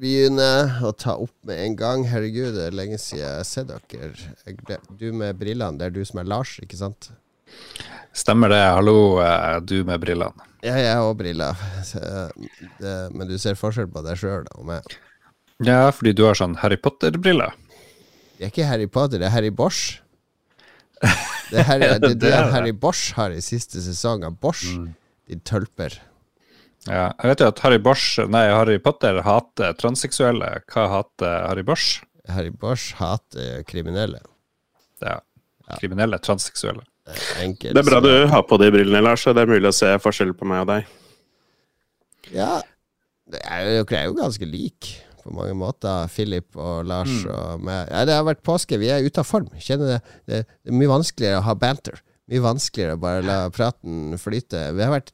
begynne å ta opp med en gang. Herregud, det er lenge siden jeg har sett dere. Du med brillene, det er du som er Lars, ikke sant? Stemmer det. Hallo, eh, du med brillene. Ja, jeg har òg briller. Men du ser forskjell på deg sjøl og meg. Ja, fordi du har sånn Harry Potter-briller. Det er ikke Harry Potter, det er Harry Bosch. Det er, Harry, det, det er. Harry Bosch har i siste sesong av Bosch. De tølper. Ja, jeg vet jo at Harry Bosch, nei, Harry Potter hater transseksuelle. Hva hater Harry Bosch? Harry Bosch hater kriminelle. Ja. kriminelle transseksuelle. Enkelt. Det er bra du har på de brillene, Lars, så det er mulig å se forskjell på meg og deg. Ja, dere er er jo ganske like på mange måter, Philip og Lars og meg. Ja, det har vært påske, vi er ute av form. Kjenner det, det, det er mye vanskeligere å ha banter. Mye vanskeligere å bare la praten flyte. Vi har vært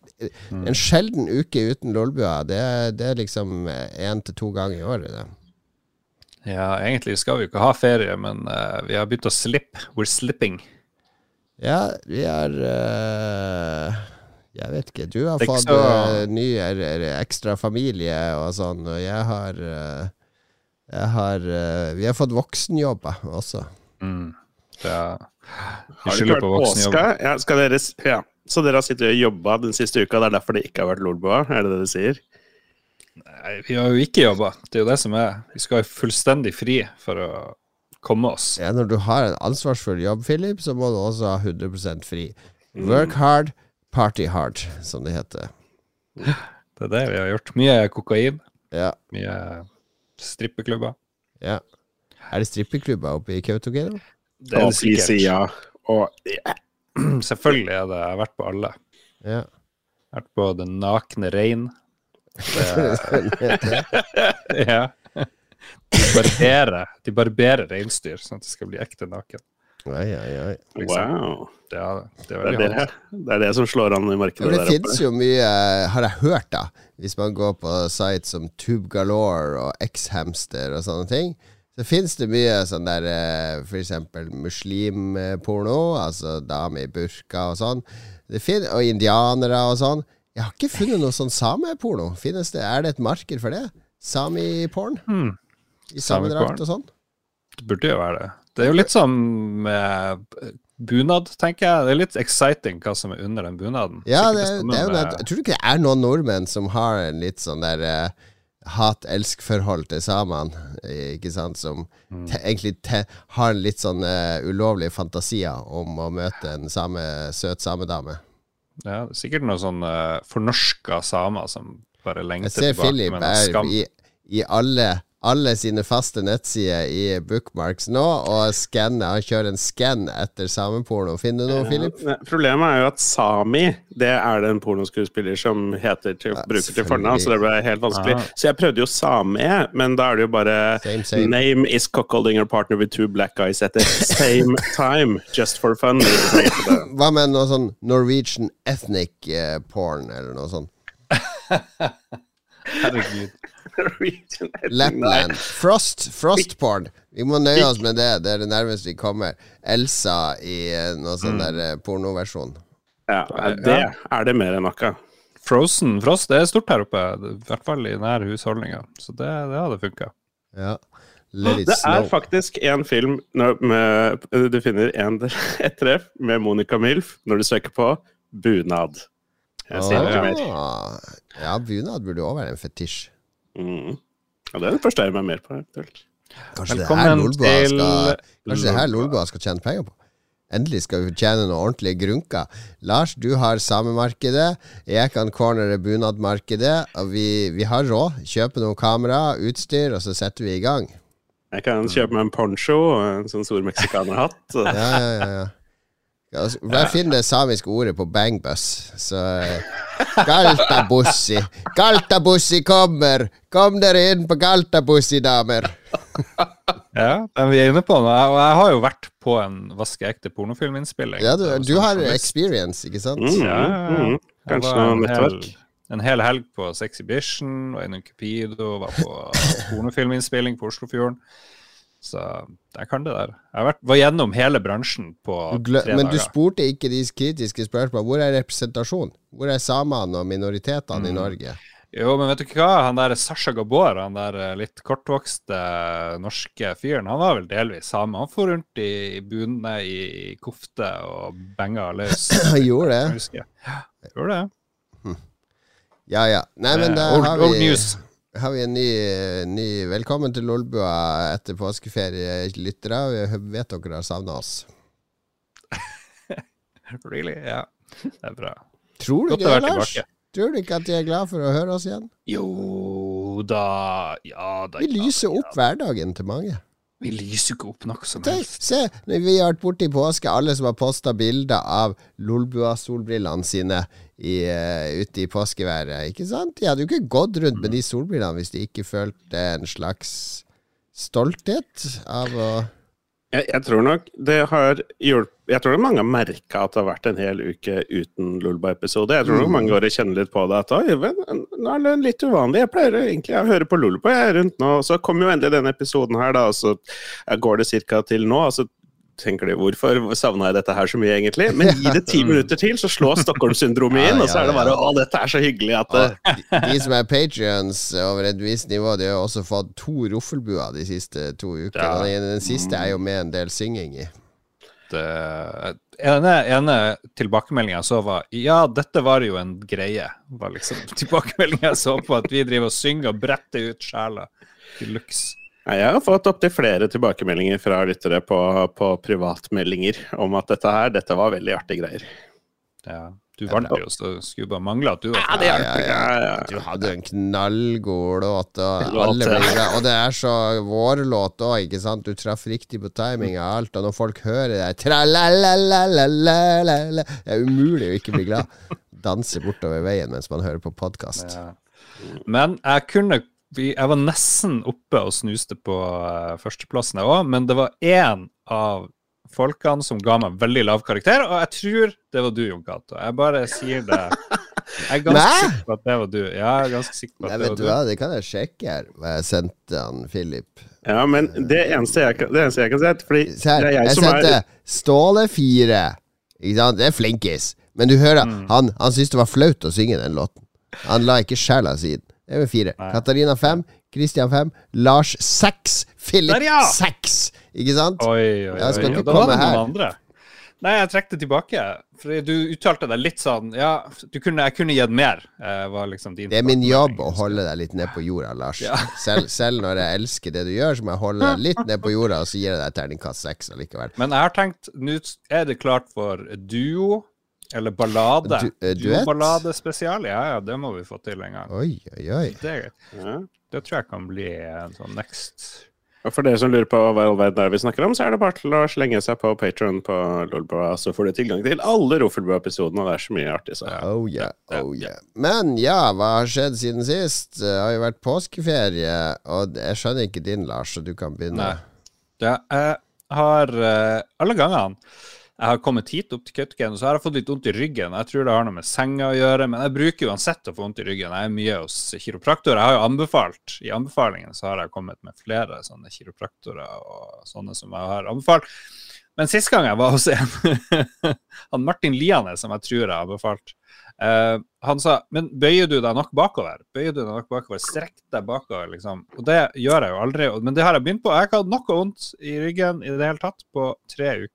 en sjelden uke uten Lolbua. Det, det er liksom én til to ganger i året. Det. Ja, egentlig skal vi jo ikke ha ferie, men uh, vi har begynt å slippe. We're slipping. Ja, vi er uh, Jeg vet ikke. Du har fått så- øh, ny ekstra familie og sånn, og jeg har Jeg har Vi har fått voksenjobber også. Mm. Det er, vi Har det skylder på vært påske? Ja, skal dere, ja. Så dere har sittet og jobba den siste uka, det er derfor det ikke har vært Lolbua? Er det det du sier? Nei, vi har jo ikke jobba. Det er jo det som er. Vi skal ha fullstendig fri for å komme oss. Ja, når du har en ansvarsfull jobb, Philip, så må du også ha 100 fri. Work hard, party hard, som det heter. Det er det vi har gjort. Mye kokain, Ja, mye strippeklubber. ja. Er det strippeklubber oppe i Kautokeino? Det er Og det sikkert. PC-ja. Og ja. Selvfølgelig er det. Jeg har vært på alle. Ja. Vært på Den nakne rein. Ja. De barberer, de barberer reinsdyr, sånn at det skal bli ekte naken. Oi, oi, oi. Liksom. Wow. Det er Det er det, er det er det som slår an i markedet Ja, det der fins jo mye, har jeg hørt, da. Hvis man går på sites som Tube Galore og X-Hamster og sånne ting, så fins det mye sånn der f.eks. for eksempel muslimporno, altså damer i burka og sånn. Og indianere og sånn. Jeg har ikke funnet noe sånn sameporno. Finnes det? Er det et marked for det? Sami-porn? Hmm. I samedrakt og sånn? Det burde jo være det. Det er jo litt som med bunad, tenker jeg. Det er litt exciting hva som er under den bunaden. Ja, det, det er jo det. Tror ikke det er noen nordmenn som har en litt sånn der eh, hat-elsk-forhold til samene, eh, ikke sant, som Mm. te, egentlig te, har en litt sånn uh, ulovlige fantasier om å møte en same, søt samedame. Ja, er sikkert noen sånn uh, fornorska samer som bare lengter ser tilbake Philip med noe er skam. i, i alle, alle sine faste nettsider i bookmarks nå, og skanne. han kjører en skann etter sameporno. Finner du noe, Philip? Ja, Problemet er jo at Sami Det er det en pornoskuespiller som heter til, Ja, bruker til fornavn, så det ble helt vanskelig. Ah. Så jeg prøvde jo Same, men da er det jo bare Same, same. Name is cockholding your partner with two black guys at the same time, just for fun. Hva med noe sånn Norwegian ethnic eh, porn, eller noe sånt? Herregud. Lapland. Frost. Frostporn. Vi må nøye oss med det. Det er det nærmeste vi kommer. Elsa i noen noe sånn der eh, pornoversjon. Ja, det er det mer enn noe. Frozen Frost det er stort her oppe, i hvert fall i nær husholdninga. Så det, det hadde funka. Ja. Det er snow. faktisk en film med, Du finner en, et treff med Monica Milf når du søker på bunad. Jeg sier ikke mer. Ah, ja, bunad burde òg være en fetisj. Mm. Ja, det er det første jeg er mer på. eventuelt. Kanskje det her Velkommen Lolbua skal, det her Lolbua. Lolbua skal tjene penger på? Endelig skal vi tjene noe ordentlige grunker. Lars, du har samemarkedet. Jeg kan cornere bunadmarkedet. Vi, vi har råd. Kjøpe noen kamera, utstyr, og så setter vi i gang. Jeg kan kjøpe meg en poncho og en sånn stor meksikanerhatt. Ja, ja, ja, ja. Ja, altså, Bare finn det samiske ordet på bangbus. Så Galtabussi! Galtabussi kommer! Kom dere inn på Galtabussi, damer! Ja, men vi er inne på noe. Jeg- Og jeg har jo vært på en vaskeekte pornofilminnspilling. Ja, du, Det du sånn har experience, ikke sant? Mm, Ja, mm. Jeg Kanskje noe en nettverk? En hel helg på Sexhibition, var innom Cupido, var på pornofilminnspilling på Oslofjorden. Så jeg kan det der. Jeg har vært, var gjennom hele bransjen på tre dager. Men du spurte ikke de kritiske spørsmålene. Hvor er representasjon? Hvor er samene og minoritetene i Norge? Jo, men vet du hva? Han der Sasha Gabor, han der eh, litt kortvokste eh, norske fyren, han var vel delvis same. Han for rundt i, i bunne i, i kofte og benga løs. Han gjorde det. Jeg, jeg gjorde det. Ja ja. Nei, men da har old, old news. Har vi en ny, ny Velkommen til Lolbua etter påskeferie, lyttere. Vi vet dere har savna oss. Really? Ja, det er bra. Tror du Godt ikke det, Lars? tilbake. Tror du ikke at de er glad for å høre oss igjen? Jo da Ja da. Vi ja, lyser ja. opp hverdagen til mange. Vi lyser ikke opp nok som Tenk, helst. se, vi har vært borte i påske, alle som har posta bilder av Lolbua-solbrillene sine i, uh, ute i påskeværet, ikke sant? De hadde jo ikke gått rundt med de solbrillene hvis de ikke følte en slags stolthet av å Jeg, jeg tror nok det har hjulpet Jeg tror det mange har merka at det har vært en hel uke uten Lulba-episode. Jeg tror nok mange går og kjenner litt på det. At «Oi, men, nå er det litt uvanlig. Jeg pleier egentlig å høre på Lulba jeg er rundt nå. Så kommer jo endelig denne episoden her, da. Og så går det ca. til nå. Og så tenker de hvorfor savna jeg dette her så mye, egentlig? Men gi det ti minutter til, så slår Stockholm-syndromet inn. Ja, Og så er det bare å, dette er så hyggelig at det, de, de som er patrions over et visst nivå, de har også fått to roffelbuer de siste to ukene. Ja. Den, den siste er jo med en del synging i. Det ene, ene tilbakemeldinga jeg så, var ja, dette var jo en greie. Var liksom tilbakemeldinga jeg så på at vi driver og synger og bretter ut sjela til luxe. Jeg har fått opptil flere tilbakemeldinger fra lyttere på, på privatmeldinger om at dette her, dette var veldig artige greier. Ja. Du vant jo, så skulle bare mangle at du var det Ja, ja, Ja, ja. Du hadde en knallgod låt, og. Og det er så vår låt òg, ikke sant? Du traff riktig på timing og alt, og når folk hører det Det er umulig å ikke bli glad. Danse bortover veien mens man hører på podkast. Ja. Men jeg kunne vi- Jeg var nesten oppe og snuste på uh, førsteplassen, jeg òg, men det var én av folkene som ga meg veldig lav karakter, og jeg tror det var du, Jon Cato. Jeg bare sier det. Jeg er ganske Nei! sikker på at det var du. Ja, jeg er ganske sikker på Nei, at det var du du. hva, det kan jeg sjekke her, hva jeg sendte han Philip. Ja, men det eneste jeg kan, det eneste jeg kan er fordi Se her, det er jeg jeg som sendte er Ståle 4. Ikke sant? Det er flinkis. Men du hører, Mm. han, han syntes det var flaut å synge den låten. Han la ikke sjela si i den. Det er med fire. Nei. Katarina fem. Christian fem. Lars seks. Philip ja! seks! Ikke sant? Oi, oi, oi. Jeg skal ikke komme her. andre. Nei, jeg trekk det tilbake. For du uttalte deg litt sånn Ja, du kunne, jeg kunne gitt mer. eh, Var liksom din Det er min jobb å holde deg litt ned på jorda, Lars. Ja. Selv, selv når jeg elsker det du gjør, så må jeg holde deg litt ned på jorda, og så gir jeg deg terningkast seks allikevel. Men jeg har tenkt Nå er det klart for duo eller ballade. Du- eh, duett? Duo-ballade spesial. Ja, ja, det må vi få til en gang. Oi, oi, oi. Det, ja. det tror jeg kan bli en sånn next Og for dere som lurer på hva i all verden er vi snakker om, så er det bare til å slenge seg på Patron på Lolbua, så får du tilgang til alle Rofelbua-episodene, og det er så mye artig. Så. Oh yeah, oh yeah. Men ja, hva har skjedd siden sist? Det har jo vært påskeferie, og jeg skjønner ikke din, Lars, så du kan begynne. Nei. Ja, jeg har eh, alle gangene jeg har kommet hit opp til Kautokeino, så har jeg fått litt vondt i ryggen. Jeg tror det har noe med senga å gjøre, men jeg bruker uansett å få vondt i ryggen. Jeg er mye hos kiropraktorer. Jeg har jo anbefalt, i anbefalingen så har jeg kommet med flere sånne kiropraktorer og sånne som jeg har anbefalt. Men sist gang jeg var hos en, han Martin Liane, som jeg tror jeg har anbefalt, eh, han sa men bøyer du deg nok bakover? Bøyer du deg nok bakover? Strekk deg bakover, liksom. Og det gjør jeg jo aldri, men det har jeg begynt på. Jeg har ikke hatt noe vondt i ryggen i det hele tatt på tre uker.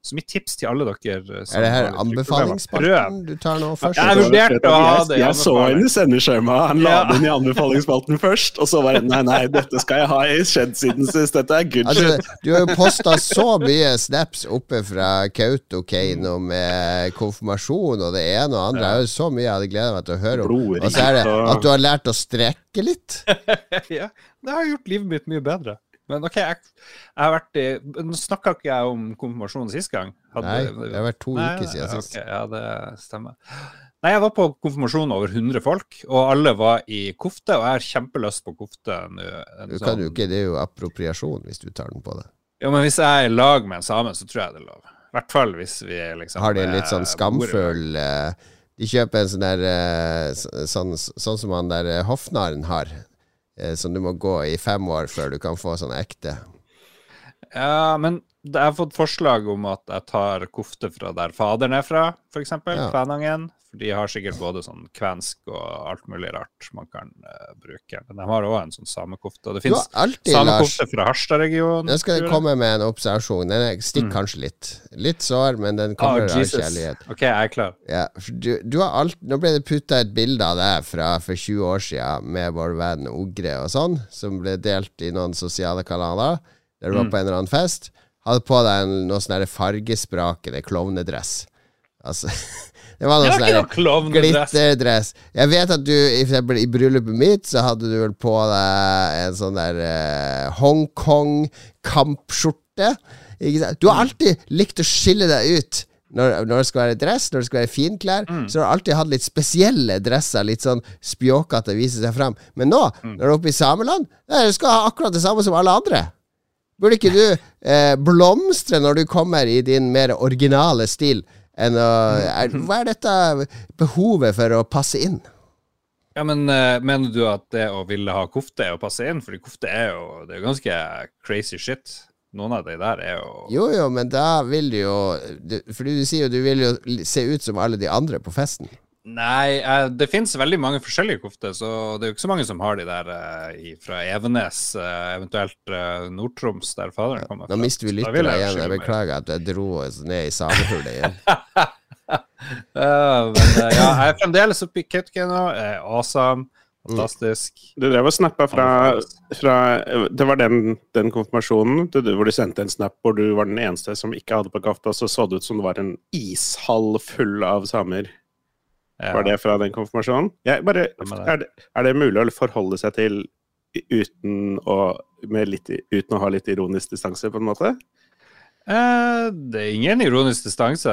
Så mitt tips til alle dere Er det her har anbefalingsspalten du tar nå først? Jeg har vurdert å ha det Jeg, jeg så henne i sendeskjemaet. Han la Ja. den i anbefalingsspalten først, og så var det Nei, nei, dette skal jeg ha i skjedd siden sist. Dette er good Altså, shit. du har jo posta så mye snaps oppe fra Kautokeino med konfirmasjon og det ene og andre. Det er jo så mye jeg hadde gleda meg til å høre om. Og så er det at du har lært å strekke litt. ja, det har gjort livet mitt mye bedre. Men OK, jeg, jeg har vært i Nå snakka ikke jeg om konfirmasjonen sist gang. Hadde- Nei, det har vært to Nei, uker siden ok, Okay, ja, det stemmer. Nei, jeg var på konfirmasjon over 100 folk, og alle var i kofte, og jeg har kjempelyst på kofte nå. Du kan jo sånn- ikke, det er jo appropriasjon hvis du tar den på deg. Ja, men hvis jeg er i lag med en same, så tror jeg det er lov. I hvert fall hvis vi liksom Har de en litt sånn eh, i lag. skamfull eh, De kjøper en sånn der eh, sånn, sånn som han der hoffnaren har. Eh, Som du må gå i fem år før du kan få sånn ekte. Ja, men Jeg har fått forslag om at jeg tar kofte fra der faderen er fra, f.eks. Ja. Kvænangen. For de har sikkert både sånn kvensk og alt mulig rart man kan uh, bruke. Men de har òg en sånn samekofte. Og det fins samekofte fra Harstad-regionen. Nå skal jeg komme med en observasjon. Den er- stikker Mm. kanskje litt. Litt sår, men den kommer kommer av kjærlighet. OK, jeg er klar. Ja, du, du har alt, nå ble det putta et bilde av deg fra for 20 år siden med vår venn Ogre og sånn, som ble delt i noen sosiale kanaler, der du var Mm. på en eller annen fest. Hadde på deg en, noe sånn fargesprakende klovnedress. Altså Det var noe sånn glitterdress. Jeg vet at du eksempel, i bryllupet mitt så hadde du vel på deg en sånn der eh, Hongkong-kampskjorte. Du har alltid likt å skille deg ut. Når, når det skal være dress, når det skal være finklær, så har du alltid hatt litt spesielle dresser. Litt sånn spjåkete, viser seg fram. Men nå, når du er oppe i sameland, nei, du skal ha akkurat det samme som alle andre. Burde ikke du eh, blomstre når du kommer i din mer originale stil? Enn å, er, hva er dette behovet for å passe inn? Ja, men uh, Mener du at det å ville ha kofte er å passe inn? Fordi kofte er jo det er ganske crazy shit. Noen av de der er jo Jo, jo, men da vil du jo du, Fordi du sier jo du vil jo se ut som alle de andre på festen. Nei, eh, det finnes veldig mange forskjellige kofter, så det er jo ikke så mange som har de der eh, fra Evenes, eh, eventuelt Nord-Troms, der faderen kommer fra. Nå mister vi jeg igjen. Jeg beklager at jeg dro oss ned i samehullet igjen. Ja, men ja, jeg er fremdeles oppe i Kautokeino. Awesome. Fantastisk. Du drev og snappa fra, fra Det var den, den konfirmasjonen du, du- hvor du sendte en snap hvor du var den eneste som ikke hadde på kafta, så så det ut som det var en ishall full av samer. Ja. Var det fra den konfirmasjonen? Bare, er, det, er det mulig å forholde seg til uten å, med litt, uten å ha litt ironisk distanse, på en måte? Eh, det er ingen ironisk distanse.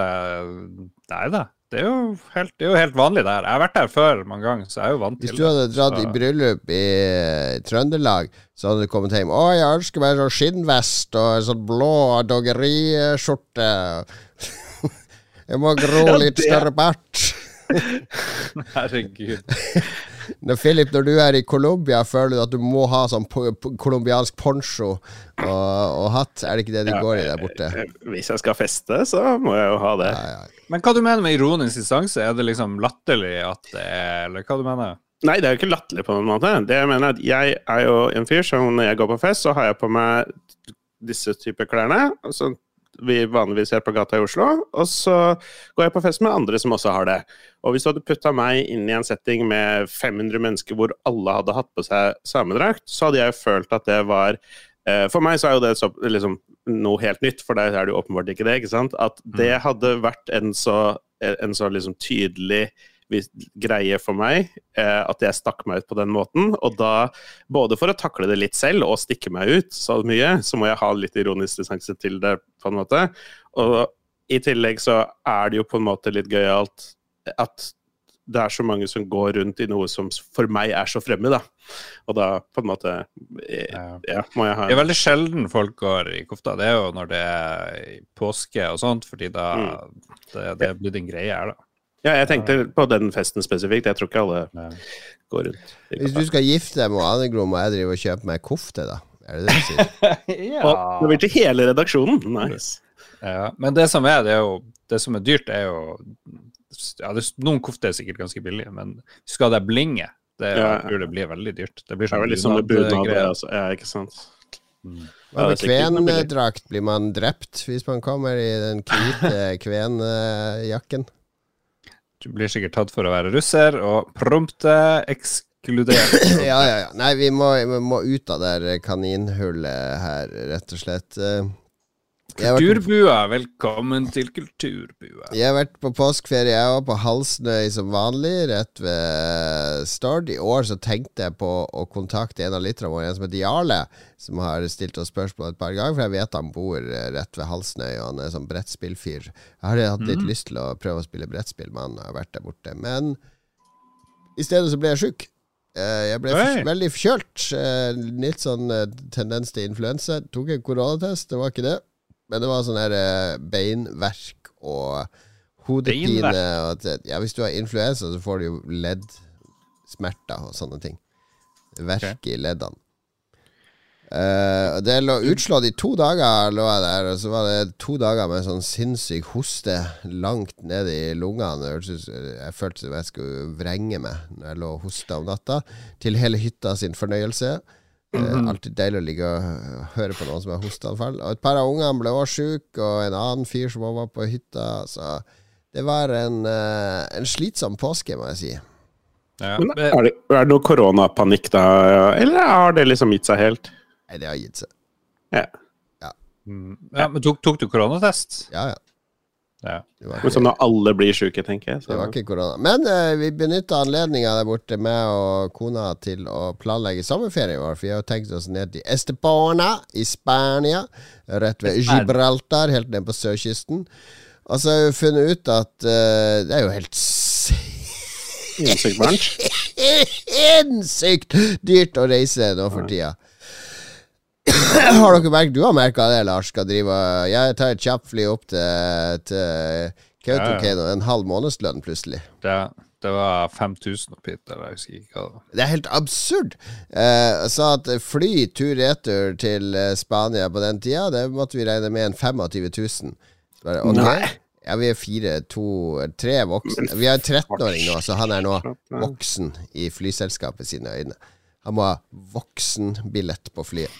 Nei da. Det er, jo helt, det er jo helt vanlig der. Jeg har vært der før mange ganger, så jeg er jo vant Hvis du hadde dratt Så- i bryllup i eh, Trøndelag, så hadde du kommet hjem Å, jeg ønsker meg sånn skinnvest og en sånn blå doggeriskjorte. jeg må gro litt større bart. Herregud. Når Philip, når du er i Colombia, føler du at du må ha sånn colombiansk po- poncho og, og hatt? Er det ikke det de Ja, går i der borte? Eh, Hvis jeg skal feste, så må jeg jo ha det. Ja, ja. Men hva du mener med ironisk distanse? Er det liksom latterlig at det er Eller hva du mener? Nei, det er jo ikke latterlig på noen måte. Det jeg mener er at jeg er jo en fyr som når jeg går på fest, så har jeg på meg disse typer klærne. Og Som vi vanligvis ser på gata i Oslo. Og så går jeg på fest med andre som også har det. Og hvis du hadde putta meg inn i en setting med 500 mennesker hvor alle hadde hatt på seg samedrakt, så hadde jeg følt at det var eh, For meg så er jo det så, liksom, noe helt nytt, for deg er det jo åpenbart ikke det. ikke sant? At det hadde vært en så, en så liksom tydelig greie for meg eh, at jeg stakk meg ut på den måten. Og da, både for å takle det litt selv og stikke meg ut så mye, så må jeg ha litt ironisk distanse til det, på en måte. Og i tillegg så er det jo på en måte litt gøyalt at det er så mange som går rundt i noe som for meg er så fremmed, da. Og da på en måte eh, Ja. Må jeg ha Det er veldig sjelden folk går i kofta. Det er jo når det er påske og sånt, fordi da det, det blir din greie her, da. Ja, jeg tenkte på den festen spesifikt. Jeg tror ikke alle Ja. går rundt. Hvis du skal gifte deg med Ane Gro, må jeg drive og kjøpe meg kofte, da? Er det det du sier? Og det blir til hele redaksjonen. Nice. Ja, men det som er, det er jo Det som er dyrt, er jo ja, det, Noen kofter er sikkert ganske billige, men skal det blinge? det, Ja. jeg tror det blir veldig dyrt. Det blir sånn vel litt sånn det, bunadgreier. altså. Ja, ikke sant. Hva med det kvendrakt? Blir man drept hvis man kommer i den hvite kvenjakken? Du blir sikkert tatt for å være russer, og prompte ekskludert. Ja, ja, ja. Nei, vi må, vi må ut av det kaninhullet her, rett og slett. Kulturbua, velkommen til Kulturbua. jeg har vært på påskeferie, jeg var på Halsnøy som vanlig, rett ved Stord. I år så tenkte jeg på å kontakte en av lytterne våre, en som heter Jarle, som har stilt oss spørsmål et par ganger, for jeg vet han bor eh, rett ved Halsnøy, og han er sånn brettspillfyr. Jeg har hatt litt lyst til å prøve å spille brettspill med han, har vært der borte. Men i stedet så ble jeg sjuk. Eh, Jeg ble for, veldig forkjølt. eh, Litt sånn tendens til influensa. Tok en koronatest, det var ikke det. Men det var sånn her eh, beinverk og hodepine. Og at, ja, hvis du har influensa, så får du jo leddsmerter og sånne ting. Verk i leddene. Uh, det lå utslått i to dager, lå jeg der. Og så var det to dager med sånn sinnssyk hoste langt ned i lungene. Jeg følte som jeg skulle vrenge meg når jeg lå og hosta om natta. Til hele hytta sin fornøyelse. Mm -hmm. Alltid deilig å ligge og høre på noen som har hosteanfall. Og et par av ungene ble også sjuke, og en annen fyr som var på hytta. Så det var en, uh, en slitsom påske, må jeg si. Ja. Men er det, er det noe koronapanikk da, eller har det liksom gitt seg helt? Nei, det har gitt seg. Ja. Ja. Mm. ja men tok, tok, du koronatest? Ja, ja. Ja. Men sånn når alle blir syke, tenker jeg. Så. Det var ikke korona. Men uh, vi benytta anledninga der borte med og kona til å planlegge sommerferien vår. For vi har jo tenkt oss ned til Estepona i Spania. Rett ved Gibraltar, helt ned på sørkysten. Og så har vi funnet ut at uh, det er jo helt Sinnssykt dyrt å reise nå for tida. har dere merket Du har merka det, Lars? Skal drive Jeg tar et kjapt fly opp til, til Kautokeino. Ja, ja. En halv månedslønn, plutselig. Det, det var 5000 opp hit. Eller jeg husker ikke hva det var. Det er helt absurd. Eh, så at fly tur-retur til eh, Spania på den tida, det måtte vi regne med en 25 000. Bare, okay. Nei. Ja, vi er fire, to, tre voksne. Vi har en 13-åring nå, så han er nå voksen i flyselskapet sine øyne. Han må ha voksenbillett på flyet.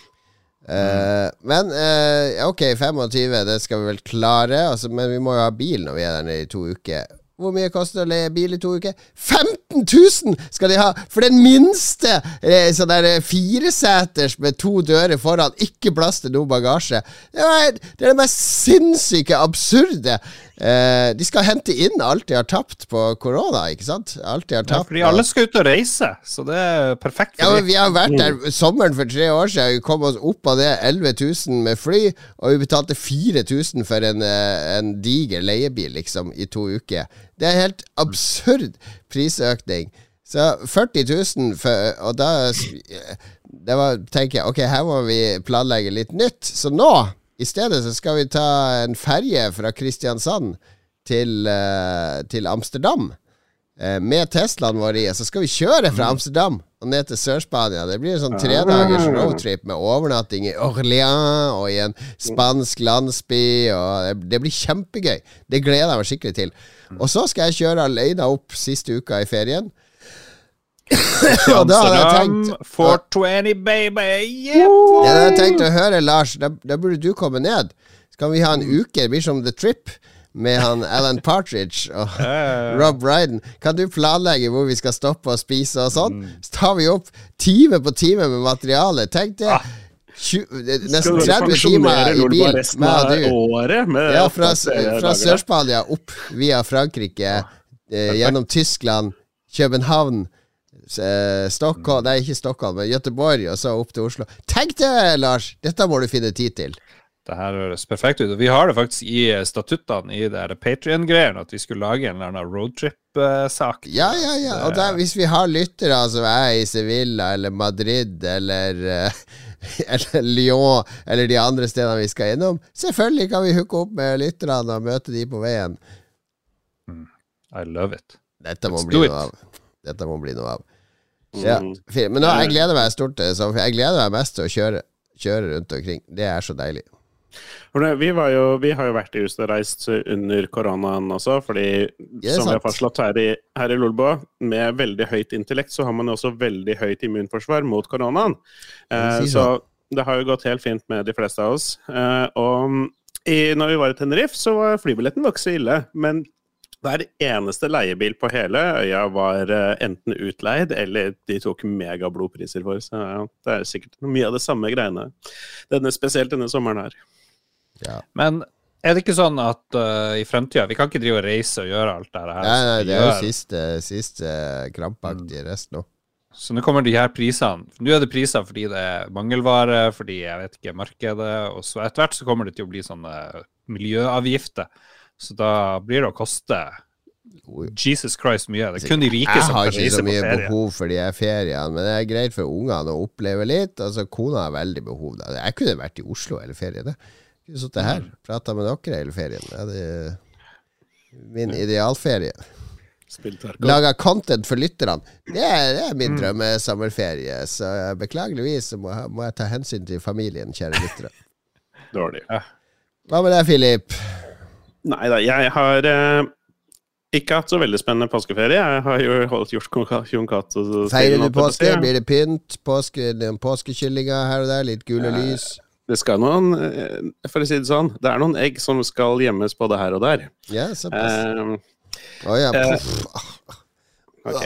Uh, men uh, ok, 25, det skal vi vel klare. Altså, men vi må jo ha bil når vi er der nede i to uker. Hvor mye koster det å leie bil i to uker? 15 000 skal de ha for den minste eh, sånn der fireseters med to dører foran, ikke plass til noe bagasje. Det er det, mest sinnssyke, absurde. Eh, de skal hente inn alt de har tapt på korona, ikke sant? Alt de har tapt ja, fordi alle skal ut og reise, så det er perfekt. ja, men Vi har vært der sommeren for tre år siden. Vi kom oss opp av det 11 000 med fly, og vi betalte 4000 for en, eh, en diger leiebil, liksom, i to uker. Det er helt absurd prisøkning. Så 40 000, for, og da det var, tenker jeg ok, her må vi planlegge litt nytt. Så nå, i stedet, så skal vi ta en ferje fra Kristiansand til, uh, til Amsterdam. Uh, med Teslaen vår i. Så skal vi kjøre fra Amsterdam og ned til Sør-Spania. Det blir en sånn tredagers ah. roadtrip med overnatting i Orléans og i en spansk landsby. Og det, det blir kjempegøy. Det gleder jeg meg skikkelig til. Og så skal jeg kjøre alene opp siste uka i ferien. Og da hadde jeg tenkt 420, baby! Yeah, det hadde jeg tenkt å høre, Lars. Da, da, burde du komme ned. Så kan vi ha en uke. Det blir som The Trip med han Alan Partridge og Rob Ryden. Kan du planlegge hvor vi skal stoppe og spise og sånn? Mm. Så tar vi opp time på time med materiale. Tenk det. Ah. 20, nesten 30 timer i bil med du. Ja, fra, fra Sør-Spania opp via Frankrike, eh, gjennom Tyskland, København, eh, Stockholm Nei, ikke Stockholm, men Göteborg, og så opp til Oslo. Tenk det, Lars! Dette må du finne tid til. Det her høres perfekt ut. Vi har det faktisk i statuttene i det Patrion-greiene at vi skulle lage en eller annen roadtrip-sak. Ja, ja, ja. Og der, hvis vi har lyttere som er i Sevilla eller Madrid eller eller Lyon, eller de andre stedene vi skal innom. Selvfølgelig kan vi hooke opp med lytterne og møte de på veien. Mm. I love it. Dette må, bli noe, av. Dette må bli noe av. Ja, Men nå, jeg gleder meg stort til det. Jeg gleder meg mest til å kjøre, kjøre rundt omkring. Det er så deilig. Vi, jo, vi, har jo vært i huset og reist under koronaen også, fordi som vi har fastslått her i, her i Lolbo, med veldig høyt intellekt så har man også veldig høyt immunforsvar mot koronaen. Eh, så det har jo gått helt fint med de fleste av oss. Eh, og i, når vi var i Tenerife, så var flybilletten var ikke så ille. Men hver eneste leiebil på hele øya var uh, enten utleid, eller de tok megablodpriser for. Så ja, det er sikkert mye av det samme greiene. Denne, spesielt denne sommeren her. Ja. Men er det ikke sånn at uh, i fremtida Vi kan ikke drive og reise og gjøre alt det her? Nei, nei, det er jo siste, siste krampaktige mm. rest nå. Så nå kommer de her prisene. Nå er det priser fordi det er mangelvare, fordi jeg vet ikke markedet, og så etter hvert så kommer det til å bli sånne miljøavgifter. Så da blir det å koste Jesus Christ mye. Det er kun de rike som kan reise på ferie. Jeg har ikke så mye behov for de feriene, men det er greit for ungene å oppleve litt. Altså, Kona har veldig behov. Da. Jeg kunne vært i Oslo hele ferien. Kunne sittet her, og prata med dere hele ferien. Det er min idealferie. Laga content for lytterne. Det er, det er min Mm. drømmesommerferie. Så eh, beklageligvis må, jeg- må jeg ta hensyn til familien, kjære lyttere. Dårlig. Hva med deg, Filip? Nei da, jeg har eh, ikke hatt så veldig spennende påskeferie. Jeg har jo holdt gjort Jon- Cato Feirer du påske? Blir det pynt? Påske, påskekyllinger her og der? Litt gule Eh, lys? Det skal noen, eh, for å si det sånn, det er noen egg som skal gjemmes både her og der. Ja, såpass. Eh, oh, ja. eh, Puff. ok.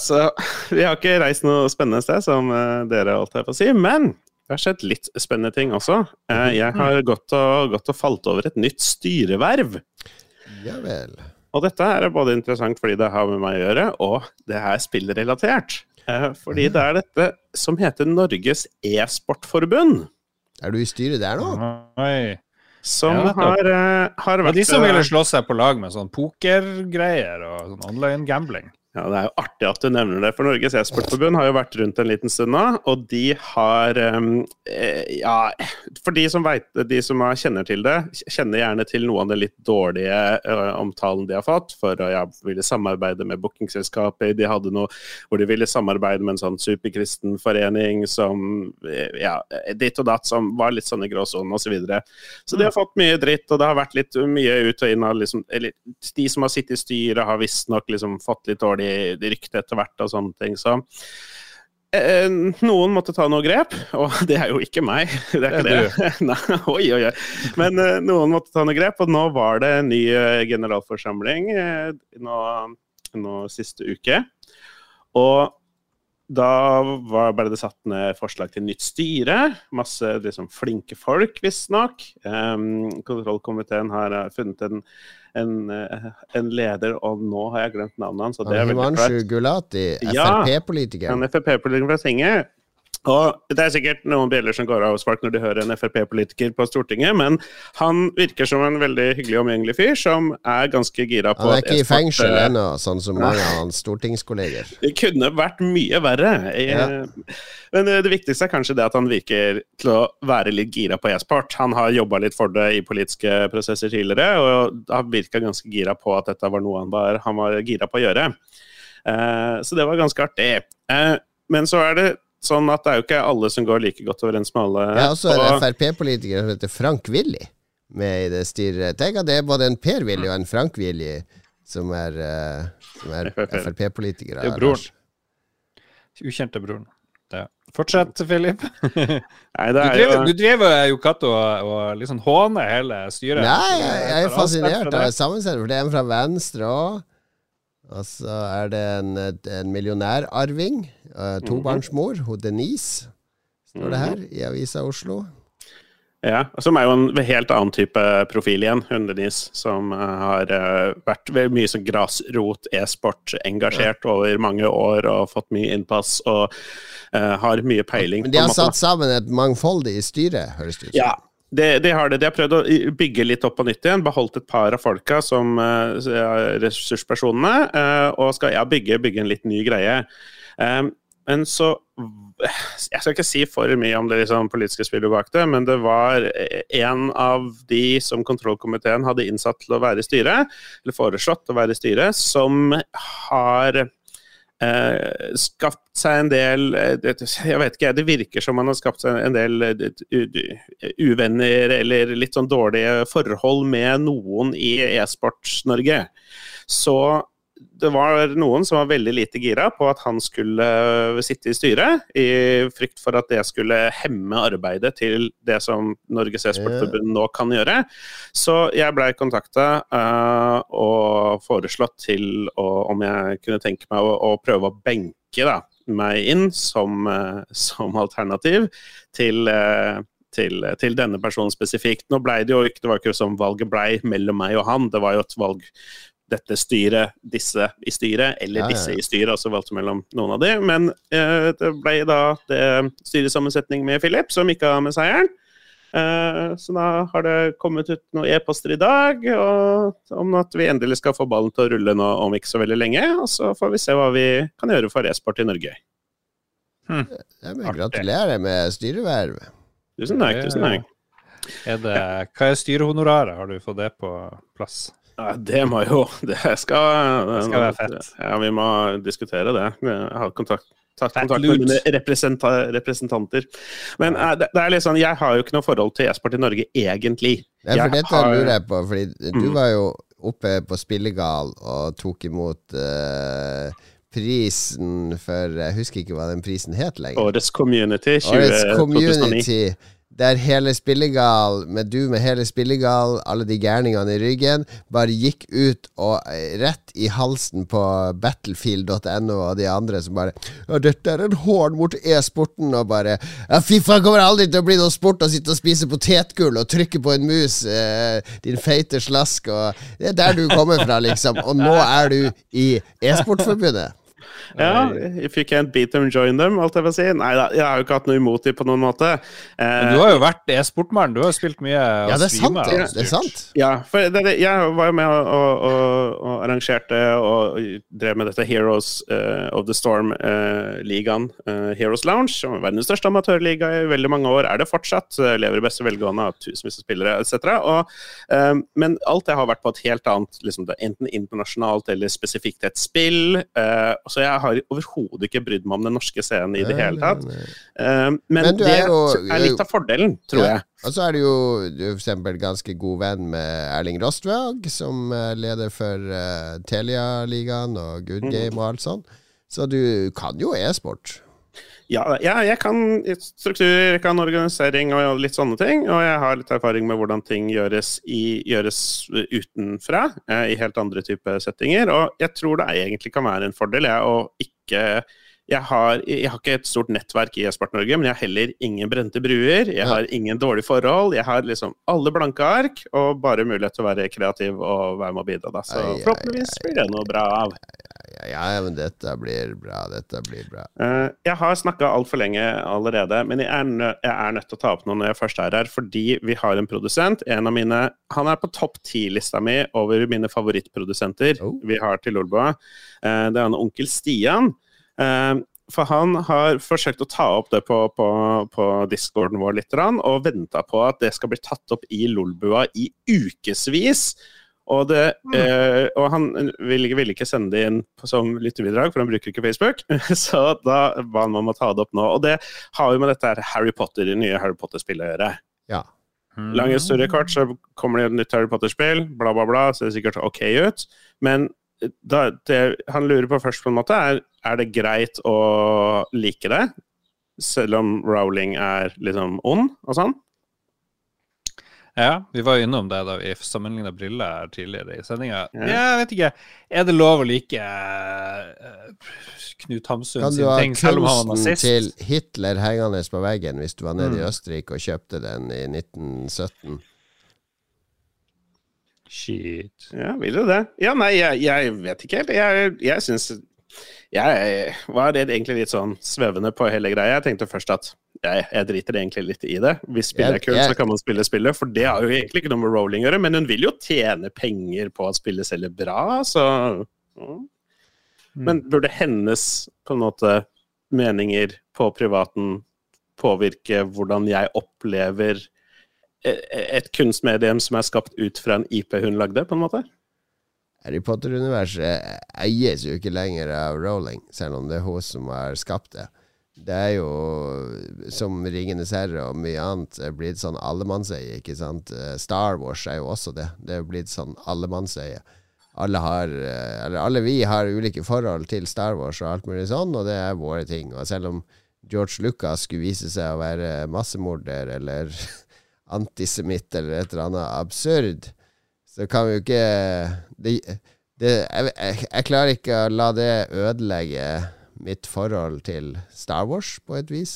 Så vi har ikke reist noe spennende sted, som eh, dere holdt her på å si, men det har skjedd litt spennende ting også. Eh, jeg har gått og, gått og falt over et nytt styreverv. ja vel. Og dette er både interessant fordi det har med meg å gjøre, og det er spillrelatert. Eh, fordi det er dette som heter Norges e-sportforbund. Er du i styret der nå? Oi. Som Ja, har, eh, har vært de som ville slå seg på lag med sånn pokergreier og sånn online gambling. Ja, Det er jo artig at du nevner det, for Norges e-sportforbund har jo vært rundt en liten stund nå. Og de har um, Ja, for de som, vet, de som kjenner til det, kjenner gjerne til noe av den litt dårlige uh, omtalen de har fått. For å ja, ville samarbeide med bookingselskaper. De hadde noe hvor de ville samarbeide med en sånn superkristen forening som eh, Ja, ditt og datt, som var litt sånn i gråsonen osv. Så, videre. så de har fått mye dritt, og det har vært litt mye ut og inn av liksom Eller de som har sittet i styret, har visstnok liksom fått litt dårlig rykte etter hvert og sånne ting. Så eh, noen måtte ta noe grep, og det er jo ikke meg. Det er ikke Det. Nei, oi, oi, oi. Men eh, noen måtte ta noe grep, og nå var det en ny eh, generalforsamling nå, nå siste uke. Og da var, ble det satt ned forslag til nytt styre. Masse liksom, flinke folk, visstnok. Um, kontrollkomiteen har eh, funnet en, en, eh, en leder, og nå har jeg glemt navnet hans. Himanshu Gulati, Frp-politiker. En Frp-politiker fra Tinget. Og Det er sikkert noen bjeller som går av hos folk når de hører en Frp-politiker på Stortinget, men han virker som en veldig hyggelig og omgjengelig fyr som er ganske gira på Han er ikke i fengsel eh, ennå, sånn som mange av hans stortingskolleger. Det kunne vært mye verre. Ja. Men eh, det viktigste er kanskje det at han virker til å være litt gira på e-sport. Han har jobba litt for det i politiske prosesser tidligere, og har virka ganske gira på at dette var noe han var, han var gira på å gjøre. Eh, Så det var ganske artig. Men så er det sånn at det er jo ikke alle som går like godt overens med alle. Ja, er også er Og- Frp-politiker som heter Frank Willy med i det styret. Tenk at det er både en Per Willy og en Frank Willy som er, eh, som er FrP. Frp-politikere. Det er broren. Ukjente broren. Fortsett, Philip. Nei, Du det er driver, jo du driver jo katt og, og liksom håner hele styret. Nei, jeg, jeg er fascinert av sammensetningen, for det er en fra Venstre òg. Og så er det en, en millionærarving. Uh, tobarnsmor, hun Denise, står det her i Avisa Oslo. Ja, som er jo en helt annen type profil igjen, hun Denise, som eh, har eh, vært mye sånn grasrot, e-sport, engasjert over mange år og fått mye innpass og uh, har mye peiling. Men de har satt sammen et mangfoldig styre, høres det ut som. Ja, det, det har det. De har prøvd å bygge litt opp på nytt igjen. Beholdt et par av folka som eh, ressurspersonene, eh, og skal ja, bygge, bygge en litt ny greie. Eh, men så Jeg skal ikke si for mye om det liksom, politiske spillet bak det, men det var en av de som kontrollkomiteen hadde innsatt til å være i styret, eller foreslått å være i styret, som har eh, skapt seg en del eh, Jeg vet ikke, det virker som han har skapt seg en del eh, uvenner eller litt sånn dårlige forhold med noen i e-sports-Norge. Så det var noen som var veldig lite gira på at han skulle eh, sitte i styret, i frykt for at det skulle hemme arbeidet til det som Norges e-sportforbund nå kan gjøre. Så jeg blei kontakta og foreslått til å, om jeg kunne tenke meg å, å prøve å benke da, meg inn som, uh, som alternativ til uh, til, til denne personen spesifikt. Nå ble det jo ikke, det var ikke som valget blei mellom meg og han, det var jo et valg dette styret, disse i styret, eller Ja, ja, ja. disse i styret, altså valgte mellom noen av de. Men eh, det ble da det styresammensetning med Philip som gikk av med seieren. Eh, så da har det kommet ut noen e-poster i dag og, om at vi endelig skal få ballen til å rulle nå om ikke så veldig lenge. Og så får vi se hva vi kan gjøre for e-sport i Norge. Ja, men gratulerer med styreverv. Tusen takk. tusen takk. Er det, hva er styrehonoraret? Har du fått det på plass? Ja, det må jo Det skal, det skal være fett. Ja, vi må diskutere det. Jeg har kontakt, tatt kontakt med mine representanter. Men uh, det, det, er litt sånn, jeg har jo ikke noe forhold til e-sport i Norge, egentlig. Ja, for dette har... lurer jeg på, fordi mm. du var jo oppe på Spillegal og tok imot uh, prisen for Jeg husker ikke hva den prisen het lenger. Årets Community 20, Årets Community. 2009 der hele Spillegal, med du med hele Spillegal, alle de gærningene i ryggen, bare gikk ut og eh, rett i halsen på battlefield.no og de andre som bare Ja, dette er en hån mot e-sporten, og bare Ja, fy faen, kommer aldri til å bli noe sport å sitte og spise potetgull og trykke på en mus, eh, din feite slask, og Det er der du kommer fra, liksom. Og nå er du i e-sportforbundet. Ja, if you can't beat them, join them, alt jeg vil si. Nei da, jeg har jo ikke hatt noe imot dem på noen måte. Men du har jo vært e-sportmann, du har jo spilt mye ja, det er sant, det. det er sant. Ja, for det, det, jeg var jo med og, og, og, arrangerte og drev med dette Heroes uh, of the Storm-ligaen, uh, Heroes Lounge, som er verdens største amatørliga i veldig mange år, er det fortsatt. lever i beste velgående av tusenvis av spillere etc. men alt det har vært på et helt annet, liksom, enten internasjonalt eller spesifikt et spill. så jeg har overhodet ikke brydd meg om den norske scenen i det hele tatt. Uh, men, men det er, jo, er, litt av fordelen, tror ja. jeg. Og så er du jo for eksempel ganske god venn med Erling Rostvåg, som er leder for uh, Telia-ligaen og Good. Game og alt sånt. Så du kan jo e-sport. Ja, ja, jeg kan struktur, jeg kan organisering og litt sånne ting. Og jeg har litt erfaring med hvordan ting gjøres, i, gjøres utenfra, eh, i helt andre typer settinger. Og jeg tror det egentlig kan være en fordel jeg, å ikke jeg har, jeg har, ikke et stort nettverk i e-sport Norge, men jeg har heller ingen brente bruer. Jeg har ingen dårlige forhold. Jeg har liksom alle blanke ark og bare mulighet til å være kreativ og være med og bidra. Da. Så forhåpentligvis blir det noe bra av ja, ja, men dette blir bra. Dette blir bra. Uh, jeg har snakka altfor lenge allerede, men jeg er, nø jeg er, nødt til å ta opp noe når jeg først er her, fordi vi har en produsent. En av mine Han er på topp ti-lista mi over mine favorittprodusenter oh. vi har til Olboa. Uh, det er han onkel Stian. Uh, for han har forsøkt å ta opp det på, på, på discorden vår litt, og venta på at det skal bli tatt opp i Lolbua i ukevis. Og, det, mm. eh, og han ville, vil ikke sende det inn som lytterbidrag, for han bruker ikke Facebook. Så da ba han om å ta det opp nå. Og det har jo med dette Harry Potter, det nye Harry Potter-spillet å gjøre. Ja. Mm. Lang historie kort, så kommer det et nytt Harry Potter-spill, bla, bla, bla, ser sikkert ok ut. Men da, det han lurer på først, på en måte, er er det greit å like det, selv om Rowling er liksom ond og sånn. Ja, vi var jo innom det da vi sammenligna briller tidligere i sendinga. Ja. Jeg vet ikke. Er det lov å like uh, Knut Hamsun sin ting, selv om han var nazist? Kan du ha kunsten til Hitler hengende på veggen hvis du var nede mm. i Østerrike og kjøpte den i 1917? Shit. Ja, vil du det? Ja, nei, jeg, jeg vet ikke helt. Jeg, jeg syns jeg var egentlig litt sånn svevende på hele greia. Jeg tenkte først at jeg, jeg driter egentlig litt i det. Hvis spillet er kult, så kan man spille spillet. For det har jo egentlig ikke noe med rolling å gjøre, men hun vil jo tjene penger på at spillet selger bra, så mm. Men burde hennes på en måte meninger på privaten påvirke hvordan jeg opplever e, e, et kunstmedium som er skapt ut fra en IP hun lagde, på en måte? Harry Potter-universet eies jo ikke lenger av Rowling, selv om det er hun som har skapt det. Det er jo, som Ringenes herre og mye annet, blitt sånn allemannseie, ikke sant. Eh, Star Wars er jo også det. Det er blitt sånn allemannseie. Alle har, eh, eller alle vi har ulike forhold til Star Wars og alt mulig sånn, og det er våre ting. Og selv om George Lucas skulle vise seg å være massemorder eller antisemitt eller et eller annet absurd, så kan vi jo ikke det, det, jeg, jeg, jeg, klarer ikke å la det ødelegge mitt forhold til Star Wars, på et vis.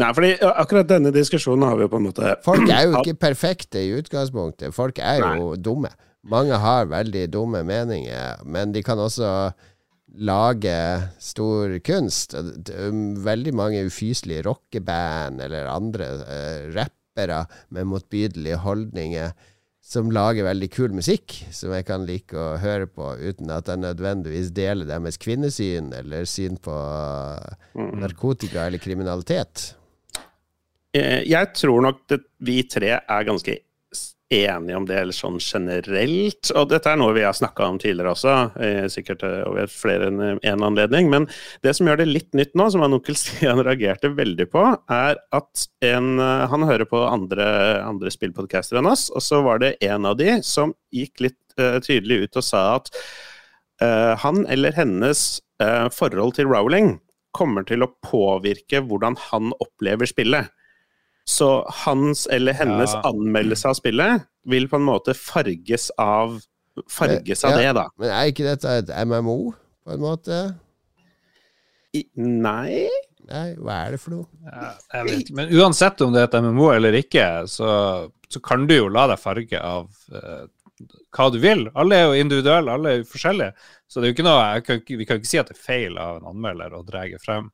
Nei, fordi akkurat denne diskusjonen har vi jo på en måte Folk er jo ikke perfekte i utgangspunktet. Folk er jo Nei. dumme. Mange har veldig dumme meninger, men de kan også lage stor kunst. Veldig mange ufyselige rockeband eller andre rappere med motbydelige holdninger som lager veldig kul musikk, som jeg kan like å høre på, uten at jeg nødvendigvis deler deres kvinnesyn eller syn på mm. narkotika eller kriminalitet. Eh, jeg tror nok at vi tre er ganske enige om det eller sånn generelt. Og dette er noe vi har snakka om tidligere også, eh, sikkert eh, over flere enn en anledning. Men det som gjør det litt nytt nå, som han onkel Stian reagerte veldig på, er at en, eh, han hører på andre, andre spillpodcaster enn oss, og så var det en av de som gikk litt uh, tydelig ut og sa at uh, han eller hennes uh, forhold til Rowling kommer til å påvirke hvordan han opplever spillet. Så hans eller hennes Ja. anmeldelse av spillet vil på en måte farges av Farges av Ja. det, da. Men er ikke dette et MMO, på en måte? I, nei Nei, hva er det for noe? Ja, jeg vet ikke. Men uansett om det er et MMO eller ikke, så, så kan du jo la deg farge av uh, hva du vil. Alle er jo individuelle, alle er jo forskjellige. Så det er jo ikke noe, jeg kan, vi kan ikke si at det er feil av en anmelder å dra frem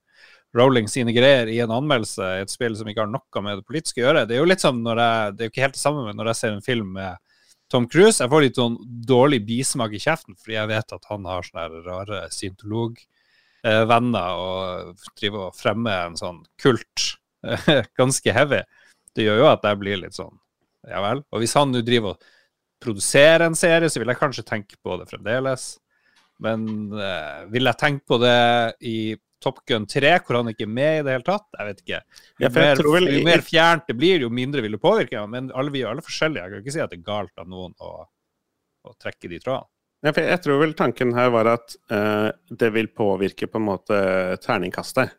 Rowling sine greier i en anmeldelse i et spill som ikke har noe med det politiske å gjøre. Det er jo litt som når jeg, det er jo ikke helt det samme med når jeg ser en film med Tom Cruise. Jeg får litt sånn dårlig bismak i kjeften fordi jeg vet at han har sånne rare scientolog-venner og driver og fremmer en sånn kult ganske heavy. Det gjør jo at jeg blir litt sånn Ja vel. Og hvis han nå driver og produserer en serie, så vil jeg kanskje tenke på det fremdeles. Men eh, vil jeg tenke på det i Top Gun 3, hvor han ikke er med i det hele tatt? Jeg vet ikke. Jo, Ja, mer, tror vel- jo mer fjernt det blir, jo mindre vil det påvirke. Men alle, vi er alle forskjellige. Jeg kan ikke si at det er galt av noen å, å trekke de trådene. Ja, for jeg tror vel tanken her var at uh, det vil påvirke på en måte terningkastet.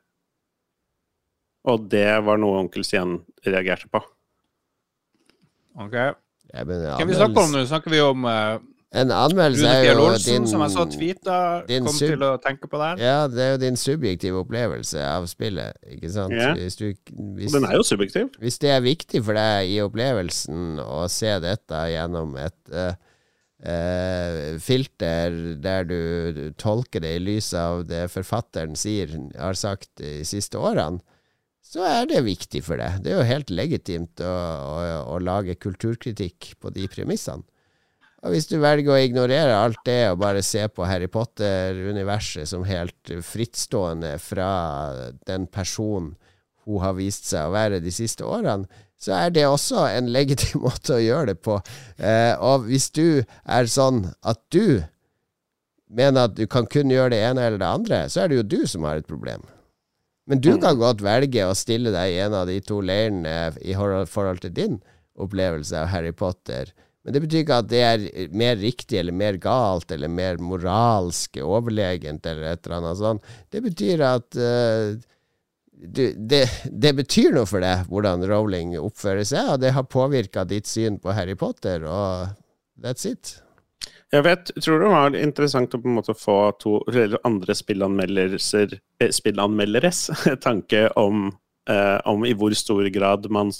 Og det var noe onkel Stian reagerte på. Ok. Ja, men Hva vi snakker om nå? Snakker vi om uh, En anmeldelse er jo Olsen, din som jeg så tweeta, kom sub- til å tenke på der? Ja, det er jo din subjektive opplevelse av spillet, ikke sant? Yeah. Hvis, du, hvis, den er jo subjektiv. hvis det er viktig for deg i opplevelsen å se dette gjennom et uh, uh, filter der du, du tolker det i lys av det forfatteren sier, har sagt de siste årene, så er det viktig for deg. Det er jo helt legitimt å, å, å lage kulturkritikk på de premissene. Og hvis du velger å ignorere alt det og bare se på Harry Potter-universet som helt frittstående fra den personen hun har vist seg å være de siste årene, så er det også en legitim måte å gjøre det på. Eh, og hvis du er sånn at du mener at du kan kun gjøre det ene eller det andre, så er det jo du som har et problem. Men du kan godt velge å stille deg i en av de to leirene i forhold forhold til din opplevelse av Harry Potter. Men det betyr ikke at det er mer riktig eller mer galt eller mer moralsk overlegent eller et eller annet sånt. Det betyr at uh, det, det betyr noe for deg hvordan Rowling oppfører seg, og det har påvirka ditt syn på Harry Potter, og that's it. Jeg vet, tror det var interessant å på en måte få to eller andre eh, spillanmelderes tanke om, eh, om i hvor stor grad man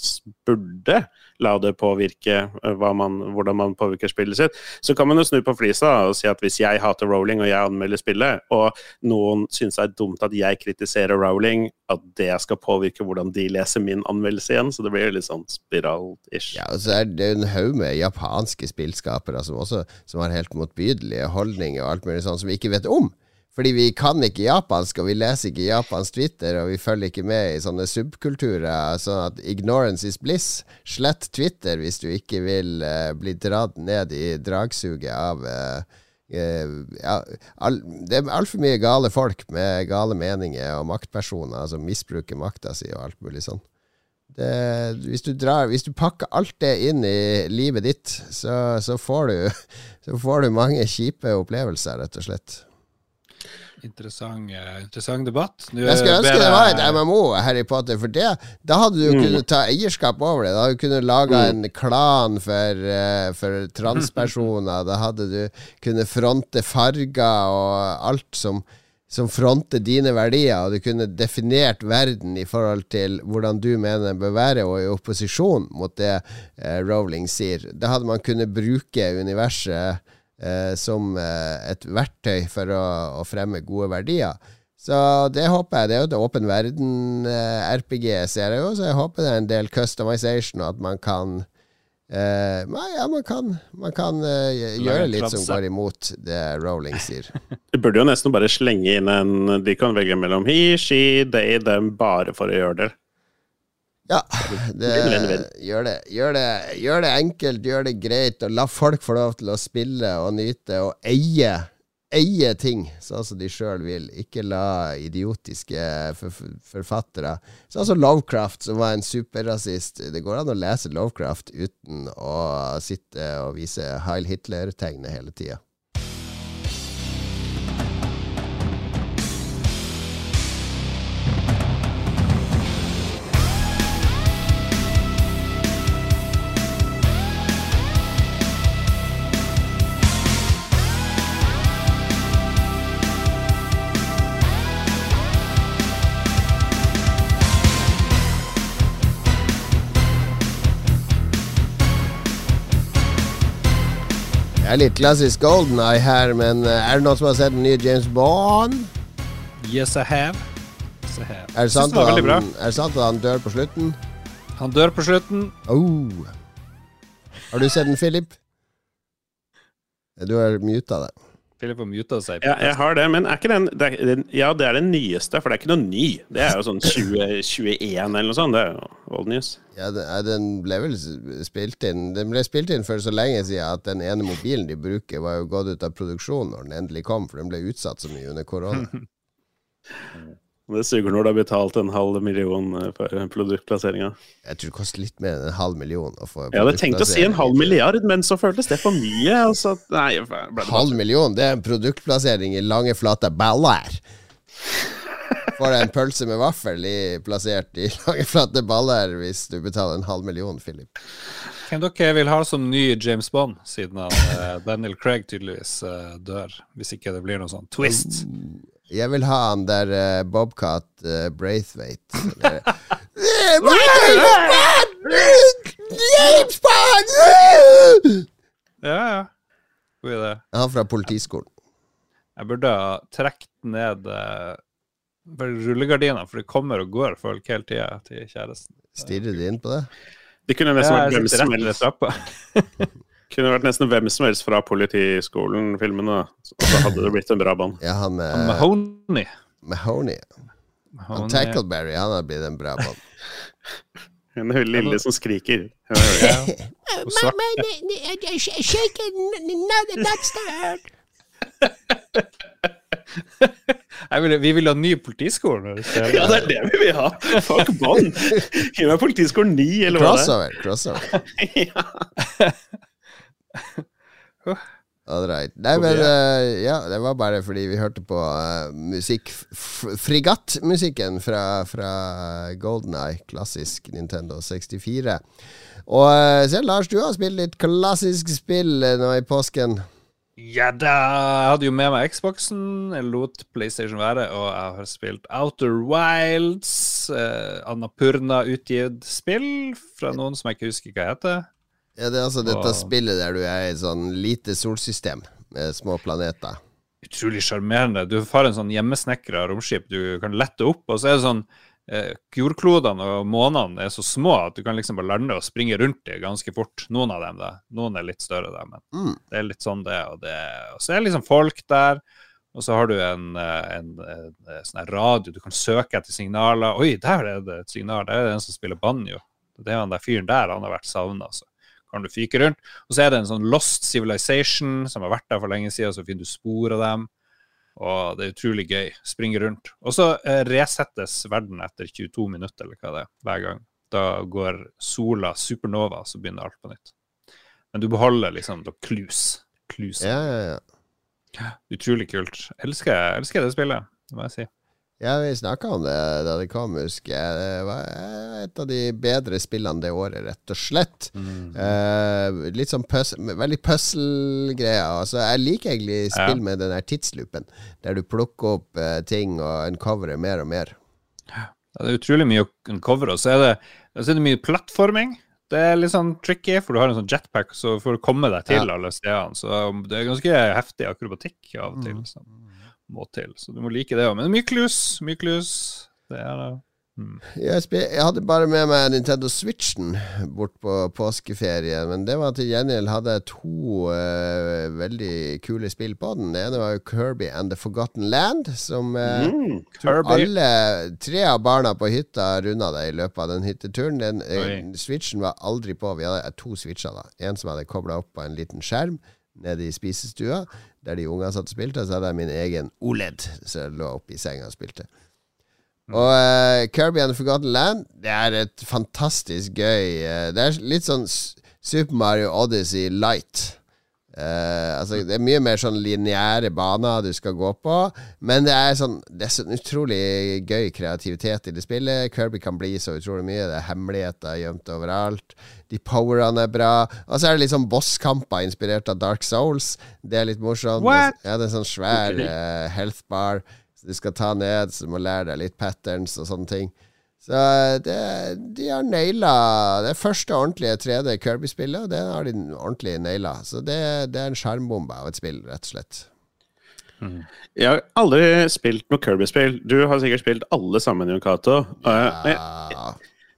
burde la det påvirke eh, man, hvordan man påvirker spillet sitt. Så kan man jo snu på flisa og si at hvis jeg hater Rowling og jeg anmelder spillet, og noen syns det er dumt at jeg kritiserer Rowling, at det skal påvirke hvordan de leser min anmeldelse igjen. Så det blir litt sånn spiral-ish. Ja, og så er det en haug med japanske spillskapere som også som har helt motbydelige holdninger og alt mulig sånn som vi ikke vet om. Fordi vi kan ikke japansk, og vi leser ikke japansk Twitter, og vi følger ikke med i sånne subkulturer. Sånn at ignorance is bliss. Slett Twitter hvis du ikke vil uh, bli dratt ned i dragsuget av uh, ja, all, Det er altfor mye gale folk med gale meninger og maktpersoner som misbruker makta si og alt mulig sånn. Hvis, hvis du pakker alt det inn i livet ditt, så, så, får, du, så får du mange kjipe opplevelser, rett og slett. Interessant, eh, interessant debatt. Nå Jeg skulle ber ønske det var et MMO, Harry Potter, for det, da hadde du Mm. kunnet ta eierskap over det. Da hadde du kunnet lage en klan for, eh, for transpersoner. Da hadde du kunnet fronte farger og alt som, som fronter dine verdier, og du kunne definert verden i forhold til hvordan du mener den bør være, og i opposisjon mot det eh, Rowling sier. Da hadde man kunnet bruke universet eh, som eh, et verktøy for å, å fremme gode verdier. Så det håper jeg. Det er jo et åpen verden-RPG, ser jeg jo, så jeg håper det er en del customization, og at man kan Uh, nei, ja, man kan, man kan uh, gjøre litt som går imot det Rowling sier. Du burde jo nesten bare slenge inn en De kan velge mellom he, she, they, them, bare for å gjøre det. Ja, det, gjør, det, gjør, det, gjør det enkelt, gjør det greit, og la folk få lov til å spille og nyte og eie. Eie ting sånn som de sjøl vil. Ikke la idiotiske forfattere Sånn som Lovecraft, som var en superrasist. Det går an å lese Lovecraft uten å sitte og vise Heil Hitler-tegnet hele tida. Det er litt klassisk Golden Eye her, men eh, er det noen som har sett den nye James Bond? Yes, I have. Yes, I have. Er det sant, han, er det sant at han dør på slutten? Han dør på slutten. Oh. Har du sett den, Philip? Du har muta det. Philip har muta seg. Ja, jeg har det, men er ikke den, det er, den Ja, det er den nyeste, for det er ikke noe ny. Det er jo sånn 2021 eller noe sånt. Det er jo old news. Ja, den, den ble vel spilt inn Den ble spilt inn for så lenge siden at den ene mobilen de bruker, var jo gått ut av produksjon når den endelig kom, for den ble utsatt så mye under korona. Det suger når du har betalt en halv million eh, for produktplasseringa. Jeg tror det koster litt mer enn en halv million å få Jeg hadde tenkt å si en halv milliard, men så føltes det for mye. Altså, nei, ble det Halv million, det er en produktplassering i lange, flate baller. Får deg en pølse med vaffel i, plassert i lange, flate baller hvis du betaler en halv million, Philip. Hvem dere vil ha som ny James Bond, siden han, eh, Daniel Craig tydeligvis eh, dør? Hvis ikke det blir noe sånn twist. Jeg vil ha han der uh, Bobcat uh, Braithwaite. Ja, ja. God idé. Han fra politiskolen. Jeg burde ha trukket ned uh, rullegardina, for det kommer og går folk hele tida til kjæresten. Stirrer de inn på det? Det kunne nesten Ja, vært jeg Kunne vært nesten hvem som helst fra Politiskolen-filmene. Og Så hadde det blitt en bra band. Ja, han med Mahoney. Mahoney. Han Tackleberry, han har blitt en bra bånd. Hun er lille som skriker. Hun er- Ja. Og svart. Jeg vil, vi vil ha ny politiskole. Ja, det er det vi vil ha! Fuck bånd! Gi meg Politiskolen 9, eller hva det er. Crossover. crossover. Ja. All right. Nei, men uh, ja, det var bare fordi vi hørte på uh, musikk Frigatt-musikken fra, fra Golden Eye, klassisk Nintendo 64. Og uh, selv Lars, du har spilt litt klassisk spill eh, nå i påsken. Ja da! Jeg hadde jo med meg Xboxen, jeg lot PlayStation være, og jeg har spilt Outer Wilds, eh, Annapurna-utgitt spill fra noen som jeg ikke husker hva heter. Ja, det er altså dette og... spillet der du er i sånn lite solsystem med små planeter. Utrolig sjarmerende. Du har en sånn hjemmesnekra romskip du kan lette opp, og så er det sånn eh, Jordklodene og månene er så små at du kan liksom bare lande og springe rundt dem ganske fort. Noen av dem, da. Noen er litt større, da, men Mm. det er litt sånn det er. Og, det, og så er det liksom folk der. Og så har du en, eh, en, en, en sånn radio, du kan søke etter signaler. Oi, der er det et signal, der er det en som spiller banjo. Det er han der fyren der, han har vært savna, så kan du fyke rundt. Og så er det en sånn Lost Civilization som har vært der for lenge siden, så finner du spor av dem. Og det er utrolig gøy. Springe rundt. Og så eh, resettes verden etter 22 minutter, eller hva det er, hver gang. Da går sola supernova, så begynner alt på nytt. Men du beholder liksom da clues. clues. Ja, ja, ja. Utrolig kult. Elsker, elsker det spillet, det må jeg si. Ja, vi snakka om det da det kom, husker jeg. Det var et av de bedre spillene det året, rett og slett. Eh, litt sånn pøs veldig puzzle-greier. Altså, jeg liker egentlig spill Ja. med den der tidsloopen, der du plukker opp eh, ting og uncoverer mer og mer. Ja, det er utrolig mye å uncovere. Og så er det, så er det mye plattforming. Det er litt sånn tricky, for du har en sånn jetpack så for å komme deg til Ja. alle stedene. Så det er ganske heftig akrobatikk av og til Mm. som må til. Så du må like det òg. Men mye Myklus, Mye clues. Det er det. Jeg, jeg hadde bare med meg Nintendo Switchen bort på påskeferien, men det var til gjengjeld hadde jeg to uh, veldig kule spill på den. Det ene var jo Kirby and the Forgotten Land, som uh, Mm. alle tre av barna på hytta runda det i løpet av den hytteturen. Den, uh, Switchen var aldri på. Vi hadde to switcher, da. En som hadde kobla opp på en liten skjerm nede i spisestua, der de ungene satt og spilte. Så hadde jeg min egen OLED, så jeg lå oppe i senga og spilte. Og uh, Kirby and the Forgotten Land Det er et fantastisk gøy uh, Det er litt sånn Super Mario Odyssey light. Eh, altså Det er mye mer sånn lineære baner du skal gå på, men det er sånn Det er sånn utrolig gøy kreativitet i det spillet. Kirby kan bli så utrolig mye. Det er hemmeligheter gjemt overalt. De powerene er bra. Og så er det litt sånn bosskamper inspirert av Dark Souls. Det er litt morsomt. What? Ja, det er en sånn svær eh, health bar så du skal ta ned, så du må lære deg litt patterns og sånne ting. Så eh, det, de har naila Det første ordentlige 3D Kirby-spillet, det har de ordentlig naila. Så det, det er en skjermbombe av et spill, rett og slett. Jeg har aldri spilt noe Kirby-spill. Du har sikkert spilt alle sammen, Jon Cato. Men- Ja.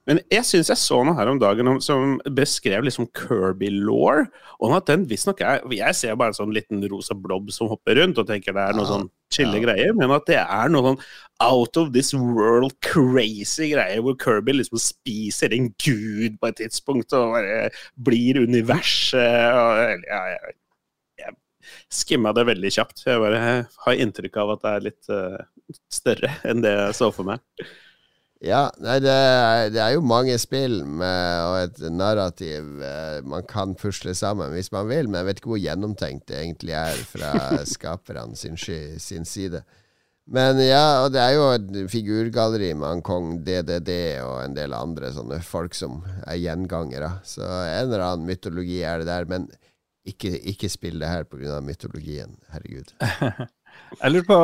Men jeg syns jeg så noe her om dagen om, som beskrev liksom Kirby-law. Og at den visstnok er Jeg ser bare en sånn liten rosa blob som hopper rundt og tenker det er noe sånn chille ja. greier, men at det er noe sånn out of this world crazy greier, hvor Kirby liksom spiser en gud på et tidspunkt og bare blir universet og ja, jeg, jeg skimma det veldig kjapt. Jeg bare har inntrykk av at det er litt uh, større enn det jeg så for meg. Ja, nei, det er, det er jo mange spill med, og et narrativ eh, man kan pusle sammen hvis man vil, men jeg vet ikke hvor gjennomtenkt det egentlig er fra skaperne sin, sin side. Men ja, og det er jo et figurgalleri med han kong DDD og en del andre sånne folk som er gjengangere. Så en eller annen mytologi er det der, men ikke, ikke spill det her pga. mytologien. Herregud. Jeg lurer på,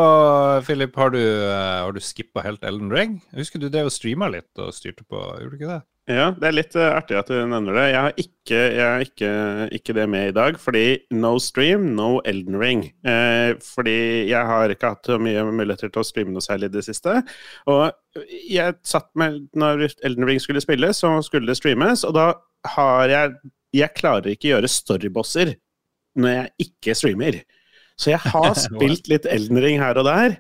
Philip, har du, eh, har du skippa helt Elden Ring? Jeg husker du drev og streama litt og styrte på, gjorde du ikke det? Ja, det er litt eh, artig at du nevner det. Jeg har ikke, jeg har ikke, ikke det med i dag, fordi no stream, no Elden Ring. Eh, fordi jeg har ikke hatt så mye muligheter til å streame noe særlig i det siste. Og jeg satt med Når Elden Ring skulle spilles, så skulle det streames, og da har jeg Jeg klarer ikke gjøre storybosser når jeg ikke streamer. Så jeg har spilt litt Elden Ring her og der.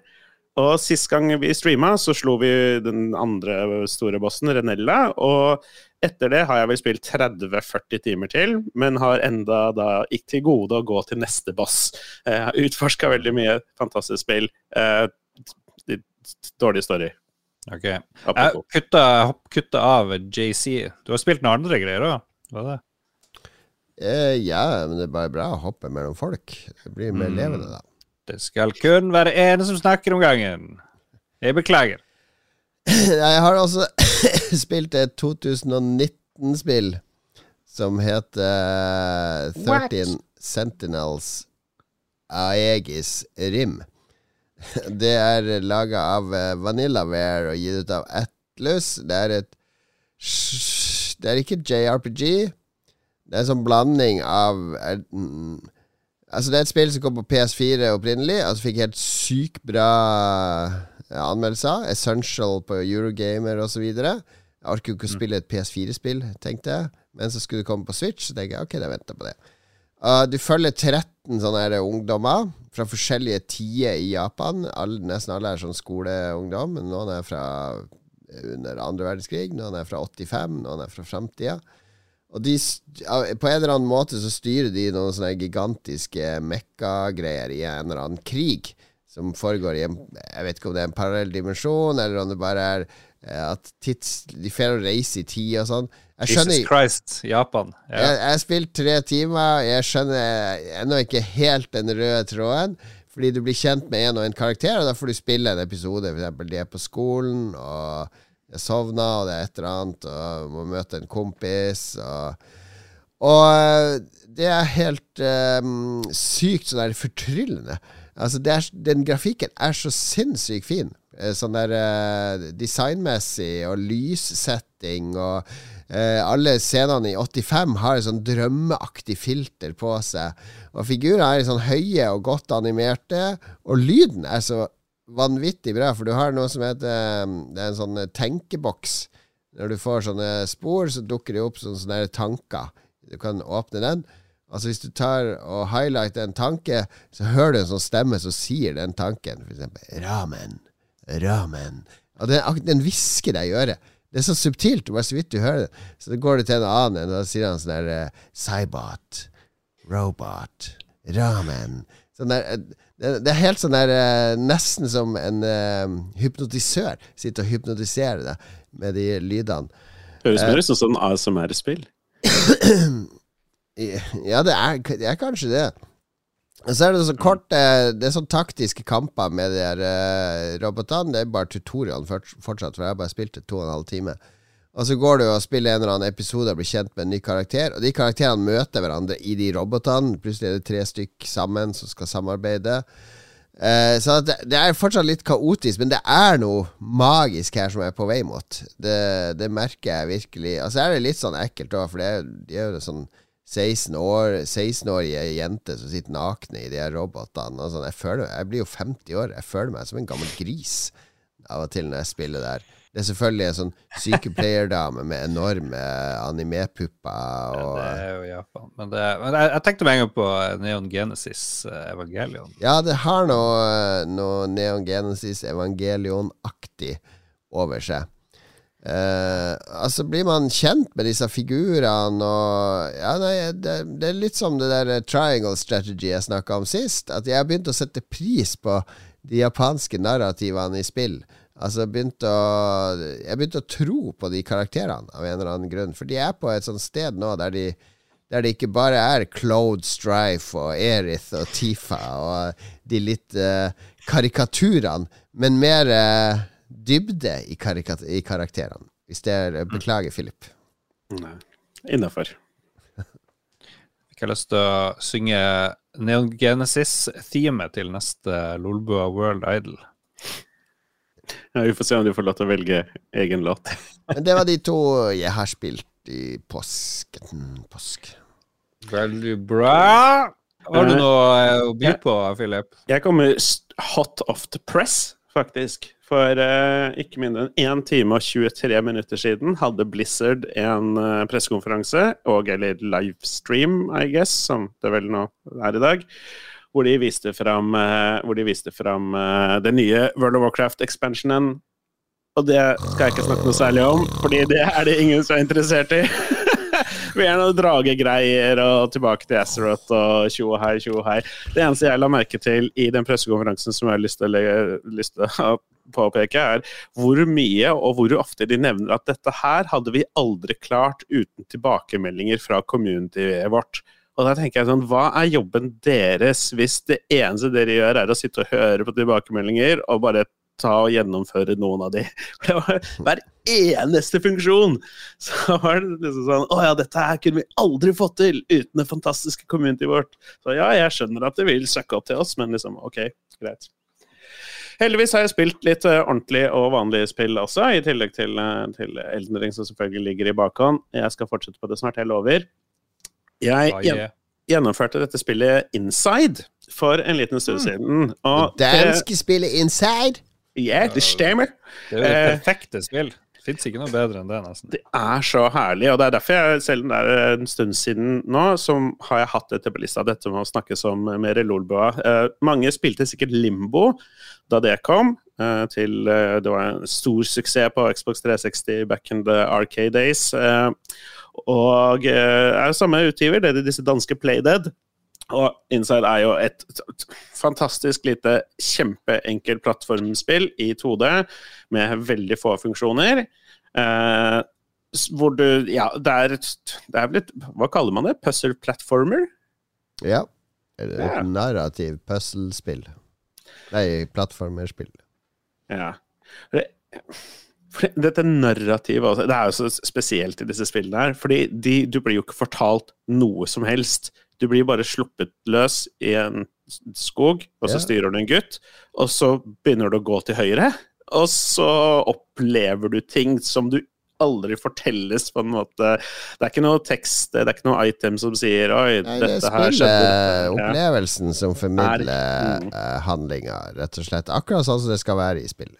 Og sist gang vi streama, så slo vi den andre store bossen, Renella. Og etter det har jeg vel spilt 30-40 timer til, men har enda da ikke til gode å gå til neste boss. Jeg har utforska veldig mye fantastisk spill. Eh, dårlig story. Ok. Jeg kutta, kutta av JC. Du har spilt noen andre greier òg? Eh, ja, men det er bare bra å hoppe mellom folk. Det blir mer Mm. levende, da. Det skal kun være ene som snakker om gangen. Jeg beklager. Jeg har også spilt et 2019-spill som heter 13 Sentinels Aegis Rim. Det er laga av eh, Vanillaware og gitt ut av Atlus. Det er et Det er ikke JRPG. Det er en sånn blanding av er, mm, Altså, det er et spill som kom på PS4 opprinnelig, og så fikk helt sykt bra anmeldelser. Essential på Eurogamer osv. Jeg orker jo ikke å spille et PS4-spill, tenkte jeg. Men så skulle det komme på Switch, så tenker jeg ok, jeg venter på det. Uh, du følger 13 sånne her ungdommer fra forskjellige tider i Japan. All, nesten alle er sånn skoleungdom. men Noen er fra under andre verdenskrig, noen er fra 85, noen er fra framtida. Og de, på en eller annen måte så styrer de noen sånne gigantiske mekka-greier i en eller annen krig som foregår i en Jeg vet ikke om det er en parallell dimensjon, eller om det bare er eh, at tids, de får reise i tid og sånn. Jeg skjønner Jesus Christ, Japan. Ja. jeg, jeg har spilt tre timer. Jeg skjønner ennå ikke helt den røde tråden. Fordi du blir kjent med en og en karakter, og da får du spille en episode. For eksempel de er på skolen, og jeg sovna, og det er et eller annet, og må møte en kompis. Og, og eh, det er helt um, sykt sånn der fortryllende. Altså, er, den grafikken er så sinnssykt fin. Eh, Sånn der uh, designmessig og lyssetting og uh, Alle scenene i 85 har et sånn drømmeaktig filter på seg. Og figurene er sånn høye og godt animerte, og lyden er så vanvittig bra, for du har noe som heter um, Det er en sånn eh, tenkeboks. Når du får sånne spor, så dukker det opp sånne, sånne tanker. Du kan åpne den. Altså Hvis du tar og highlighter en tanke, så hører du en sånn stemme som sier den tanken. For eksempel ramen, ramen. Og den, den hvisker deg i øret. Det er så subtilt, bare så vidt du hører det. Så da går det til en annen, og da sier han sånn der uh, Cybot, robot, ramen. Sånn der, det, det, er helt sånn der uh, Nesten som en uh, hypnotisør sitter og hypnotiserer deg med de lydene. Høres mer ut som ASMR-spill. ja, det er, det er kanskje det. Så er det så kort Det er sånn taktiske kamper med de der uh, robotene. Det er bare tutorialen fortsatt, for jeg har bare spilt det to og en halv time. Og så går du og spiller en eller annen episode og blir kjent med en ny karakter. Og de karakterene møter hverandre i de robotene. Plutselig er det tre stykk sammen som skal samarbeide. Eh, så det, det, er fortsatt litt kaotisk, men det er noe magisk her som jeg er på vei mot. Det, det merker jeg virkelig. Altså er det litt sånn ekkelt òg, for det er, de er jo sånn 16 år 16-årige jenter som sitter nakne i de her robotene. Og sånn. jeg, føler, jeg blir jo 50 år. Jeg føler meg som en gammel gris av og til når jeg spiller der. Det er selvfølgelig en sånn sykepleierdame med enorme animepupper. Og... Ja, det er jo Japan. Men, det, men jeg, jeg, tenkte meg en gang på Neon Genesis eh, Evangelion. Ja, det har noe, noe Neon Genesis Evangelion-aktig over seg. Uh, altså Blir man kjent med disse figurene og Ja, nei, det, det er litt som det der triangle strategy jeg snakka om sist. At jeg har begynt å sette pris på de japanske narrativene i spill. Altså begynte å, Jeg begynte å tro på de karakterene av en eller annen grunn. For de er på et sånt sted nå der de der det ikke bare er Claude Strife og Erith og Tifa og de litt uh, karikaturene, men mer uh, dybde i, i karakterene. Hvis det er mm. Beklager, Philip. Innafor. Jeg har lyst til å synge Neon Genesis-themet til neste Lolbua World Idol. Ja, vi får se om du får lov til å velge egen låt. Men det var de to jeg har spilt i påsken. Påsk. Veldig bra. Har du eh, noe eh, å by på, Philip? Jeg kommer hot off the press, faktisk. For uh, ikke mindre enn 1 time og 23 minutter siden hadde Blizzard en uh, pressekonferanse, og eller livestream, I guess, som det vel nå er i dag, hvor de viste fram, hvor de viste fram den nye World of Warcraft-expansionen. Og det skal jeg ikke snakke noe særlig om, fordi det er det ingen som er interessert i. Vi er noen dragegreier og tilbake til Azeroth og tjo og hei, tjo og hei. Det eneste jeg la merke til i den pressekonferansen som jeg har lyst til lyst til å påpeke, er hvor mye og hvor ofte de nevner at dette her hadde vi aldri klart uten tilbakemeldinger fra communityet vårt. Og da tenker jeg sånn, Hva er jobben deres hvis det eneste dere gjør, er å sitte og høre på tilbakemeldinger og bare ta og gjennomføre noen av de? For det var Hver eneste funksjon så var det liksom sånn Å ja, dette her kunne vi aldri fått til uten det fantastiske community vårt. Så ja, jeg skjønner at det vil søkke opp til oss, men liksom, OK, greit. Heldigvis har jeg spilt litt uh, ordentlig og vanlig spill også, i tillegg til, uh, til Elden Ring, som selvfølgelig ligger i bakhånd. Jeg skal fortsette på det snart, jeg lover. Jeg gjennomførte dette spillet Inside for en liten stund mm. siden. Og det danske spillet Inside? Ja, det stemmer. Det er det eh, perfekte spill. Fins ikke noe bedre enn det, nesten. Det er så herlig, og det er derfor jeg, selv om det er en stund siden nå, så har jeg hatt dette på lista, dette med å snakke som mer Lolbua. Eh, mange spilte sikkert Limbo da det kom, eh, til eh, Det var en stor suksess på Xbox 360 back in the arcade days. Eh, og eh, er samme utgiver, det er disse danske Playdead. Og Inside er jo et fantastisk lite, kjempeenkelt plattformspill i 2D med veldig få funksjoner. Eh, hvor du Ja, det er, det er vel et Hva kaller man det? Puzzle platformer? Ja. Et ja. narrativ puzzlespill. Nei, plattformerspill. Ja. Det, dette narrativet Det er jo så spesielt i disse spillene her. fordi de, du blir jo ikke fortalt noe som helst. Du blir bare sluppet løs i en skog, og så styrer du en gutt, og så begynner du å gå til høyre, og så opplever du ting som du aldri fortelles på en måte. Det er ikke noe tekst, det er ikke noe item som sier Oi, Nei, det dette er her skjedde. Opplevelsen som formidler Mm. uh, handlinga, rett og slett. Akkurat sånn som det skal være i spillet.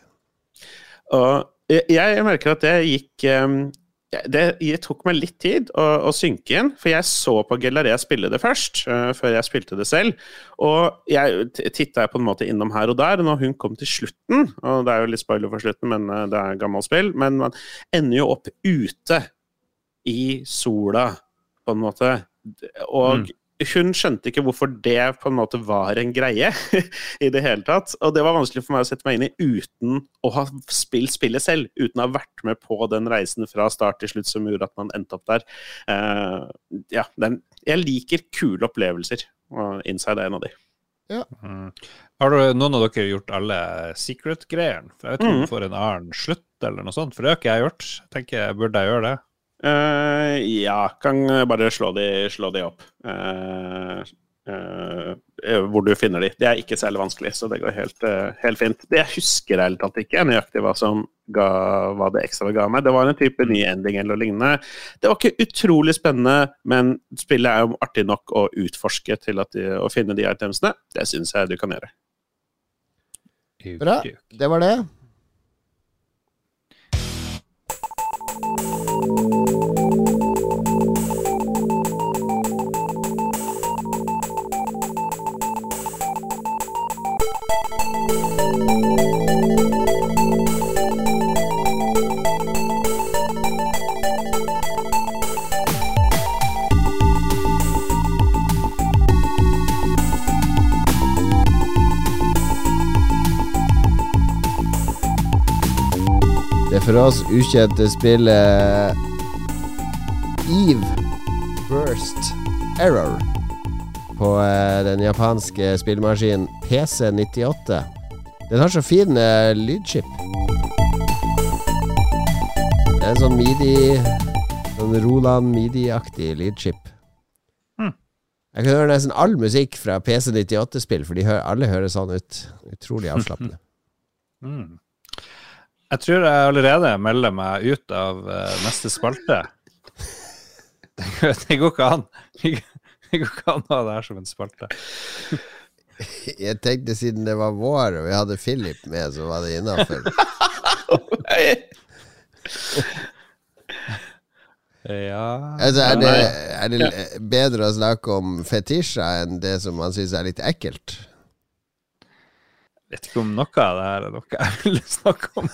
Og jeg, jeg merker at det gikk um, det, det tok meg litt tid å, å synke inn, for jeg så på Gellaria spille det først, uh, før jeg spilte det selv. Og jeg titta på en måte innom her og der, og når hun kom til slutten Og det er jo litt spoiler for slutten, men uh, det er gammelt spill. Men man ender jo opp ute i sola, på en måte. Og Mm. Hun skjønte ikke hvorfor det på en måte var en greie i det hele tatt. Og det var vanskelig for meg å sette meg inn i uten å ha spilt spillet selv. Uten å ha vært med på den reisen fra start til slutt som gjorde at man endte opp der. Uh, ja, den, jeg liker kule opplevelser, og Inside er en av de. Mm. Har du, noen av dere gjort alle secret-greiene? For Jeg vet ikke om du får en annen slutt, eller noe sånt. For det har ikke jeg gjort. Jeg tenker, Burde jeg gjøre det? Eh, ja, kan bare slå de, slå de opp. Uh, uh, hvor du finner de. Det er ikke særlig vanskelig, så det går helt, eh, helt fint. Det jeg husker ærlig talt ikke nøyaktig hva som ga, hva det ekstra ga meg. Det var en type ny ending eller lignende. Det var ikke utrolig spennende, men spillet er jo artig nok å utforske til de, å finne de itemsene. Det syns jeg du kan gjøre. Bra. Det var det. For oss ukjente spillet Eve Burst Error på eh, den japanske spillemaskinen PC98. Den har så fin eh, lydchip. Det er en sånn midi Sånn Roland midi-aktig lydchip. Hmm. Jeg kan høre nesten all musikk fra PC98-spill, for de hø alle høres sånn ut. Utrolig avslappende. Mm. Jeg tror jeg allerede melder meg ut av eh, neste spalte. Det, det går ikke an. Det går ikke an å ha det her som en spalte. Jeg tenkte siden det var vår og vi hadde Philip med, så var det innafor. Ja Altså, er, det, er det bedre å snakke om fetisjer enn det som man syns er litt ekkelt? Vet ikke om noe av det her er noe jeg vil snakke om.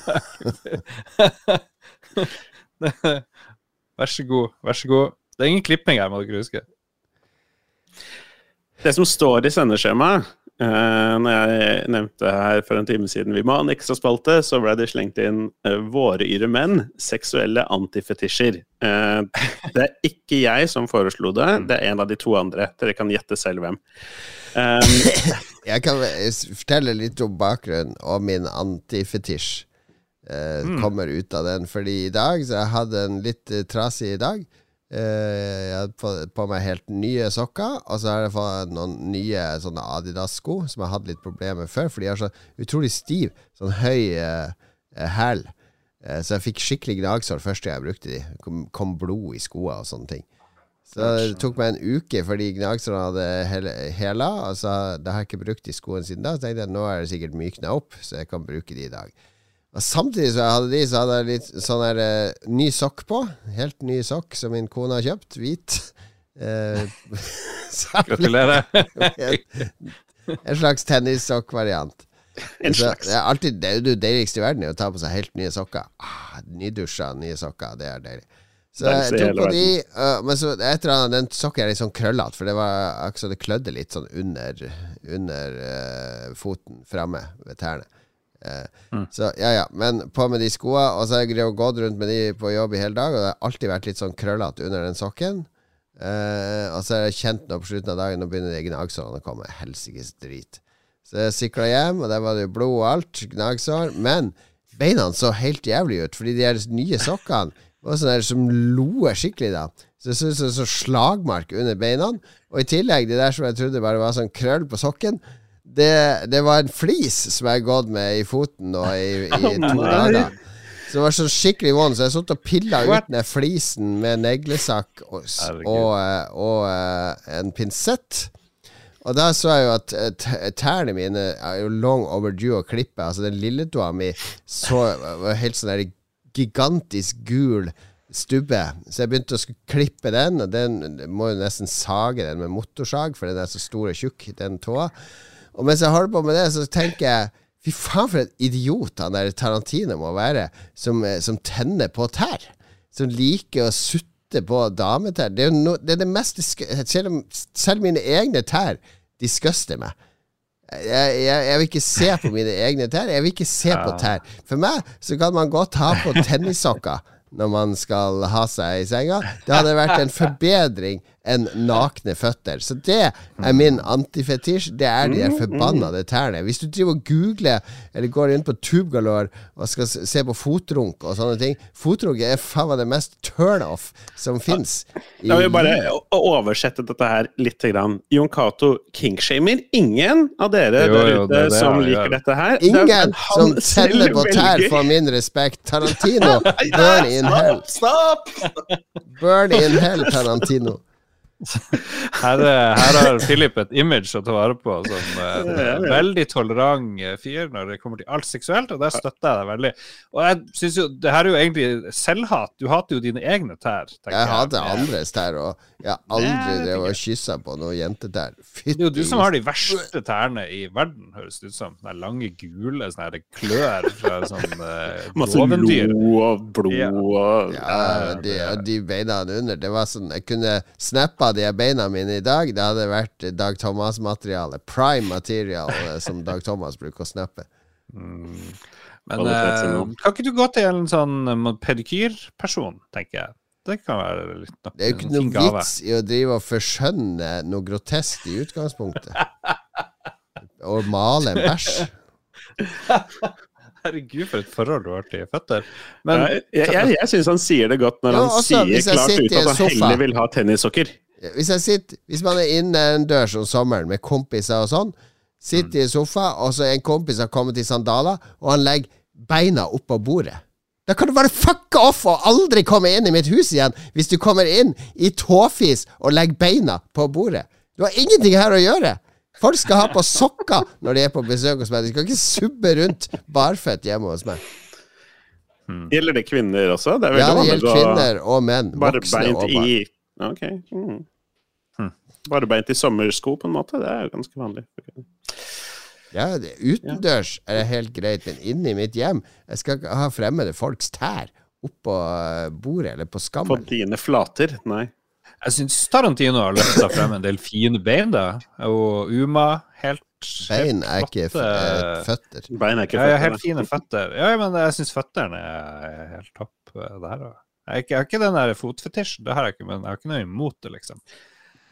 Vær så god, vær så god. Det er ingen klipping her, må dere huske. Det som står i sendeskjemaet uh, Når jeg nevnte her for en time siden vi må ha en ekstraspalte, så ble det slengt inn uh, 'Våre yre menn seksuelle antifetisjer'. Uh, det er ikke jeg som foreslo det, det er en av de to andre. Dere kan gjette selv hvem. Um, Jeg kan fortelle litt om bakgrunnen og min antifetisj. Eh, Kommer ut av den. Fordi i dag Så jeg hadde en litt eh, trasig dag. Eh, jeg hadde på, på meg helt nye sokker, og så har jeg fått noen nye sånne Adidas-sko som jeg hadde litt problemer med før, for de har så utrolig stiv, sånn høy eh, hæl. Eh, så jeg fikk skikkelig gnagsår første gang jeg brukte de. Kom, kom blod i skoene og sånne ting. Så det tok meg en uke fordi gnagsårene hadde hæla. hela. Altså, det har jeg ikke brukt de skoene siden da. Så tenkte jeg nå er det sikkert mykna opp, så jeg kan bruke de i dag. Og Samtidig som jeg hadde de, så hadde jeg litt sånn her uh, ny sokk på. Helt ny sokk som min kone har kjøpt. Hvit. Uh, Gratulerer. en slags tennissokkvariant. en Så slags. Det er alltid det, er det deiligste i verden er å ta på seg helt nye sokker. Ah, nydusja, nye sokker. Det er deilig. Så jeg tror tok på de, uh, men så et eller annet Den sokken er litt sånn krøllete, for det var akkurat så det klødde litt sånn under, under uh, foten framme ved tærne. Uh, Mm. Så ja, ja. Men på med de skoene, og så har jeg gått rundt med de på jobb i hele dag, og det har alltid vært litt sånn krøllete under den sokken. Eh, og så har jeg kjent nå på slutten av dagen Nå begynner de gnagsårene å komme. Helsikes drit. Så jeg sikla hjem, og der var det jo blod og alt. Gnagsår. Men beina så helt jævlig ut, fordi de her nye sokkene var sånn der som loer skikkelig, da. Så det så ut som så slagmark under beina. Og i tillegg, det der som jeg trodde bare var sånn krøll på sokken, det, det var en flis som jeg har gått med i foten nå i, i to dager. Så Så det var sånn skikkelig vondt, så jeg satt og pilla ut den flisen med neglesakk og, og, eh, og eh, en pinsett. Og da så jeg jo at eh, tærne mine er jo long overdue å klippe. Altså den lilletåa mi så var helt sånn der gigantisk gul stubbe. Så jeg begynte å klippe den, og den må jo nesten sage den med motorsag, for den er så stor og tjukk, den tåa. Og mens jeg holder på med det, så tenker jeg Fy faen, for en idiot han der Tarantino må være, som, eh, som tenner på tær. Som liker å sutte på dametær. Det er no, det, er det mest selv, selv mine egne tær disguster meg. Jeg, jeg, jeg vil ikke se på mine egne tær. Jeg vil ikke se på tær. For meg så kan man godt ha på tennissokker når man skal ha seg i senga. Det hadde vært en forbedring enn nakne føtter. Så det er min antifetisj. Det er de der forbannede tærne. Hvis du driver og googler eller går inn på TubeGalore og skal se på fotrunk og sånne ting Fotrunk er faen meg det mest turnoff som fins. Vil jeg bare oversette dette her litt. Grann. Jon Cato kingshamer ingen av dere Jo, der ute det det som liker dette her. Er Ingen som teller på tær for får min respekt. Tarantino, burn in hell. Burn in hell, Tarantino. Her, er- her har Philip et image å ta vare på som eh, en Ja, ja. veldig tolerant eh, fyr når det kommer til alt seksuelt, og der støtter jeg deg veldig. Og jeg synes jo, det her er jo egentlig selvhat. Du hater jo dine egne tær. Jeg, Jeg hater andres tær, og jeg har aldri det drevet og kyssa på noen jentetær. Det er jo du som har de verste tærne i verden, høres det ut som. Sånne lange, gule sånne her klør fra sånn uh, Masse blod og blod Ja. og Ja, de, og de beina under. Det var sånn Jeg kunne snappa de beina mine i dag. Det hadde vært Dag Thomas-materiale. Prime material, eh, som Dag Thomas bruker å snappe. Men eh, kan ikke du gå til en sånn eh, pedikyrperson, tenker jeg. Det kan være litt nok, Det er jo ikke noen gave. vits i å drive og forskjønne noe grotesk i utgangspunktet. Og male en bæsj. Herregud, for et forhold du har til føtter. Men jeg, jeg, jeg, syns han sier det godt når Ja, han også sier klart ut at han sofa. heller vil ha tennissokker. Hvis, sitter, hvis man er innendørs om sommeren med kompiser og sånn, sitter i sofa, og så er en kompis har kommet i sandaler, og han legger beina oppå bordet. Da kan du bare fucke off og aldri komme inn i mitt hus igjen hvis du kommer inn i tåfis og legger beina på bordet. Du har ingenting her å gjøre. Folk skal ha på sokker når de er på besøk hos meg. De skal ikke subbe rundt barføtt hjemme hos meg. Gjelder det kvinner også? Det er Ja, det gjelder kvinner og menn. Bare beint i Ok. Mm. Hm. Bare beint i sommersko, på en måte. Det er jo ganske vanlig. Ja, det, utendørs er det helt greit, men inne i mitt hjem Jeg skal ikke ha fremmede folks tær oppå eh, bordet eller på På skammen. dine flater. Nei. jeg syns Tarantino har løfta frem en del fine bein, da. Og Uma helt Bein er ikke eh, føtter. Bein er ikke Ja, ja, føtter, helt fine føtter. Ja, men jeg syns føttene er helt topp eh, der. da. Jeg, har ikke den der fotfetisjen, det har jeg ikke, men jeg har ikke noe imot det, liksom.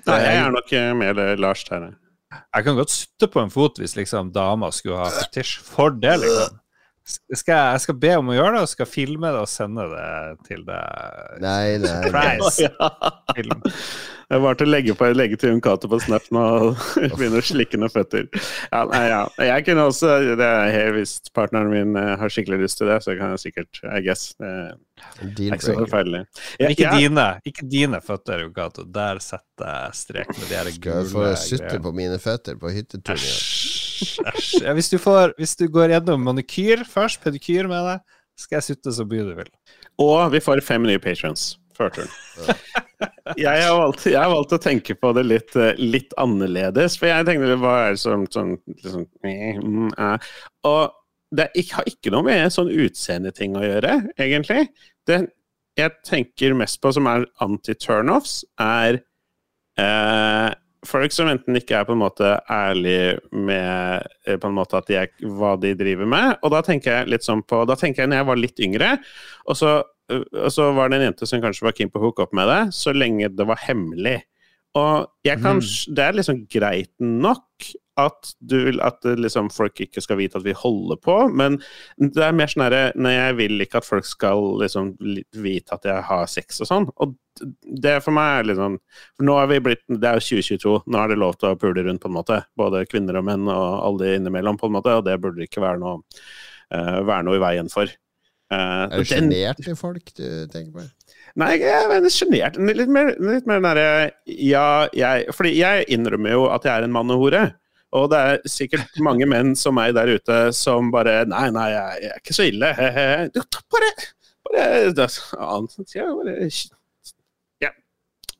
Nei, jeg er nok eh, mer det Lars der. jeg. Jeg kan godt sutte på en fot hvis liksom dama skulle ha fetisj for det, liksom. Skal jeg, jeg skal be om å gjøre det, og skal filme det og sende det til deg. Nei, nei. Surprise! Ja. Film. Jeg var til å legge, på, legge til Jon Cato på Snap nå og begynne å slikke noen føtter. Ja, nei, ja. Jeg kunne også det er Hvis partneren min eh, har skikkelig lyst til det, så kan jeg sikkert I guess. Det Deal ikke så forferdelig. Men ikke, jeg, dine, ikke dine føtter, Jogato. Der setter jeg strek med de her Skal jeg få gule sutte på mine føtter på hyttetur? Æsj. æsj. Ja, hvis, du får, hvis du går gjennom manikyr først, pedikyr med deg, skal jeg sutte så mye du vil. og vi får fem nye patrons før turen. Jeg har, valgt, jeg har valgt å tenke på det litt, eh, litt annerledes. For jeg tenkte hva er det som sånn, liksom, mm, eh. Og det er har ikke noe med sånn utseendeting å gjøre, egentlig. Det jeg tenker mest på som er anti-turnoffs, er eh, folk som enten ikke er på en måte ærlige med eh, på en måte at de er, hva de driver med. Og da tenker jeg litt sånn på Da tenker jeg når jeg var litt yngre, og så, øh, og så var det en jente som kanskje var keen på å hooke opp med det, så lenge det var hemmelig. Og jeg kan, mm. det er liksom greit nok at, du, vil- at liksom folk ikke skal vite at vi holder på, men det er mer sånn herre Nei, jeg vil ikke at folk skal liksom vite at jeg har sex og sånn. Og det for meg er litt sånn For nå er vi blitt Det er jo 2022, nå er det lov til å pule rundt, på en måte. Både kvinner og menn og alle innimellom, på en måte, og det burde ikke være noe, uh, være noe i veien for. Uh, Er du sjenert i folk du tenker på? Nei, jeg er sjenert. Litt mer, litt mer nære Ja, jeg Fordi jeg innrømmer jo at jeg er en mannehore. Og det er sikkert mange menn som meg der ute som bare Nei, nei, jeg, er ikke så ille. He-he. Bare, bare, bare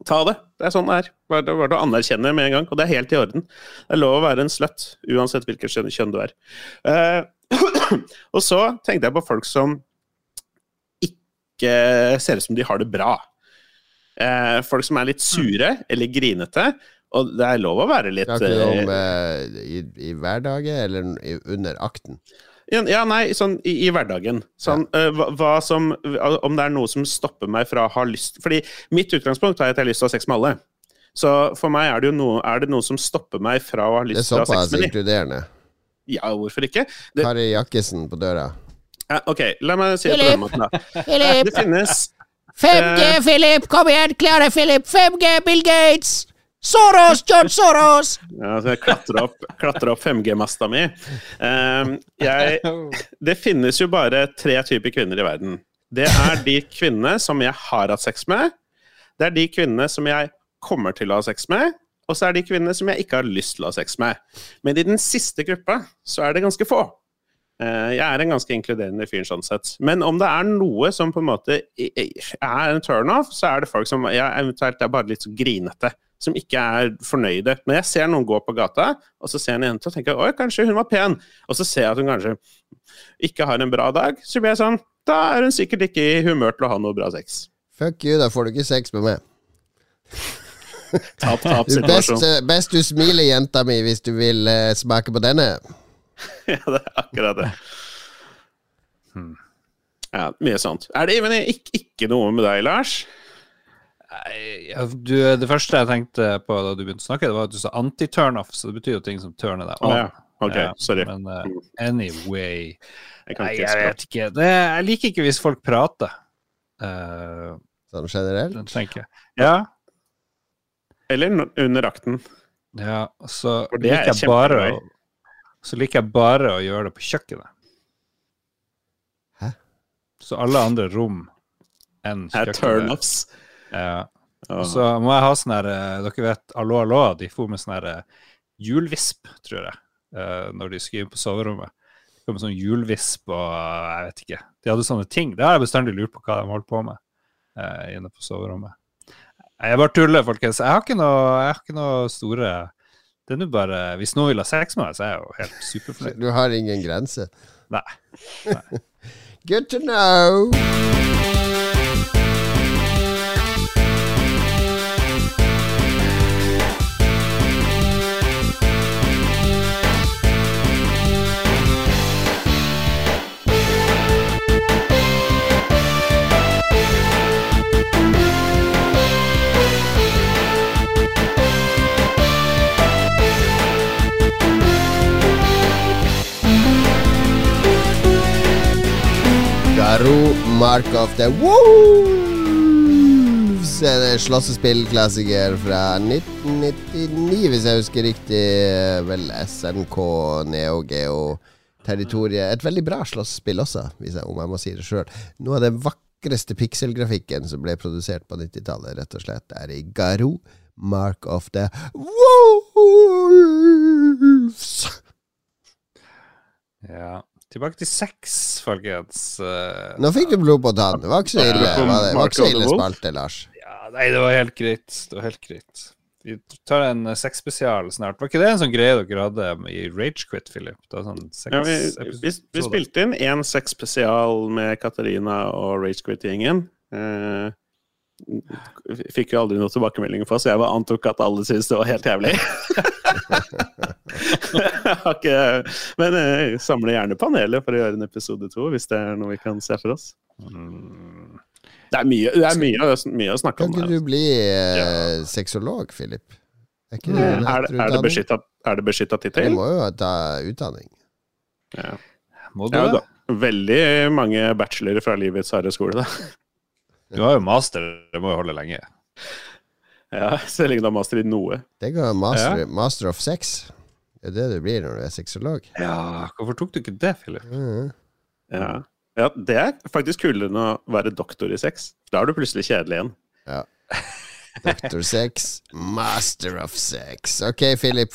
ta det. Det er sånn det er. Bare, bare å anerkjenne med en gang. Og det er helt i orden. Det er lov å være en slutt, uansett hvilket kjønn du er. Uh, og så tenkte jeg på folk som ikke ser ut som de har det bra. Uh, folk som er litt sure eller grinete. Og det er lov å være litt Snakker du om eh, eh, i, i hverdagen eller i, under akten? ja, ja, nei, sånn i, i hverdagen. Sånn, eh, hva, hva som Om det er noe som stopper meg fra å ha lyst Fordi mitt utgangspunkt er at jeg har lyst til å ha sex med alle. Så for meg er det jo noe, er det noe som stopper meg fra å ha er lyst til å ha såpass sex med dem. inkluderende. Ja, hvorfor ikke? Det, Kari Jakkesen på døra. ja, ok, la meg si det på den måten, da. Philip, Det finnes 5G, Philip, kom igjen, klare Philip, 5G, Bill Gates! Soros, George Soros! Ja, så jeg klatrer opp, opp 5G-masta mi. Ehm, jeg, det finnes jo bare tre typer kvinner i verden. Det er de kvinnene som jeg har hatt sex med. Det er de kvinnene som jeg kommer til å ha sex med. Og så er det de kvinnene som jeg ikke har lyst til å ha sex med. Men i den siste gruppa så er det ganske få. Eh, Jeg er en ganske inkluderende fyr sånn sett. Men om det er noe som på en måte er en turnoff, så er det folk som jeg eventuelt er bare litt så grinete. Som ikke er fornøyde. Når jeg ser noen gå på gata, og så ser jeg en jente og tenker oi, kanskje hun var pen, og så ser jeg at hun kanskje ikke har en bra dag, så blir jeg sånn Da er hun sikkert ikke i humør til å ha noe bra sex. Fuck you, da får du ikke sex med meg. Tap, tap situasjon. best, eh, best du smiler, jenta mi, hvis du vil uh, smake på denne. Ja, det er akkurat det. Ja, mye sånt. Er det ikke, ikke noe med deg, Lars? Ja, du, det første jeg tenkte på da du begynte å snakke, det var at du sa anti-turnoff, så det betyr jo ting som turner deg Å Oh, ja. Ok, sorry. Men uh, anyway Jeg kan Nei, jeg vet ikke. Det, jeg liker ikke hvis folk prater. Uh, Sånn generelt. den tenker jeg. Ja, Eller under akten. ja, så det er liker jeg bare å Så liker jeg bare å gjøre det på kjøkkenet. Hæ? Så alle andre rom enn kjøkkenet. turnoffs. Ja. Og så må jeg ha sånn her eh, Dere vet Allo Allo, de får med sånn her eh, hjulvisp, tror jeg, eh, når de skriver på soverommet. De kom sånn hjulvisp og eh, jeg vet ikke. De hadde sånne ting. Det har jeg bestandig lurt på hva de holdt på med eh, inne på soverommet. Jeg bare tuller, folkens. Jeg har ikke noe, jeg har ikke noe store Det er nå bare Hvis noen vil ha sex med meg, så er jeg jo helt superfornøyd. Du har ingen grense. Nei. Good to know! Garo Mark of the Wolves det slåssespillklassiker fra 1999, hvis jeg husker riktig. Vel SNK Neo Geo territoriet. Et veldig bra slåssespill også, jeg, om jeg må si det sjøl. Noe av den vakreste pikselgrafikken som ble produsert på 90-tallet, rett og slett, er i Garo Mark of the Wolves. Ja. Tilbake til sex, folkens. Eh, Nå fikk du blod på tann. Det var ikke så ille, var det? det var ikke så ille spalte, Lars. Ja, nei, det var helt greit. Det var helt greit. Vi tar en sexspesial snart. Var ikke det en sånn greie dere hadde i Ragequit, Philip? Det var sånn sex Ja, vi, vi, vi spilte inn én sex spesial med Katarina og Ragequit-gjengen. Eh, fikk jo aldri noen tilbakemeldinger på, så jeg bare antok at alle syntes det var helt jævlig. Ikke- Men jeg samler gjerne panelet for å gjøre en episode to, hvis det er noe vi kan se for oss. Mm. Det er mye, det er mye, mye å snakke om. Kan ikke her. du bli eh, sexolog, Philip? Er ikke det en Er, det- er det beskytta, tittel? Du må jo ta utdanning. Ja. Må du Ja, da. Veldig mange bachelorer fra livets harde skole, da. Du har jo master, det må jo holde lenge. Ja, Så lenge du har master i noe. Det går master, master of sex. Det er det du blir når du er sexolog. Ja, hvorfor tok du ikke det, Philip? Mm. Ja. Ja, det er faktisk kulere enn å være doktor i sex. Da er du plutselig kjedelig igjen. Ja. Doktor Sex, Master of Sex. Ok, Philip.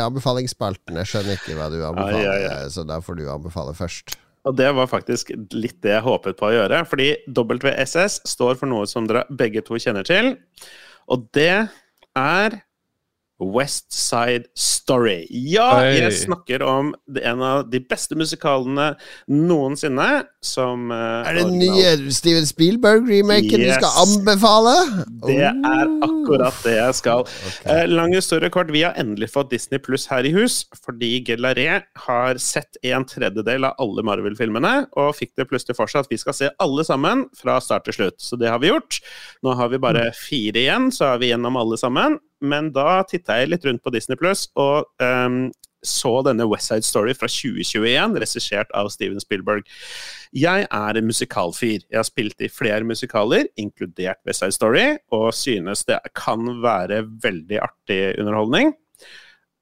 Anbefalingsspalten. Jeg skjønner ikke hva du anbefaler, ja, ja, så da får du anbefale først. Og det var faktisk litt det jeg håpet på å gjøre. Fordi WSS står for noe som dere begge to kjenner til. Og det er West Side Story. Ja, Oi. jeg snakker om en av de beste musikalene noensinne. Som eh, Er det den nye Steven Spielberg-remaken du skal anbefale? Det er akkurat det jeg skal. Okay. Eh, lang historie kort, vi har endelig fått Disney Pluss her i hus, fordi Gelaré har sett en tredjedel av alle Marvel-filmene, og fikk det plutselig for seg at vi skal se alle sammen fra start til slutt. Så det har vi gjort. Nå har vi bare fire igjen, så er vi gjennom alle sammen. Men da titta jeg litt rundt på Disney Pluss, og um, så denne West Side Story fra 2021, regissert av Steven Spielberg. Jeg er en musikalfyr. Jeg har spilt i flere musikaler, inkludert West Side Story, og synes det kan være veldig artig underholdning.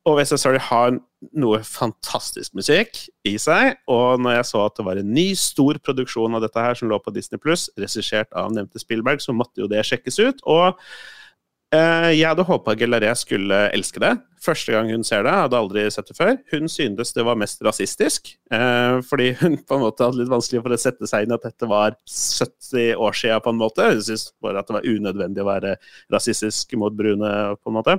Og West Side Story har noe fantastisk musikk i seg, og når jeg så at det var en ny, stor produksjon av dette her som lå på Disney Pluss, regissert av nevnte Spielberg, så måtte jo det sjekkes ut. og jeg hadde håpa Gelaré skulle elske det. Første gang hun ser det, hadde aldri sett det før. Hun syntes det var mest rasistisk, eh, fordi hun på en måte hadde litt vanskelig for å sette seg inn at dette var 70 år siden, på en måte. Hun syntes bare at det var unødvendig å være rasistisk mot brune, på en måte.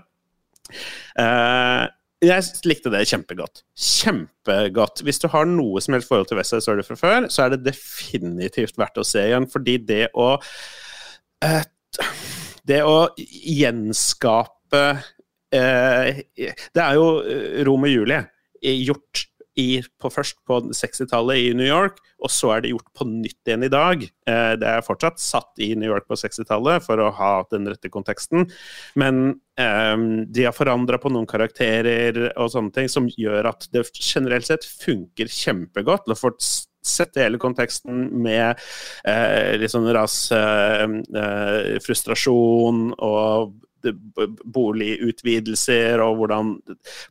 Eh, jeg likte det kjempegodt. Kjempegodt. Hvis du har noe som helst forhold til West Side Story fra før, så er det definitivt verdt å se igjen, fordi det å eh, Det å gjenskape eh, Det er jo eh, Rom og Julie eh, gjort i, på først på 60-tallet i New York, og så er det gjort på nytt igjen i dag. Eh, det er fortsatt satt i New York på 60-tallet for å ha den rette konteksten, men eh, de har forandra på noen karakterer og sånne ting som gjør at det generelt sett funker kjempegodt. Når folk s- setter hele konteksten med eh, sånn ras, eh, eh, frustrasjon og boligutvidelser og hvordan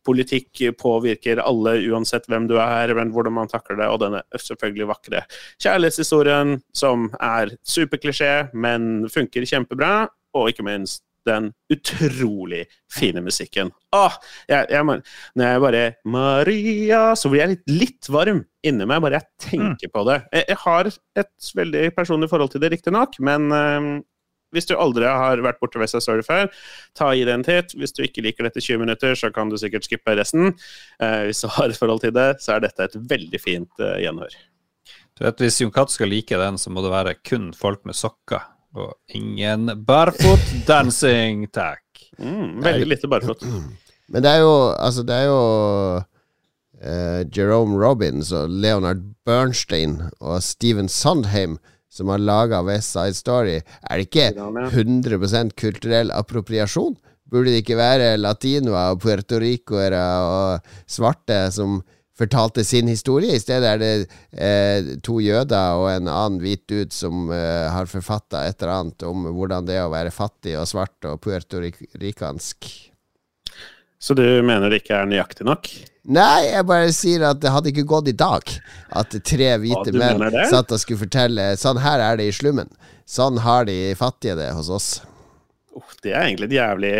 politikk påvirker alle uansett hvem du er, men hvordan man takler det, og denne selvfølgelig vakre kjærlighetshistorien som er superklisjé, men funker kjempebra, og ikke minst den utrolig fine musikken. Åh, jeg, jeg, når jeg bare Maria Så blir jeg litt, litt varm inni meg, bare jeg tenker på det. Jeg, jeg har et veldig personlig forhold til det, riktignok, men øh, hvis du aldri har vært borte ved West Story før, ta i det en titt. Hvis du ikke liker dette 20 minutter, så kan du sikkert skippe resten. Eh, hvis du har et forhold til det, så er dette et veldig fint eh, gjenhør. Du vet, Hvis Jon Cato skal like den, så må det være kun folk med sokker. Og ingen barfot dancing, takk. Mm, veldig lite barfot. Men det er jo Altså, det er jo uh, Jerome Robbins og Leonard Bernstein og Steven Sondheim som har laga West Side Story. Er det ikke 100% kulturell appropriasjon? Burde det ikke være latinoer og puertoricoere og svarte som fortalte sin historie? I stedet er det eh, to jøder og en annen hvit dude som eh, har forfatta et eller annet om hvordan det er å være fattig og svart og puertorikansk. Så du mener det ikke er nøyaktig nok? Nei, jeg bare sier at det hadde ikke gått i dag at tre hvite ja, menn satt og skulle fortelle Sånn her er det i slummen. Sånn har de fattige det hos oss. Oh, det er egentlig et jævlig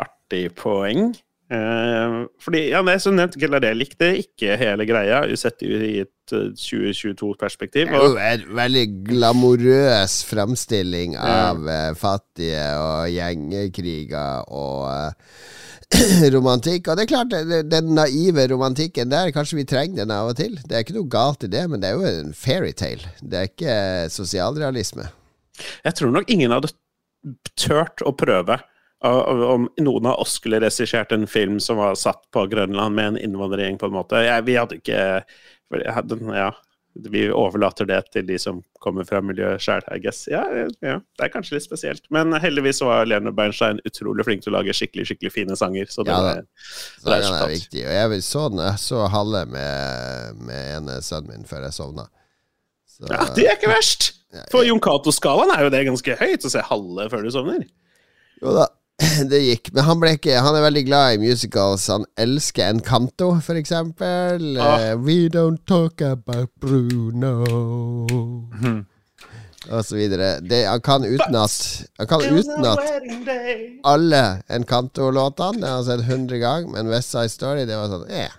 artig poeng. Eh, fordi, ja, det er som nevnt, Gelaré likte ikke hele greia, usett i et eh, 2022-perspektiv. Det er jo en veldig glamorøs fremstilling av ja. fattige og gjengekriger og eh, romantikk. Og det er klart, den naive romantikken der, kanskje vi trenger den av og til. Det er ikke noe galt i det, men det er jo en fairytale. Det er ikke sosialrealisme. Jeg tror nok ingen hadde tørt å prøve om noen av oss skulle regissert en film som var satt på Grønland med en innvandrergjeng, på en måte. Jeg, vi hadde ikke hadde, Ja. Vi overlater det til de som kommer fra miljøet sjøl, I guess. Ja, ja, det er kanskje litt spesielt. Men heldigvis var Lene Bernstein utrolig flink til å lage skikkelig skikkelig fine sanger. Så det Ja var, Så det er er viktig. Og jeg så, den, jeg så halve med, med ene sønnen min før jeg sovna. Så, ja, det er ikke verst! For Jon Cato-skalaen er jo det ganske høyt, å se halve før du sovner. Jo da. det gikk. Men han ble ikke Han er veldig glad i musicals. Han elsker Encanto, for eksempel. Ah. Eh, We don't talk about Bruno. Og så videre. Det, han kan utenat Han kan utenat alle Encanto-låtene. Det har sett 100 ganger, men West Side Story, det var sånn eh.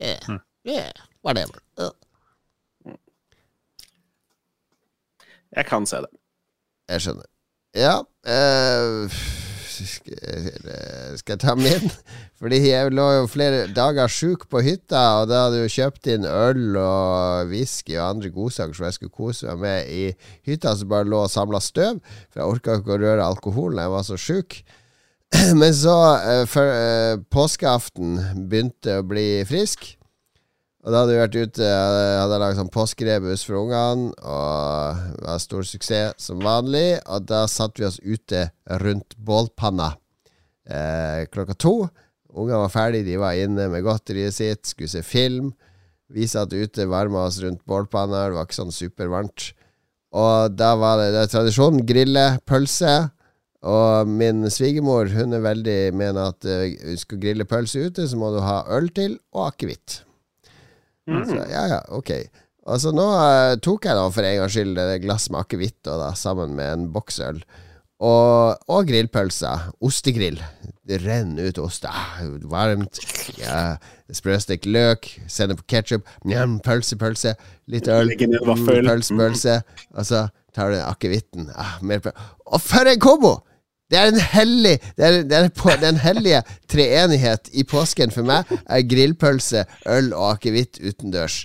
Yeah, yeah, whatever. Uh. Jeg kan se det. Jeg skjønner. Ja eh, jeg- skal jeg ta min? Fordi jeg lå jo flere dager sjuk på hytta, og da hadde jeg jo kjøpt inn øl og whisky og andre godsaker som jeg skulle kose meg med i hytta, som bare lå og samla støv. For jeg orka ikke å røre alkoholen, jeg var så sjuk. Men så, eh, før eh, påskeaften, begynte å bli frisk. Og da hadde vi vært ute, jeg hadde lagd sånn påskerebus for ungene, og det var stor suksess som vanlig. Og da satt vi oss ute rundt bålpanna eh, klokka to. Ungene var ferdige, de var inne med godteriet sitt, skulle se film. Vi satt ute, varma oss rundt bålpanna, det var ikke sånn supervarmt. Og da var det, det tradisjon, grille pølse. Og min svigermor hun er veldig mener at eh, skal du grille pølse ute, så må du ha øl til og akevitt. Så ja, ja, ok. Og så nå uh, tok jeg da for en gangs skyld et glass med akevitt sammen med en boksøl. Og, og grillpølser. Ostegrill. Det renner ut ost. Ah, varmt. Ja, Sprøstekt løk. Sender på ketsjup. Pølse, pølse. Litt øl. Mm, Pølse, pølse. Og så tar du akevitten. Ah, mer pølse. Og for en kombo! Det er en hellig Det er, det er på, den hellige treenighet i påsken for meg er grillpølse, øl og akevitt utendørs.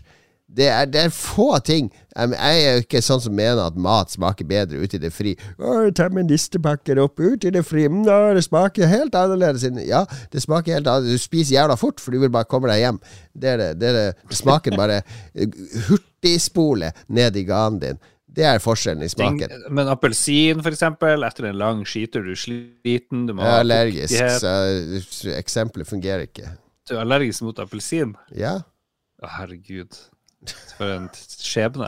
Det er, det er få ting Jeg er jo ikke sånn som mener at mat smaker bedre ute i det fri. Å, ta med nistepakker opp ut i det fri. Mm, det smaker helt annerledes. Ja, det smaker helt annerledes. Du spiser jævla fort, for du vil bare komme deg hjem. Det er det. Det, er det. Smaken bare eh, hurtigspole ned i ganen din. Det er forskjellen i smaken. men appelsin, for eksempel, etter en lang skitur, du er sliten, du må Jeg er allergisk, fuktighet. så eksempelet fungerer ikke. Du er allergisk mot appelsin? Ja, Å, herregud. For en skjebne.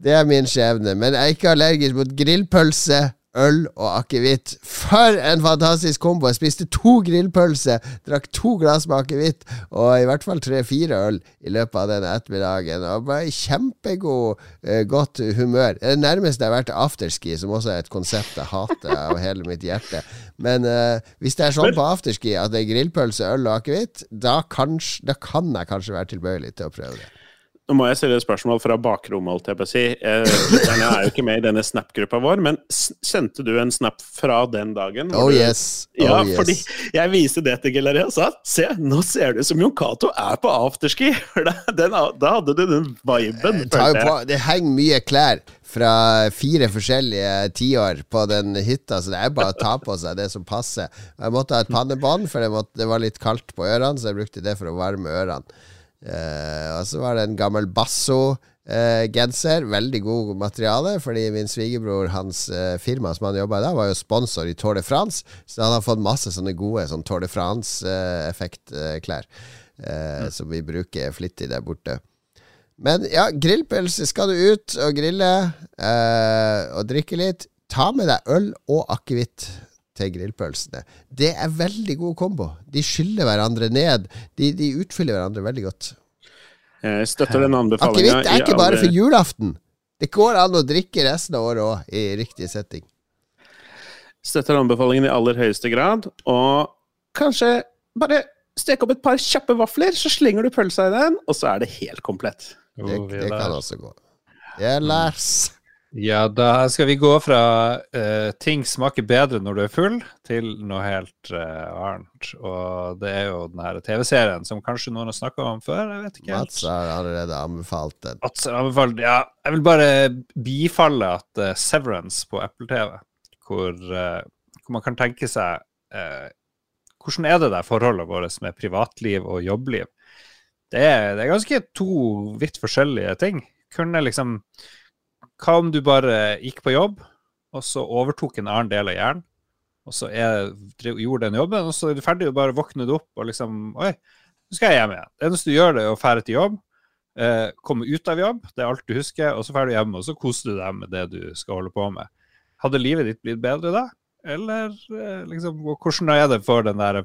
det er min skjebne. Men jeg er ikke allergisk mot grillpølse, øl og akevitt. For en fantastisk kombo! Jeg spiste to grillpølser, drakk to glass med akevitt og i hvert fall tre-fire øl i løpet av den ettermiddagen. Og bare i kjempegod, eh, godt humør. Det er det nærmeste jeg har vært afterski, som også er et konsept jeg hater av hele mitt hjerte. Men uh, hvis det er sånn på afterski at det er grillpølse, øl og akevitt, da, da kan jeg kanskje være tilbøyelig til å prøve det. Nå må jeg stille et spørsmål fra bakrommet, holdt jeg på å si. Jeg er jo ikke med i denne Snap-gruppa vår, men sendte du en snap fra den dagen? Oh yes. Oh Ja, yes. fordi jeg viste det til Gilleria og sa se, nå ser du ut som Jon Cato er på afterski! Den, da hadde du den viben. På, det henger mye klær fra fire forskjellige tiår på den hytta, så det er bare å ta på seg det som passer. Jeg måtte ha et pannebånd, for det, måtte, det var litt kaldt på ørene, så jeg brukte det for å varme ørene. Eh, og så var det en gammel Basso-genser. Veldig god materiale, fordi min svigerbror, hans uh, firma som han jobba i da, var jo sponsor i Tour de France, så han har fått masse sånne gode sånn Tour de France-effektklær, eh, som vi bruker flittig der borte. Men ja, grillpølse. Skal du ut og grille og drikke litt, ta med deg øl og akevitt til grillpølsene. Det er veldig god kombo. De skyller hverandre ned. De, de utfyller hverandre veldig godt. Jeg støtter den anbefalinga. Akevitt er ikke bare for julaften. Det går an å drikke resten av året òg, i riktig setting. Støtter anbefalingen i aller høyeste grad. Og kanskje bare stek opp et par kjappe vafler, så slenger du pølsa i den, og så er det helt komplett. Det, Oh, det kan også gå. Ja, Lars. Ja, da skal vi gå fra uh, ting smaker bedre når du er full, til noe helt uh, annet. Og det er jo den her TV-serien som kanskje noen har snakka om før. Jeg vet ikke helt. Mats har allerede anbefalt den. Mats har anbefalt- ja, jeg vil bare bifalle at uh, Severance på Apple TV, hvor, hvor man kan tenke seg Hvordan er det der forholdet vårt med privatliv og jobbliv? Det er, det er ganske to vidt forskjellige ting. Kunne liksom Hva om du bare gikk på jobb, og så overtok en annen del av hjernen, og så er, gjorde den jobben, og så er du ferdig, og bare våkner du opp og liksom Oi, nå skal jeg hjem igjen. Det eneste du gjør, det er å fære til jobb, eh, komme ut av jobb, det er alt du husker, og så drar du hjem og så koser du deg med det du skal holde på med. Hadde livet ditt blitt bedre da? eller eh, liksom, hvordan er det for den der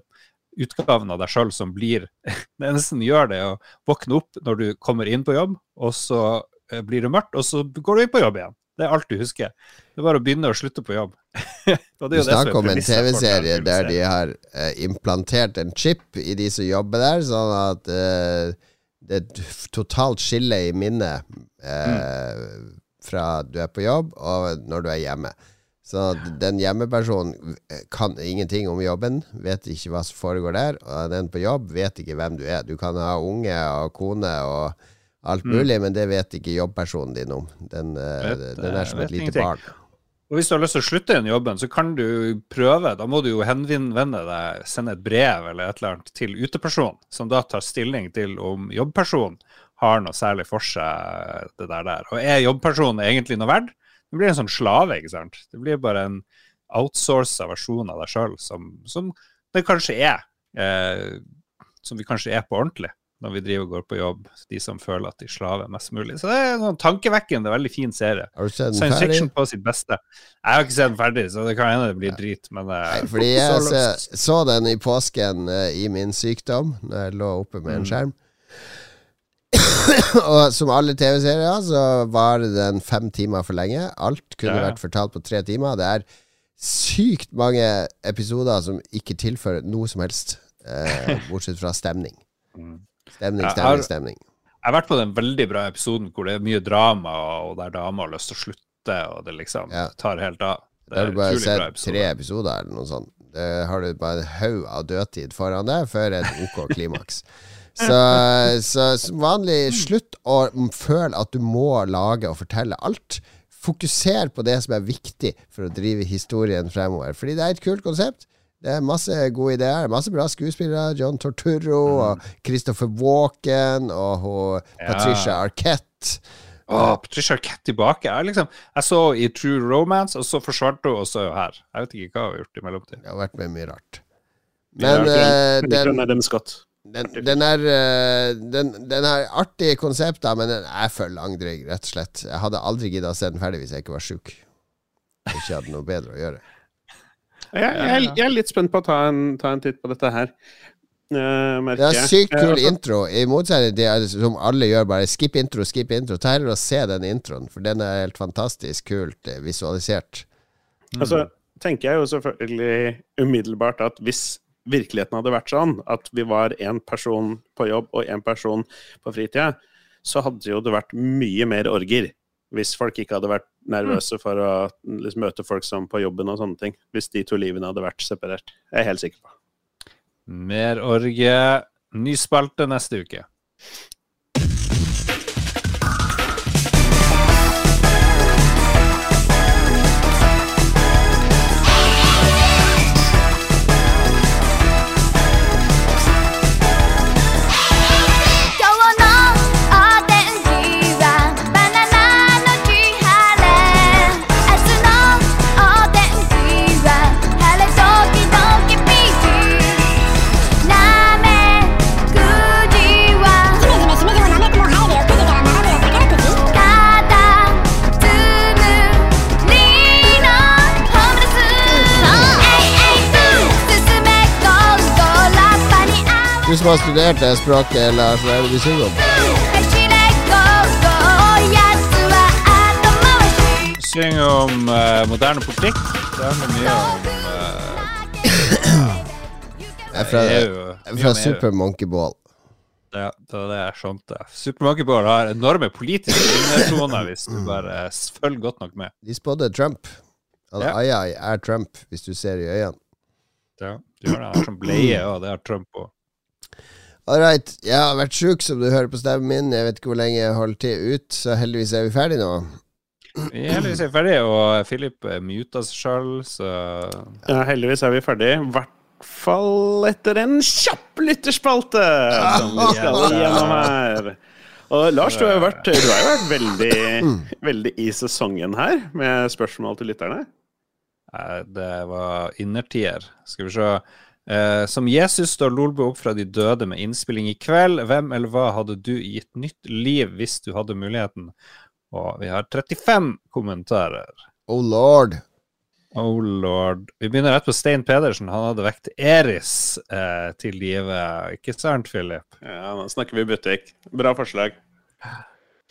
utgaven av deg sjøl som blir Det eneste den gjør det, er å våkne opp når du kommer inn på jobb, og så blir det mørkt, og så går du inn på jobb igjen. Det er alt du husker. Det er bare å begynne å slutte på jobb. Du er er snakker om en TV-serie der de har eh, implantert en chip i de som jobber der, sånn at uh, det er et totalt skille i minnet eh, fra du er på jobb og når du er hjemme. Så den hjemmepersonen eh, kan ingenting om jobben, vet ikke hva som foregår der. Og den på jobb vet ikke hvem du er. Du kan ha unge og kone og alt mulig, men det vet ikke jobbpersonen din om. Den, eh, Vet, den er som et lite ingenting. barn. Og hvis du har lyst til å slutte i den jobben, så kan du prøve. Da må du jo henvende deg, sende et brev eller et eller annet til uteperson, som da tar stilling til om jobbpersonen har noe særlig for seg, det der der. Og er jobbpersonen egentlig noe verdt? Det blir en sånn slave, ikke sant. Det blir bare en outsourca versjon av deg sjøl, som, som det kanskje er. Eh, som vi kanskje er på ordentlig når vi driver og går på jobb, de som føler at de slaver mest mulig. Så det er en sånn tankevekkende, veldig fin serie. Har du sett den Science ferdig? fiction på sitt beste. Jeg har ikke sett den ferdig, så det kan hende det blir drit, men eh, Nei, fordi jeg så så, den i påsken uh, i min sykdom, når jeg lå oppe med en Mm. skjerm. og som alle TV-serier så var den fem timer for lenge. Alt kunne Ja, ja. vært fortalt på tre timer. Det er sykt mange episoder som ikke tilfører noe som helst, uh, bortsett fra stemning. Mm. Stemning, stemning, stemning. Jeg har vært på den veldig bra episoden hvor det er mye drama, og der dama har lyst til å slutte, og det liksom Ja. tar helt av. Det Da har du bare sett episode. tre episoder eller noe sånt. Det har du bare en haug av dødtid foran deg før et OK klimaks. Så, så som vanlig, slutt å føle at du må lage og fortelle alt. Fokuser på det som er viktig for å drive historien fremover. Fordi det er et kult konsept. Det er masse gode ideer. Masse bra skuespillere. John Torturro og Christopher Walken og hun Ja. Patricia Arquette. Å, Patricia Arquette tilbake. Jeg, liksom, jeg så i True Romance, og så forsvant hun, og så er hun her. Jeg vet ikke hva hun har gjort i mellomtiden. Jeg har vært med mye rart. Men ja, den, Den, Scott. Den, den er eh, den, den er artig konsept, da, men den er for langdryg, rett og slett. Jeg hadde aldri gidda å se den ferdig hvis jeg ikke var sjuk. Ikke hadde noe bedre å gjøre. Jeg, jeg, jeg er litt spent på å ta en, ta en titt på dette her. Uh, Det er sykt kul uh, intro, i motsetning til det som alle gjør, bare skip intro, skip intro. Ta heller og se den introen, for den er helt fantastisk kult visualisert. visualisert. Altså, tenker jeg jo selvfølgelig umiddelbart at hvis virkeligheten hadde vært sånn, at vi var én person på jobb og én person på fritida, så hadde jo det vært mye mer orger. Hvis folk ikke hadde vært nervøse for å liksom, møte folk som på jobben og sånne ting. Hvis de to livene hadde vært separert. Jeg er helt sikker på. Mer orgie. Ny spalte neste uke.「Du som har studert det språket, eller hva er det du synger om? Synger om uh, moderne politikk. Det er mye om uh, Jeg er fra, er fra Super Monkey Ball. Ja, det var det jeg skjønte. Super Monkey Ball har enorme politiske undertoner hvis du bare følger godt nok med. De spådde Trump. Altså, ja. Ai, ai er Trump, hvis du ser i øynene. Ja, du har det her sånn bleie, og det har Trump òg. All right. Jeg har vært sjuk, som du hører på stemmen min. Jeg vet ikke hvor lenge jeg holder til ut, så heldigvis er vi ferdig nå. Vi er heldigvis ferdig, og Philip eh, muta seg sjøl, så Ja, heldigvis er vi ferdig. I hvert fall etter en kjapp lytterspalte som vi skal gjennom her. Og Lars, du har jo vært, du har jo vært veldig, veldig i sesongen her med spørsmål til lytterne. eh, det var innertier. Skal vi se. Eh, som Jesus står Lolbø opp fra de døde med innspilling i kveld. Hvem eller hva hadde du gitt nytt liv hvis du hadde muligheten? Og vi har 35 kommentarer. Oh lord. Oh lord. Vi begynner rett på Stein Pedersen. Han hadde vekt Eris eh, til live. Ikke sant, Philip? Ja, nå snakker vi butikk. Bra forslag.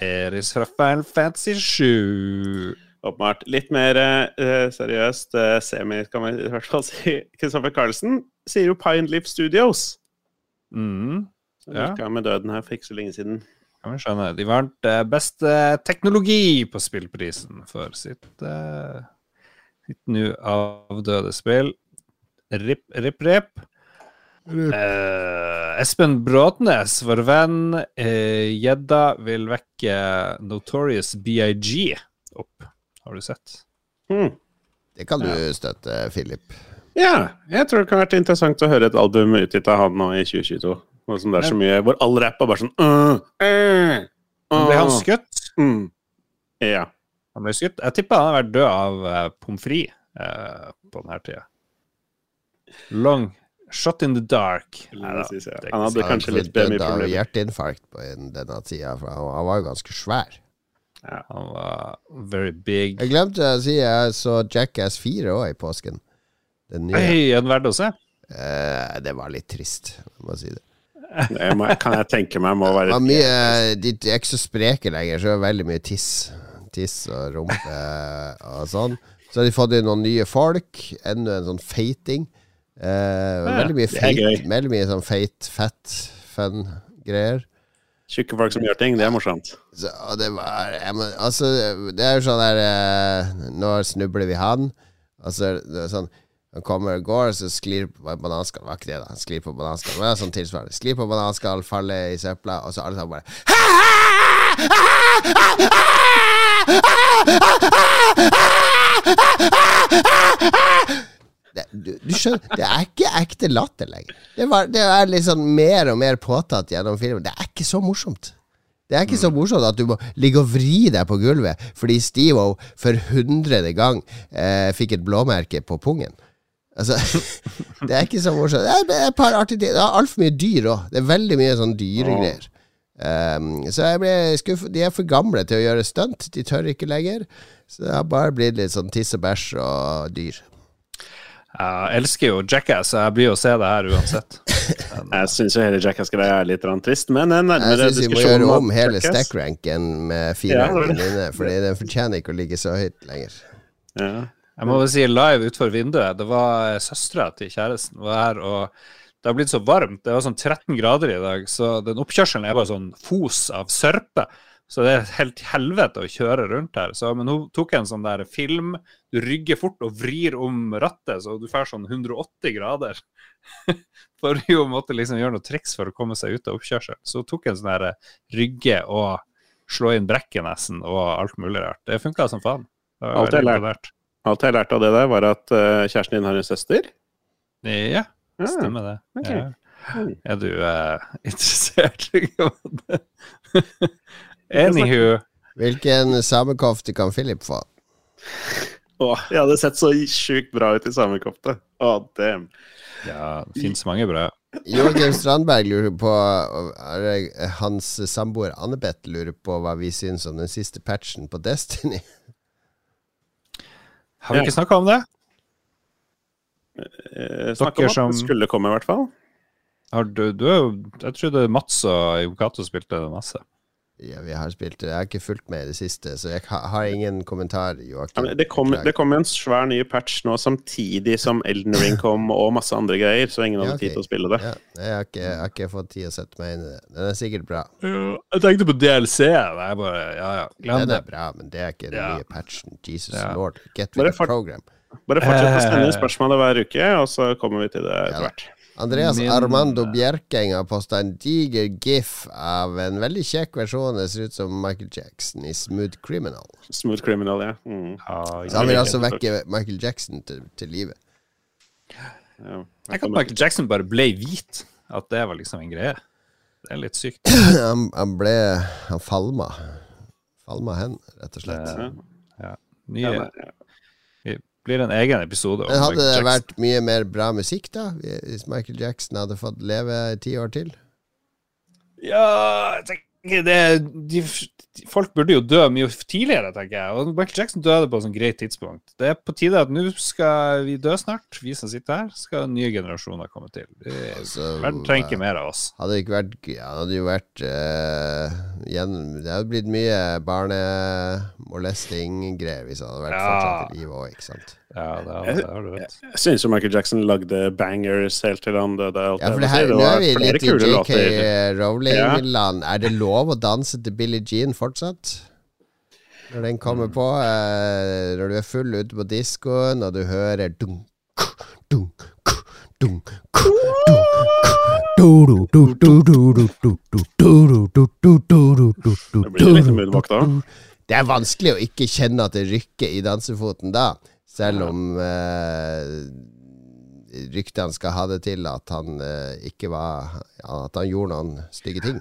Eris fra Final Fantasy 7. Åpenbart. Litt mer eh, seriøst, eh, semi, kan man i hvert fall si. Kristoffer Carlsen sier jo Pine Leaf Studios. Mm. Som Ja. gikk av med døden her for ikke så lenge siden. Kan vi skjønne. De vant eh, beste teknologi på spillprisen for sitt eh, sitt nå avdøde spill. Rip, rip, rip. Eh, Espen Bråtnes, vår venn eh, Gjedda, vil vekke Notorious BIG opp. Har du sett? Hmm. Det kan du støtte, Philip. Ja, jeg tror det kan være interessant å høre et album utgitt av han nå i 2022. Nå som det er så mye hvor all rapp er bare sånn uh, uh, uh. Ble han skutt? Mm. Ja. Han ble skutt. Jeg tipper han har vært død av uh, pommes frites uh, på denne tida. Long shot in the dark. Jeg. er Han hadde kanskje litt døde av BMI-problemer. hjerteinfarkt på denne tida, for han, han var jo ganske svær. Han var very big. Jeg glemte å si jeg så Jackass 4 òg i påsken. Den nye. Er verdt å se? Eh, det var litt trist, jeg må si det. Det må, kan jeg tenke meg må være mye, de, er ikke så spreke lenger, så det er veldig mye tiss. Tiss og rumpe og sånn. Så har de fått inn noen nye folk. Enda en sånn feiting. Eh, veldig mye feit, veldig mye sånn feit, fett, fun greier. Tjukke folk som gjør ting, det er morsomt. Så, og det var jeg må, Altså, det er jo sånn der eh, Når snubler vi han? Altså, det er sånn Han kommer og går, så sklir på bananskall. Var ikke det, da? Sklir på bananskall. Var sånn tilsvarende. Sklir på bananskall, faller i søpla, og så alle sammen bare det, du, du skjønner, det er ikke ekte latter lenger. Det, var, det er liksom mer og mer påtatt gjennom filmen. Det er ikke så morsomt. Det er ikke så morsomt at du må ligge og vri deg på gulvet fordi Steve-O for hundrede gang eh, fikk et blåmerke på pungen. Altså, det er ikke så morsomt. Det er, det et par artige ting. Det er altfor mye dyr òg. Det er veldig mye sånn dyregreier. Um, så jeg ble skuffet. De er for gamle til å gjøre stunt. De tør ikke lenger. Så det har bare blitt litt sånn tiss og bæsj og dyr. Jeg elsker jo Jackass, så jeg blir jo å se det her uansett. Jeg syns jo hele Jackass-greia er litt trist, men en Jeg nærmere syns vi må diskusjon gjøre om hele stack-ranken med Ja, fireren det inne, Fordi den fortjener ikke å ligge så høyt lenger. Ja. Jeg må vel si live utfor vinduet. Det var søstera til kjæresten var her, og det har blitt så varmt. Det var sånn 13 grader i dag, så den oppkjørselen er bare sånn fos av sørpe. Så det er helt helvete å kjøre rundt her. Så, men hun tok en sånn der film. Du rygger fort og vrir om rattet, så du får sånn 180 grader. For hun måtte liksom gjøre noe triks for å komme seg ut av oppkjørselen. Så hun tok en sånn der rygge og slå inn brekket nesten og alt mulig rart. Det funka som faen. Det var Alt jeg lært. lærte. Alt jeg lærte av det der, var at uh, kjæresten din har en søster. Ja, Ja. stemmer det. Okay. Ja. Mm. Er du uh, interessert? Anywho Hvilken samekofte kan Philip få? Åh, jeg hadde sett så sjukt bra ut i samekofte. Åh, damn. Ja, det fins mange bra. Joakim Strandberg lurer på er det Hans samboer Annebeth lurer på hva vi syns om den siste patchen på Destiny. Har vi ikke snakka om det? Snakka om at som- det skulle komme, i hvert fall. Har du, du er Jeg trodde Mats og Jon Cato spilte masse. Ja, vi har spilt Jeg har ikke fulgt med i det siste, så jeg har ingen kommentar, Joakim. det kom, det kom en svær ny patch nå samtidig som Elden Ring kom, og masse andre greier, så ingen hadde Ja, okay. tid til å spille det. Ja, jeg, har ikke, jeg har ikke fått tid å sette meg inn i det. Den er sikkert bra. Jeg tenkte på DLC. Jeg bare Ja, ja, glem Den er bra, men det er ikke den Ja. nye patchen. Jesus Ja. lord, get with the program. Bare fortsett å sende Eh. spørsmålet hver uke, og så kommer vi til det etter Ja. hvert. Andreas Min- Armando Bjerkeng har posta en diger gif av en veldig kjekk versjon. Det ser ut som Michael Jackson i Smooth Criminal. Smooth Criminal, ja. Mm. Ja, Så han vil altså vekke Michael Jackson til, til live. ja. Tenk at Michael Jackson bare ble hvit. At det var liksom en greie. Det er litt sykt. Han, han ble Han falma. Falma hen, rett og slett. Ja. Ja. Nye, Ja, men, ja. det blir en egen episode. Men hadde det vært mye mer bra musikk, da? Hvis Michael Jackson hadde fått leve ti år til? Ja, jeg tenker det, de, folk burde jo dø mye tidligere, tenker jeg. Og Michael Jackson døde på et sånt greit tidspunkt. Det er på tide at nå skal vi dø snart, vi som sitter her. Skal nye generasjoner komme til. Altså, verden trenger ikke mer av oss. Hadde det ikke vært ja, Hadde jo vært uh, gjennom, Det hadde blitt mye barnemolesting-greier hvis han hadde vært Ja. fortsatt i live òg, ikke sant. Ja, det, har- det har du rett. Jeg syns jo Michael Jackson lagde bangers helt til han døde. Ja, for det her, Det nå er vi litt i JK. Rowling-land. Er det lov å danse til Billie Jean fortsatt? Når den kommer på, eh, når du er full ute på diskoen, og du hører dunk, dunk, dunk, Det blir litt moonwalk da. Det er vanskelig å ikke kjenne at det rykker i dansefoten da, selv om eh, ryktene skal ha det til at han eh, ikke var At han gjorde noen stygge ting.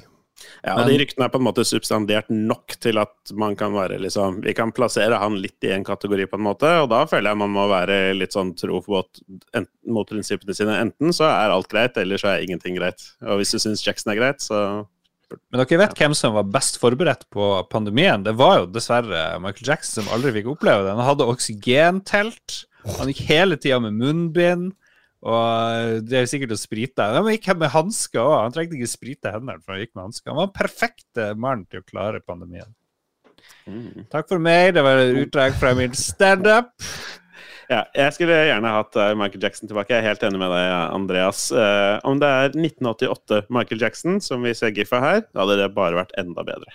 Ja, og De ryktene er på en måte substandert nok til at man kan være liksom Vi kan plassere han litt i en kategori, på en måte, og da føler jeg man må være litt sånn tro mot, mot prinsippene sine. Enten så er alt greit, eller så er ingenting greit. Og hvis du syns Jackson er greit, så Men dere vet hvem som var best forberedt på pandemien? Det var jo dessverre Michael Jackson som aldri fikk oppleve det. Han hadde oksygentelt. Han gikk hele tida med munnbind. Og det er sikkert å sprite. Han gikk med hansker òg. Han trengte ikke sprite hendene for han gikk med handsker. Han var den perfekte mann til å klare pandemien. Takk for meg. Det var et utdrag fra min standup. Ja, jeg skulle gjerne hatt eh, Michael Jackson tilbake. Jeg er helt enig med deg, Andreas. Eh, om det er 1988 Michael Jackson, som vi ser giffa her, da hadde det bare vært enda bedre.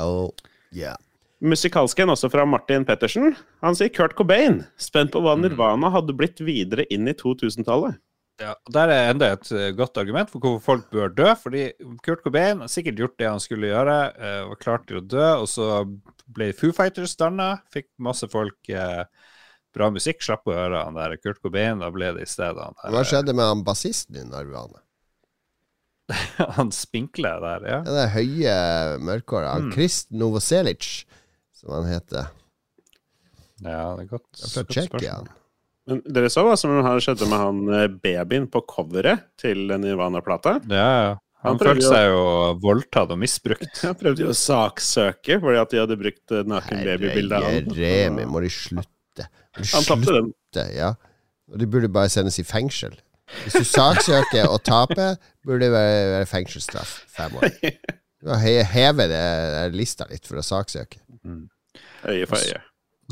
Oh, yeah. Musikalsken også fra Martin Pettersen. Han sier Kurt Cobain. Spent på hva Mm. Nirvana hadde blitt videre inn i 2000-tallet. Ja, og Der er enda et eh, godt argument for hvorfor folk bør dø. Fordi Kurt Cobain har sikkert gjort det han skulle gjøre, var klar til å dø, og så ble Foo Fighters danna. Fikk masse folk eh, bra musikk, slapp å høre han der Kurt Cobain. Da ble det i stedet han der Hva skjedde med han bassisten i Arvane? Han spinkle der, ja. Ja, det høye mørkhåra. Mm. Krist Novoselic, som han heter. Ja, det er godt. Jeg får fra Tsjekkia. Men dere så hva som har skjedde med han eh, babyen på coveret til Nirvana-plata? Ja, ja. Han Han følte seg jo voldtatt og misbrukt. Han prøvde jo å saksøke fordi at de hadde brukt eh, naken babybilde av Herre han. Remi, må de slutte? Han tapte den. ja. Og de burde bare sendes i fengsel. Hvis du saksøker og taper, burde det være, være fengselsstraff. Fem år. Du må he- heve det, det lista litt for å saksøke. Øye for øye.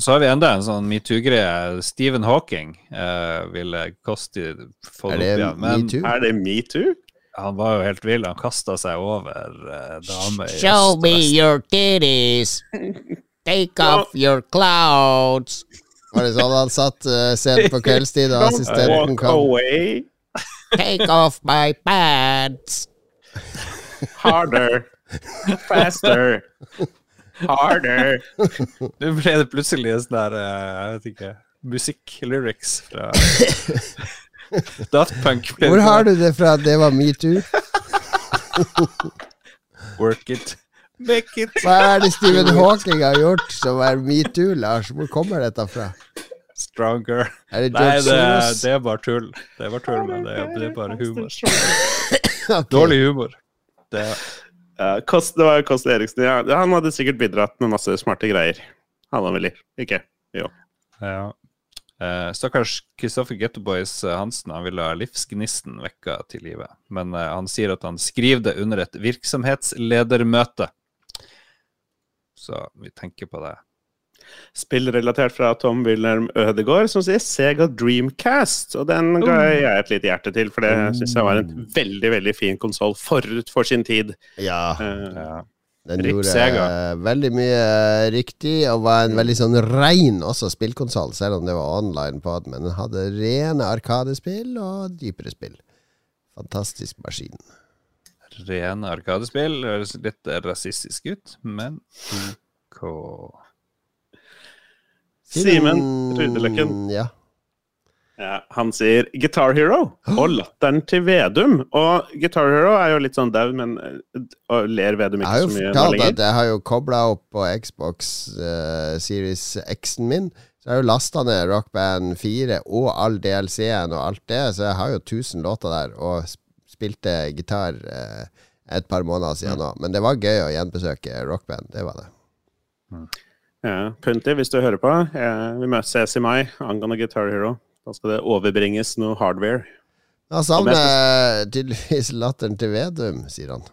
Så har vi enda en sånn metoo-greie. Stephen Hawking uh, ville koste få opp igjen. Men? Er det metoo? han var jo helt vill. Han kasta seg over uh, damer i Show me your titties. Take off your clouds. Var det sånn han satt uh, sent på kveldstid, og assistenten kom? away. Take off my pants. Harder. Faster. Harder. Nå ble det plutselig en sånn der, eh, jeg vet ikke, musikk-lyrics fra Daft Punk. Hvor har du det fra at det var metoo? Work it. Hva er det Stephen Hawking har gjort som er metoo, Lars? Hvor kommer dette fra? Stronger. Er det Nei, det, det er bare tull. Det er bare tull, men det er, det er bare humor. okay. Dårlig humor. Det, uh, Kost, det var Kost Eriksen. Ja. Han hadde sikkert bidratt med masse smarte greier. Han var vel ikke? Jo. ja. Uh, Stakkars Kristoffer Gettoboys eh, Hansen han ville ha livsgnisten vekka til live. Men uh, han sier at han skriver det under et virksomhetsledermøte. Så vi tenker på det. Spillrelatert fra Tom Wilhelm Ødegaard, som sier Sega Dreamcast. Og den ga jeg et lite hjerte til, for det syns jeg var en veldig veldig fin konsoll forut for sin tid. Ja, uh, Ja. den Rip gjorde Sega. veldig mye riktig, og var en veldig sånn rein også spillkonsoll, selv om det var online på den. Men den hadde rene arkadespill og dypere spill. Fantastisk maskin. Rene arkadespill Det høres litt rasistisk ut, men OK. Simen Rudeløkken. Ja. Ja, han sier Guitar Hero og latteren til Vedum. Og Guitar Hero er jo litt sånn daud, men eh, og ler Vedum ikke så mye nå fortalt lenger. at jeg har jo kobla opp på Xbox uh, Series X-en min. Så jeg har jo lasta ned Rock Band 4 og all DLC-en og alt det, så jeg har jo 1000 låter der, og spilte gitar eh, et par måneder siden nå. Men det var gøy å gjenbesøke rockband. Det var det. Ja, Punti, hvis du hører på, eh, vi møtes i mai angående Guitar Hero. Da skal det overbringes noe hardware. Han savner tydeligvis latteren til Vedum, sier han.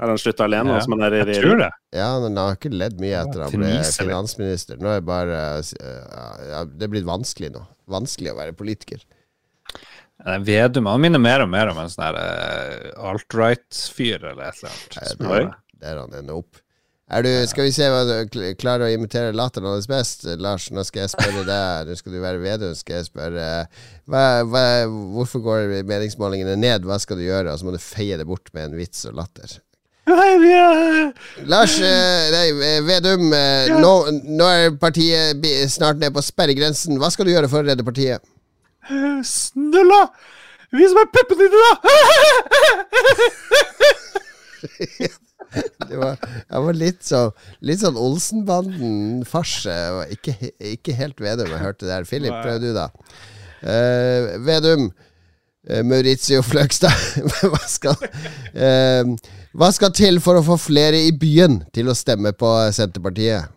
Er han slutta alene nå Ja, som han er i Jeg tror det. Ja, men han har ikke ledd mye etter han ble finansminister. Nå er det bare ja, Det er blitt vanskelig nå. Vanskelig å være politiker. Vedum han minner mer og mer om en sånn her eh, alt-right-fyr eller et eller annet. Er- Der han ender opp. Er du, skal vi se hva du klarer å imitere latteren hans best? Lars, nå skal jeg spørre deg. Nå skal du være Vedum. Skal jeg spørre hva, hva, Hvorfor går meningsmålingene ned? Hva skal du gjøre? Og så må du feie det bort med en vits og latter. Lars eh, Nei, Vedum. eh, Nå, nå er partiet snart ned på sperregrensen. Hva skal du gjøre for å redde partiet? Snulla! Vis meg puppene dine, da! Det var, jeg var litt, så, litt sånn Olsenbanden-farse. Ikke, ikke helt Vedum jeg hørte der. Philip, prøv du, da. Uh, Vedum. uh, Maurizio Fløgstad. hva, skal, eh, hva skal til for å få flere i byen til å stemme på Senterpartiet?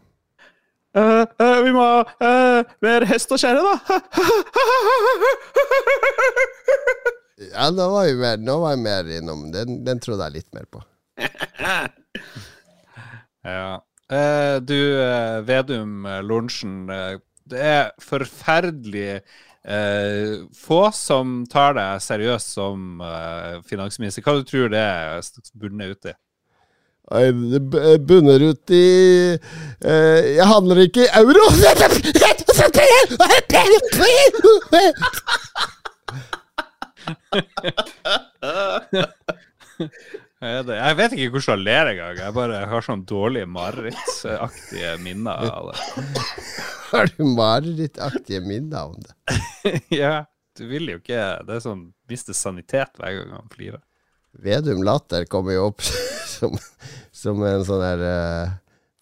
Eh, uh, vi må ha uh, mer hest og kjerre, da! Ja, nå var vi mer, nå var jeg mer innom. Den, den trodde jeg litt mer på. Ja. Eh, du, eh, Vedum eh, Lorentzen. Eh, det er forferdelig eh, få som tar deg seriøst som eh, finansminister. Hva du tror det er bundet ut i? Nei, Det bunner ut i eh, Jeg handler ikke i euro! Jeg vet ikke hvordan jeg ler engang. Jeg bare har sånn dårlige marerittaktige minner av det. Har du marerittaktige minner om det? ja, du vil jo ikke Det er sånn mister sanitet hver gang han flirer. Vedum Latter kommer jo opp som, som en sånn der uh,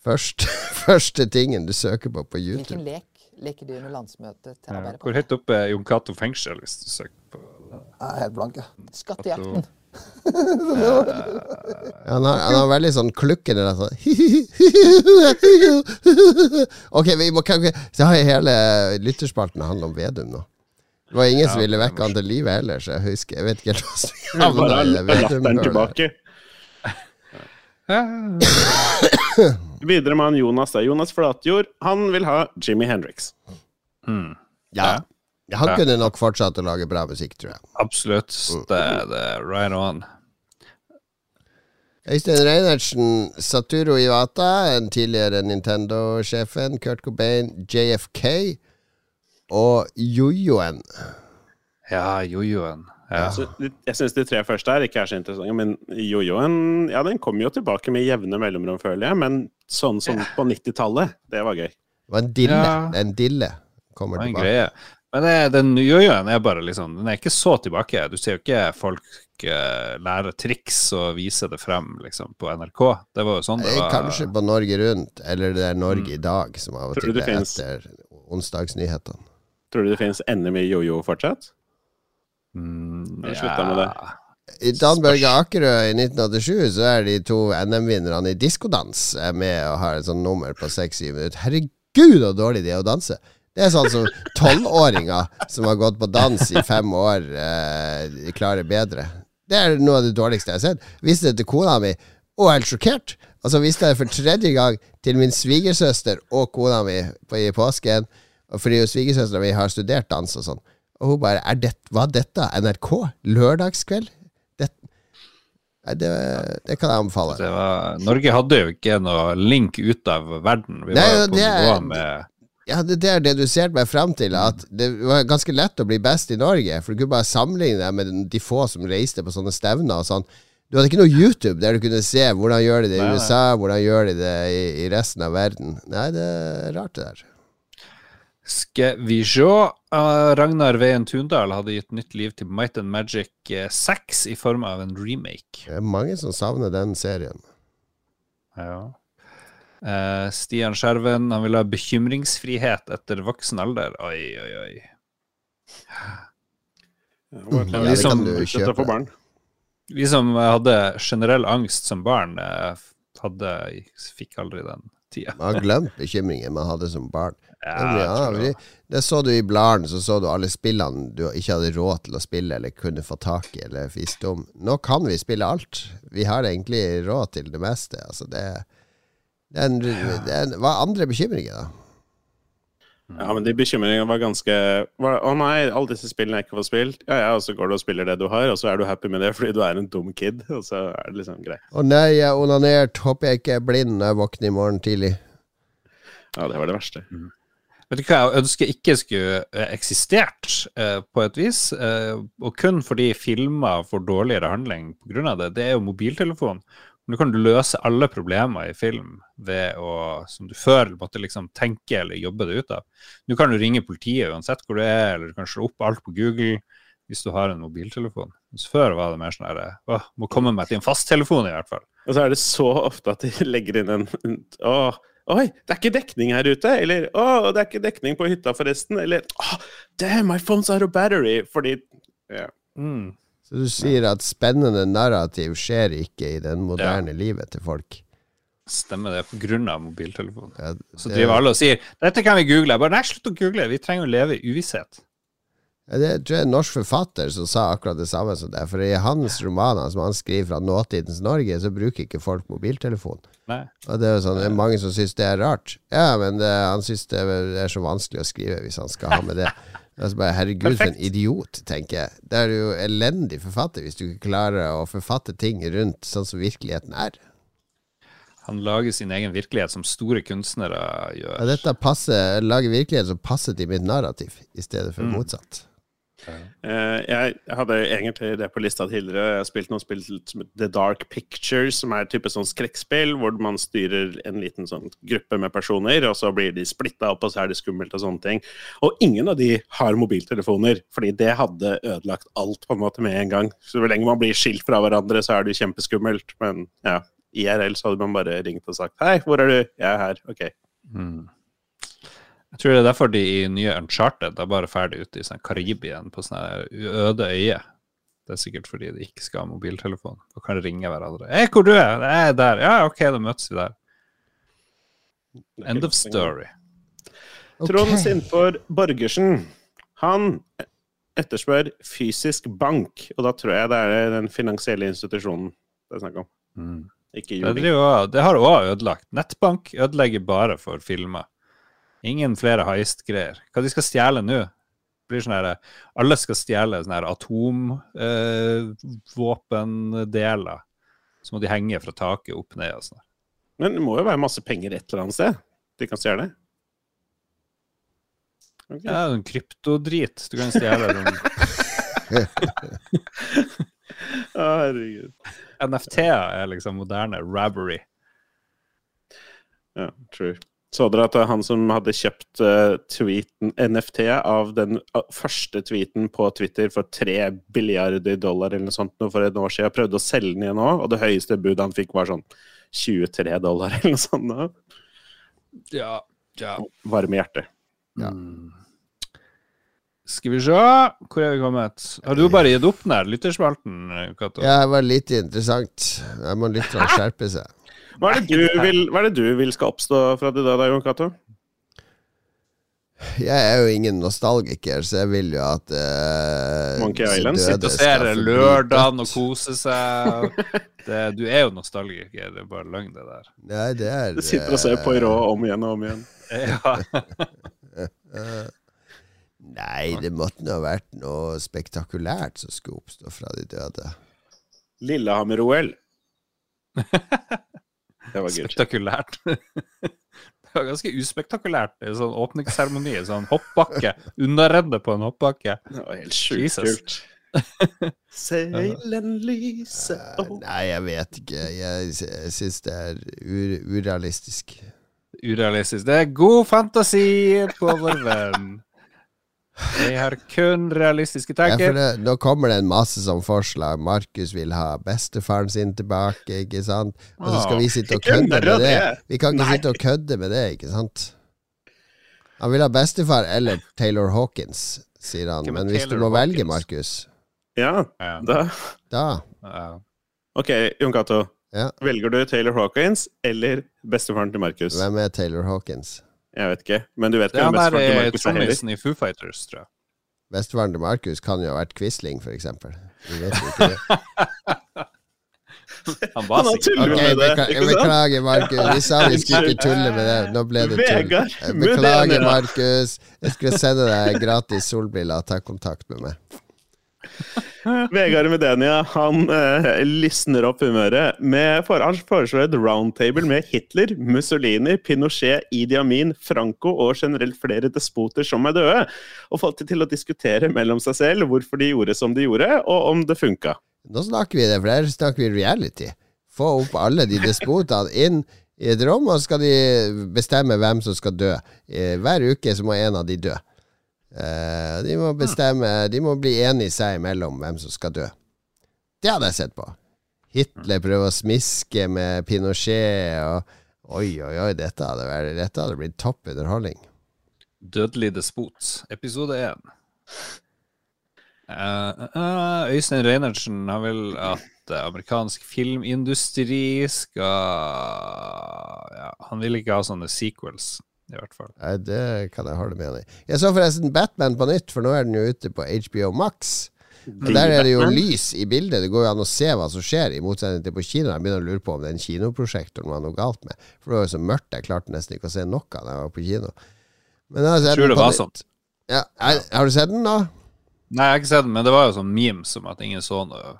første, første tingen du søker på på YouTube. Hvilken lek leker de under landsmøtet til Ja. Arbeiderpartiet? Hvor høyt oppe er Jon Cato fengsel, hvis du søker på Jeg er helt blanke. ja. Skattejakten. Han har, han har veldig sånn klukkende der, sånn Ok, vi må kanskje Så har jeg hele lytterspalten handler om Vedum nå. Det var ingen som ville vekke han til live heller, så jeg husker Jeg vet ikke helt hva som Bare havna i det latteren Vedum-hølet. Videre med han Jonas. da. Jonas Flatjord han vil ha Jimmy Hendrix. mm. Ja. Ja, Han Ja. kunne nok fortsatt å lage bra musikk, tror jeg. Absolutt. Det er det er right on. Øystein Reinertsen, Saturo Iwata, en tidligere Nintendo-sjefen, Kurt Cobain, JFK og jojoen. Ja, jojoen. Ja. Så jeg syns de tre første her ikke er så interessante, men jojoen ja, den kommer jo tilbake med jevne mellomrom, føler jeg. Men sånn som på 90-tallet, det var gøy. Det var en dille. Ja. En dille. Kommer Det var en tilbake. greie. Men det, den jojoen er bare liksom Den er ikke så tilbake. Du ser jo ikke folk uh, lære triks og vise det frem liksom, på NRK. Det var jo sånn det var. Kanskje på Norge Rundt, eller det er Norge i dag, som av og til er finnes- etter onsdagsnyhetene. Tror du det finnes enda mye jojo fortsatt? Mm, Jeg slutta med det. I Dan Børge Akerø i 1987 så er de to NM-vinnerne i diskodans er med og har et sånt nummer på seks-syv minutter. Herregud, så dårlig de er å danse! Det er sånn som tolvåringer som har gått på dans i fem år, eh, klarer bedre. Det er noe av det dårligste jeg har sett. Viste det til kona mi, og helt sjokkert. Og så viste jeg det for tredje gang til min svigersøster og kona mi på, i påsken. Fordi svigersøstera mi har studert dans og sånn. Og hun bare er det, Hva er dette? NRK? Lørdagskveld? Det, det, det kan jeg anbefale. Det var, Norge hadde jo ikke noe link ut av verden. Vi Nei, var det er- med Ja, det, det er ser meg frem til at det var ganske lett å bli best i Norge. For du kunne bare sammenligne deg med de få som reiste på sånne stevner og sånn. Du hadde ikke noe YouTube der du kunne se hvordan gjør de det i. USA, hvordan gjør de det i, i resten av verden. Nei, det er rart, det der. Skal vi se. Uh, Ragnar Veien Tundal hadde gitt nytt liv til Might and Magic eh, 6 i form av en remake. Det er mange som savner den serien. Ja. Eh, Stian Skjerven han vil ha bekymringsfrihet etter voksen alder. Oi, oi, oi. Ja, Ja, det som- kan du kjøpe. Vi som hadde generell angst som barn, eh, hadde, fikk aldri den tida. Man har glemt bekymringen man hadde som barn. Ja, Det, det. så du i bladene, så så du alle spillene du ikke hadde råd til å spille eller kunne få tak i eller visste om. Nå kan vi spille alt. Vi har egentlig råd til det meste. Altså det, det, en, det en, Hva er andre bekymringer, da? Ja, men de bekymringene var ganske var, Å nei, alle disse spillene jeg ikke får spilt. Ja, ja, og så går du og spiller det du har, og så er du happy med det fordi du er en dum kid. Og så er det liksom greit. Å nei, jeg er onanert. Håper jeg ikke er blind når jeg våkner i morgen tidlig. Ja, det var det verste. Vet du hva jeg ønsker ikke skulle eh, eksistert eh, på et vis, eh, og kun fordi filmer får dårligere handling pga. det, det er jo mobiltelefon. Nå kan du løse alle problemer i film ved å, som du før måtte liksom tenke eller jobbe deg ut av. Nå kan du ringe politiet uansett hvor du er, eller du kan slå opp alt på Google hvis du har en mobiltelefon. Mens før var det mer sånn her Åh, må komme meg til en fasttelefon, i hvert fall. Og så er det så ofte at de legger inn en en- Å, oi, det er ikke dekning her ute. Eller å, det er ikke dekning på hytta, forresten. Eller å, damn, my phone's out of battery. Fordi ja. Mm. Så du sier at spennende narrativ skjer ikke i det moderne livet til folk. Stemmer det, av mobiltelefonen. Ja, Så driver alle og sier 'dette kan vi google'. Jeg bare nei, slutt å google, vi trenger å leve i uvisshet. Ja, Det tror jeg er en norsk forfatter som sa akkurat det samme som det. For i hans romaner som han skriver fra nåtidens Norge, så bruker ikke folk mobiltelefon. Nei. Og det er jo sånn, det er mange som syns det er rart. Ja, men det, han syns det er så vanskelig å skrive hvis han skal ha med det. Altså bare, Herregud, for en idiot, tenker jeg. Det er jo elendig forfatter hvis du ikke klarer å forfatte ting rundt sånn som virkeligheten er. Han lager sin egen virkelighet, som store kunstnere gjør. Ja, dette passer, lager virkelighet som passer til mitt narrativ, i stedet for Mm. motsatt. Eh, jeg hadde egentlig det på lista tidligere. Jeg har spilt noen spill som The Dark Pictures, som er et type sånn skrekkspill hvor man styrer en liten sånn gruppe med personer, og så blir de splitta opp, og så er det skummelt og sånne ting. Og ingen av de har mobiltelefoner, fordi det hadde ødelagt alt på en måte med en gang. Så hvor lenge man blir skilt fra hverandre, så er det jo kjempeskummelt. Men ja, IRL så hadde man bare ringt og sagt Hei, hvor er du? Jeg er her. Ok. Mm. Jeg tror det er derfor de i nye Uncharted er bare ferdig ute i sånn Karibien på sånne øde øyer. Det er sikkert fordi de ikke skal ha mobiltelefon og kan ringe hverandre. 'Hei, hvor du er?' 'Jeg er der.' 'Ja, OK, da møtes vi der.' Er End of story. Okay. Trond. Sindfor Borgersen, han etterspør fysisk bank, og da tror jeg det er den finansielle institusjonen det er snakk om. Mm. Ikke Det, juling. Det, det har òg ødelagt. Nettbank ødelegger bare for filmer. Ingen flere heist-greier. Hva de skal stjele nå? Blir sånn her, Alle skal stjele sånne atomvåpendeler. atomvåpendeler. så må de henge fra taket opp ned og sånn. Men det må jo være masse penger et eller annet sted de kan stjele? Okay. Ja, sånn kryptodrit. Du kan stjele herregud. NFT-er er liksom moderne rabbery. Ja, true. Så dere at han som hadde kjøpt eh, tweeten, NFT av den eh, første tweeten på Twitter for tre billiarder dollar eller noe sånt for et år siden, prøvde å selge den igjen nå, og det høyeste budet han fikk var sånn 23 dollar eller noe sånt. nå. Ja, ja. Varme hjerter. Ja. Skal vi se Hvor er vi kommet? Har du bare gitt opp den her lytterspalten, Cato? Ja, det var litt interessant. Jeg må lytterne skjerpe seg. Hva er, det du vil, hva er det du vil skal oppstå fra de døde, Jon Cato? Jeg er jo ingen nostalgiker, så jeg vil jo at uh, Monkey Island sitter og ser lørdagen og kose seg. Det, du er jo nostalgiker, det er bare løgn, det der. Nei, det er Du sitter og ser på Rå om igjen og om igjen. Ja. Nei, det måtte nå ha vært noe spektakulært som skulle oppstå fra de døde. Lillehammer-OL. Det var. Spektakulært. Det var ganske uspektakulært. Er Sånn åpningsseremoni, sånn hoppbakke. Unnaredde på en hoppbakke. Det var helt sjukt kult. Seilen lyser opp Nei, jeg vet ikke. Jeg, jeg syns det er ur, urealistisk. Urealistisk. Det er god fantasi på vår venn. Jeg har kun realistiske tanker. Ja, nå kommer det en masse sånn forslag. Markus vil ha bestefaren sin tilbake, ikke sant? Og så skal vi sitte og kødde med det. Vi kan ikke Nei. sitte og kødde med det, ikke sant? Han vil ha bestefar eller Taylor Hawkins, sier han. Men hvis du må velge, Markus Ja, Ja. da Da. Ok, Jon Cato. Ja. Velger du Taylor Hawkins eller bestefaren til Markus? Hvem er Taylor Hawkins? Jeg vet ikke, men du vet ikke er hvem til eh, Markus er heller? trommisen i Foo Fighters, tror jeg. Til Markus kan jo ha vært Quisling, for eksempel. Vi vet jo ikke det. Han var Han har sikkert tuller med det, ikke beklager, Markus. Vi sa vi skulle ikke tulle med det. Nå ble det tull. Eh, Beklager, Markus. Jeg skulle sende deg gratis solbriller. Ta kontakt med meg. Vegard Medenia han eh, lysner opp humøret. Med for, han foreslår et roundtable med Hitler, Mussolini, Pinochet, Idi Amin, Franco og generelt flere despoter som er døde. Og fått til å diskutere mellom seg selv hvorfor de gjorde som de gjorde, og om det funka. Nå snakker vi det, for her snakker vi reality. Få opp alle de despotene inn i et rom, og så skal de bestemme hvem som skal dø. Eh, Hver uke så må en av de dø. Eh, De må bestemme De må bli enige seg imellom hvem som skal dø. Det hadde jeg sett på. Hitler prøver å smiske med Pinochet og Oi, oi, oi, dette hadde, vært, dette hadde blitt topp underholdning. Dødelig despot, episode én. Uh, uh, Øystein Reinertsen har vel at amerikansk filmindustri skal ja, Han vil ikke ha sånne sequels, i hvert fall. Nei, det kan jeg holde med deg i. Jeg så forresten Batman på nytt, for nå er den jo ute på HBO Max. Og Der er det jo lys i bildet. Det går jo an å se hva som skjer, i motsetning til på kino. Jeg begynner å lure på om den kinoprosjektoren var noe galt med. For det var jo så mørkt, jeg klarte nesten ikke å se noe da jeg var på kino. Men jeg har Tror det var sånn. Ja, har du sett den, da? Nei, jeg har ikke sett den, men det var jo sånn memes om at ingen så noe.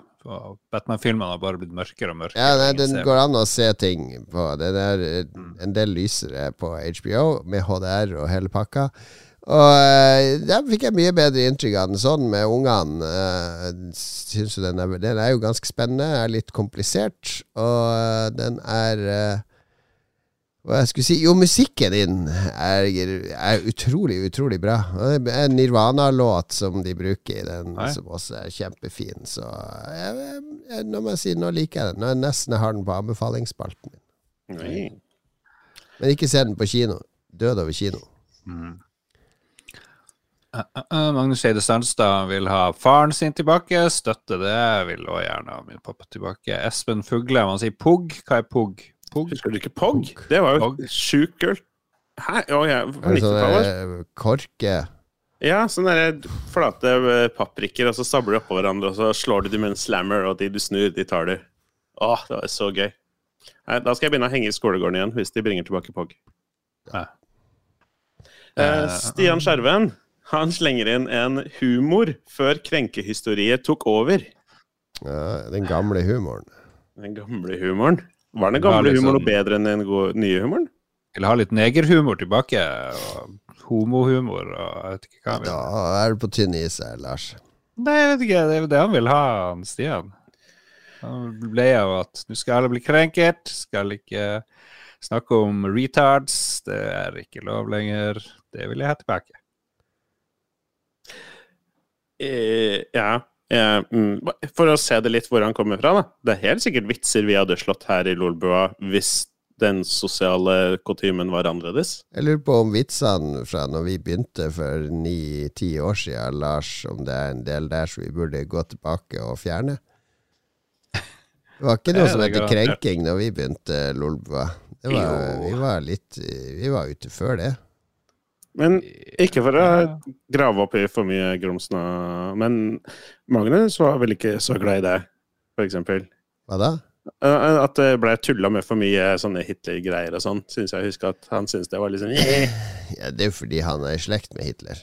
Batman-filmene har bare blitt mørkere og mørkere. Ja, nei, Den går an å se ting på. Den er eh, en del lysere på HBO, med HDR og hele pakka. Og eh, der fikk jeg mye bedre inntrykk av den sånn med ungene. Syns jo den er, den er jo ganske spennende, er litt komplisert, og eh, den er eh, Hva jeg skulle si Jo, musikken din er, er utrolig, utrolig bra. Det er en Nirvana-låt som de bruker i den, Hei. som også er kjempefin. Så jeg, jeg, nå må jeg si, nå liker jeg den. Nå er jeg nesten har den på anbefalingsspalten min. Nei. Men ikke se den på kino. Død over kino. Uh, uh, Magnus Eide Sandstad vil ha faren sin tilbake. Støtte det. Vil også gjerne ha min pappa tilbake. Espen Fugle, man sier pugg. Hva er pugg? Pugg? Husker du ikke Pog? Det var jo Pog. sjukt kult. Hæ? Å ja, på sånn 90-tallet. eh, korke Ja, sånne der flate eh, paprikker, og så stabler de oppå hverandre, og så slår du dem med en slammer, og de du snur, de tar du. Åh, det var så gøy. Nei, da skal jeg begynne å henge i skolegården igjen, hvis de bringer tilbake Pog. Ja. Eh, Stian Skjerven, han slenger inn en humor før krenkehistoriet tok over. ja, Den gamle humoren. Den gamle humoren. Var den gamle liksom- humoren noe bedre enn den nye humoren? Eller ha litt negerhumor tilbake. Og homohumor og jeg vet ikke hva. Da er du på tynn is her, Lars. Nei, jeg vet ikke. Det er det han vil ha, han Stian. Han ble av at nå skal alle bli krenket. Skal ikke snakke om retards. Det er ikke lov lenger. Det vil jeg ha tilbake. Eh, ja. Eh, mm, for å se det litt hvor han kommer fra, da. Det er helt sikkert vitser vi hadde slått her i Lolbua hvis den sosiale kutymen var annerledes. Jeg lurer på om vitsene fra når vi begynte for ni-ti år siden, Lars, om det er en del der som vi burde gå tilbake og fjerne? Det var ikke noe som het krenking når vi begynte Lolbua. Var, vi var litt Vi var ute før det. Men ikke for å grave opp i for mye grums nå, men Magnus var vel ikke så glad i det, for eksempel. Hva da? At det ble tulla med for mye sånne Hitler-greier og sånn, syns jeg husker at han syntes det var litt sånn Ja, det er jo fordi han er i slekt med Hitler.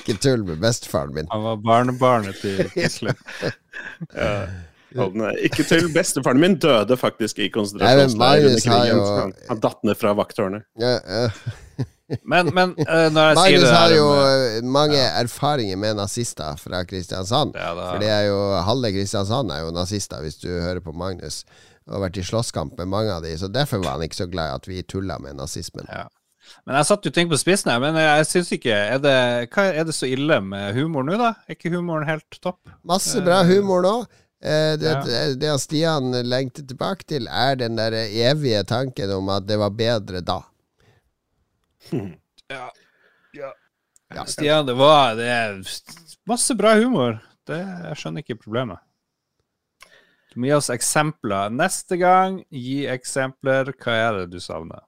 ikke tull med bestefaren min. Han var barnebarnet til Hitler. Ja. Er- Ikke til bestefaren min døde faktisk i konsentrasjonsleiren under krigen. Han, han datt ned fra vakttårnet. Ja, ja. Men, men uh, når jeg sier Magnus har jo med- mange mange erfaringer med nazister fra Kristiansand. Ja, da- For det er jo halve Kristiansand er jo nazister, hvis du hører på Magnus. Og har vært i slåsskamp med mange av de, så derfor var han ikke så glad i at vi tulla med nazismen. Ja. Men jeg satt jo ting på spissen her, men jeg syns ikke er det, hva, er det så ille med humor nå, da? Er ikke humoren helt topp? Masse bra humor nå. Eh, det, Ja. det, det Stian lengter tilbake til, er den der evige tanken om at det var bedre da. Ja. Stian, det var det er masse bra humor. Det, jeg skjønner ikke problemet. Du må gi oss eksempler. Neste gang, gi eksempler. Hva er det du savner?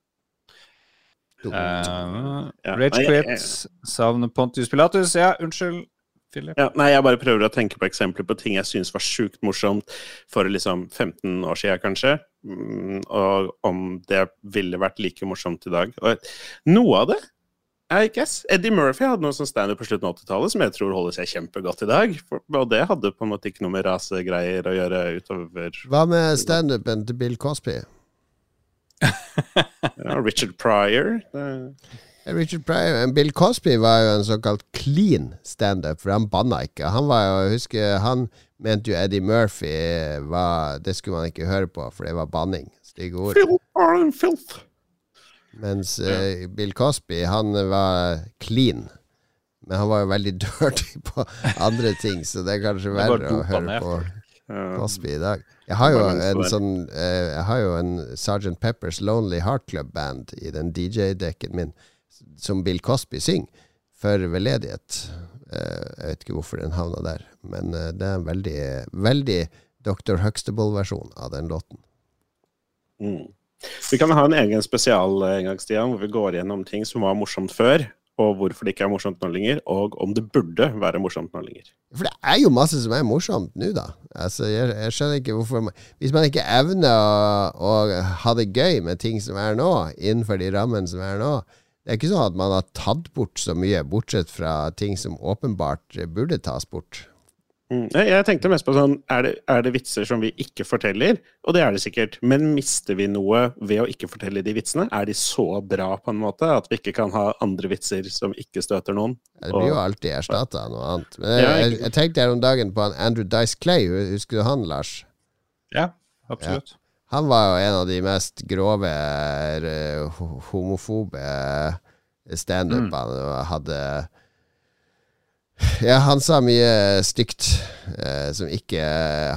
Uh, Ja, Rage Quit, savner Pontius Pilatus. Ja, unnskyld, Philip. Ja, nei, jeg bare prøver å tenke på eksempler på ting jeg syns var sjukt morsomt for liksom 15 år siden, kanskje. Mm, Og om det ville vært like morsomt i dag. Og noe av det I guess. Eddie Murphy hadde noe sånn standup på slutten av 80-tallet som jeg tror holder seg kjempegodt i dag. For, og det hadde på en måte ikke noe med rasegreier å gjøre utover Hva med standupen til Bill Cosby? ja, Richard Pryor. Det, Richard Pryor, Bill Cosby var jo en såkalt clean standup, for han banna ikke. Han var jo, husker, han mente jo Eddie Murphy var Det skulle man ikke høre på, for det var banning. Stygge ord. Filth. Mens uh, Bill Cosby, han var clean. Men han var jo veldig dirty på andre ting, så det er kanskje verre å høre på Cosby i dag. Jeg har jo en sånn eh, Jeg har jo en Sgt. Peppers Lonely Heart Club-band i den DJ-dekken min, som Bill Cosby synger, for veldedighet. Eh, jeg vet ikke hvorfor den havna der, men eh, det er en veldig, veldig Dr. Huxtable-versjon av den låten. Mm. Vi kan ha en egen spesial eh, en gang, Stian, hvor vi går gjennom ting som var morsomt før, og hvorfor det ikke er morsomt nå lenger, og om det burde være morsomt nå lenger. For det er jo masse som er morsomt nå, da. Altså, jeg, jeg skjønner ikke hvorfor man, Hvis man ikke evner å, å ha det gøy med ting som er nå, innenfor de rammene som er nå Det er ikke sånn at man har tatt bort så mye, bortsett fra ting som åpenbart burde tas bort. Mm. Jeg tenkte mest på sånn, er det, er det vitser som vi ikke forteller? Og det er det sikkert, men mister vi noe ved å ikke fortelle de vitsene? Er de så bra på en måte at vi ikke kan ha andre vitser som ikke støter noen? Det blir jo alltid erstatta av noe annet. Men jeg, jeg, jeg tenkte her om dagen på Andrew Dice Clay. Husker du han, Lars? Ja, absolutt. Han var jo en av de mest grove eh, homofobe standupene mm. hadde Ja, han sa mye stygt eh, som ikke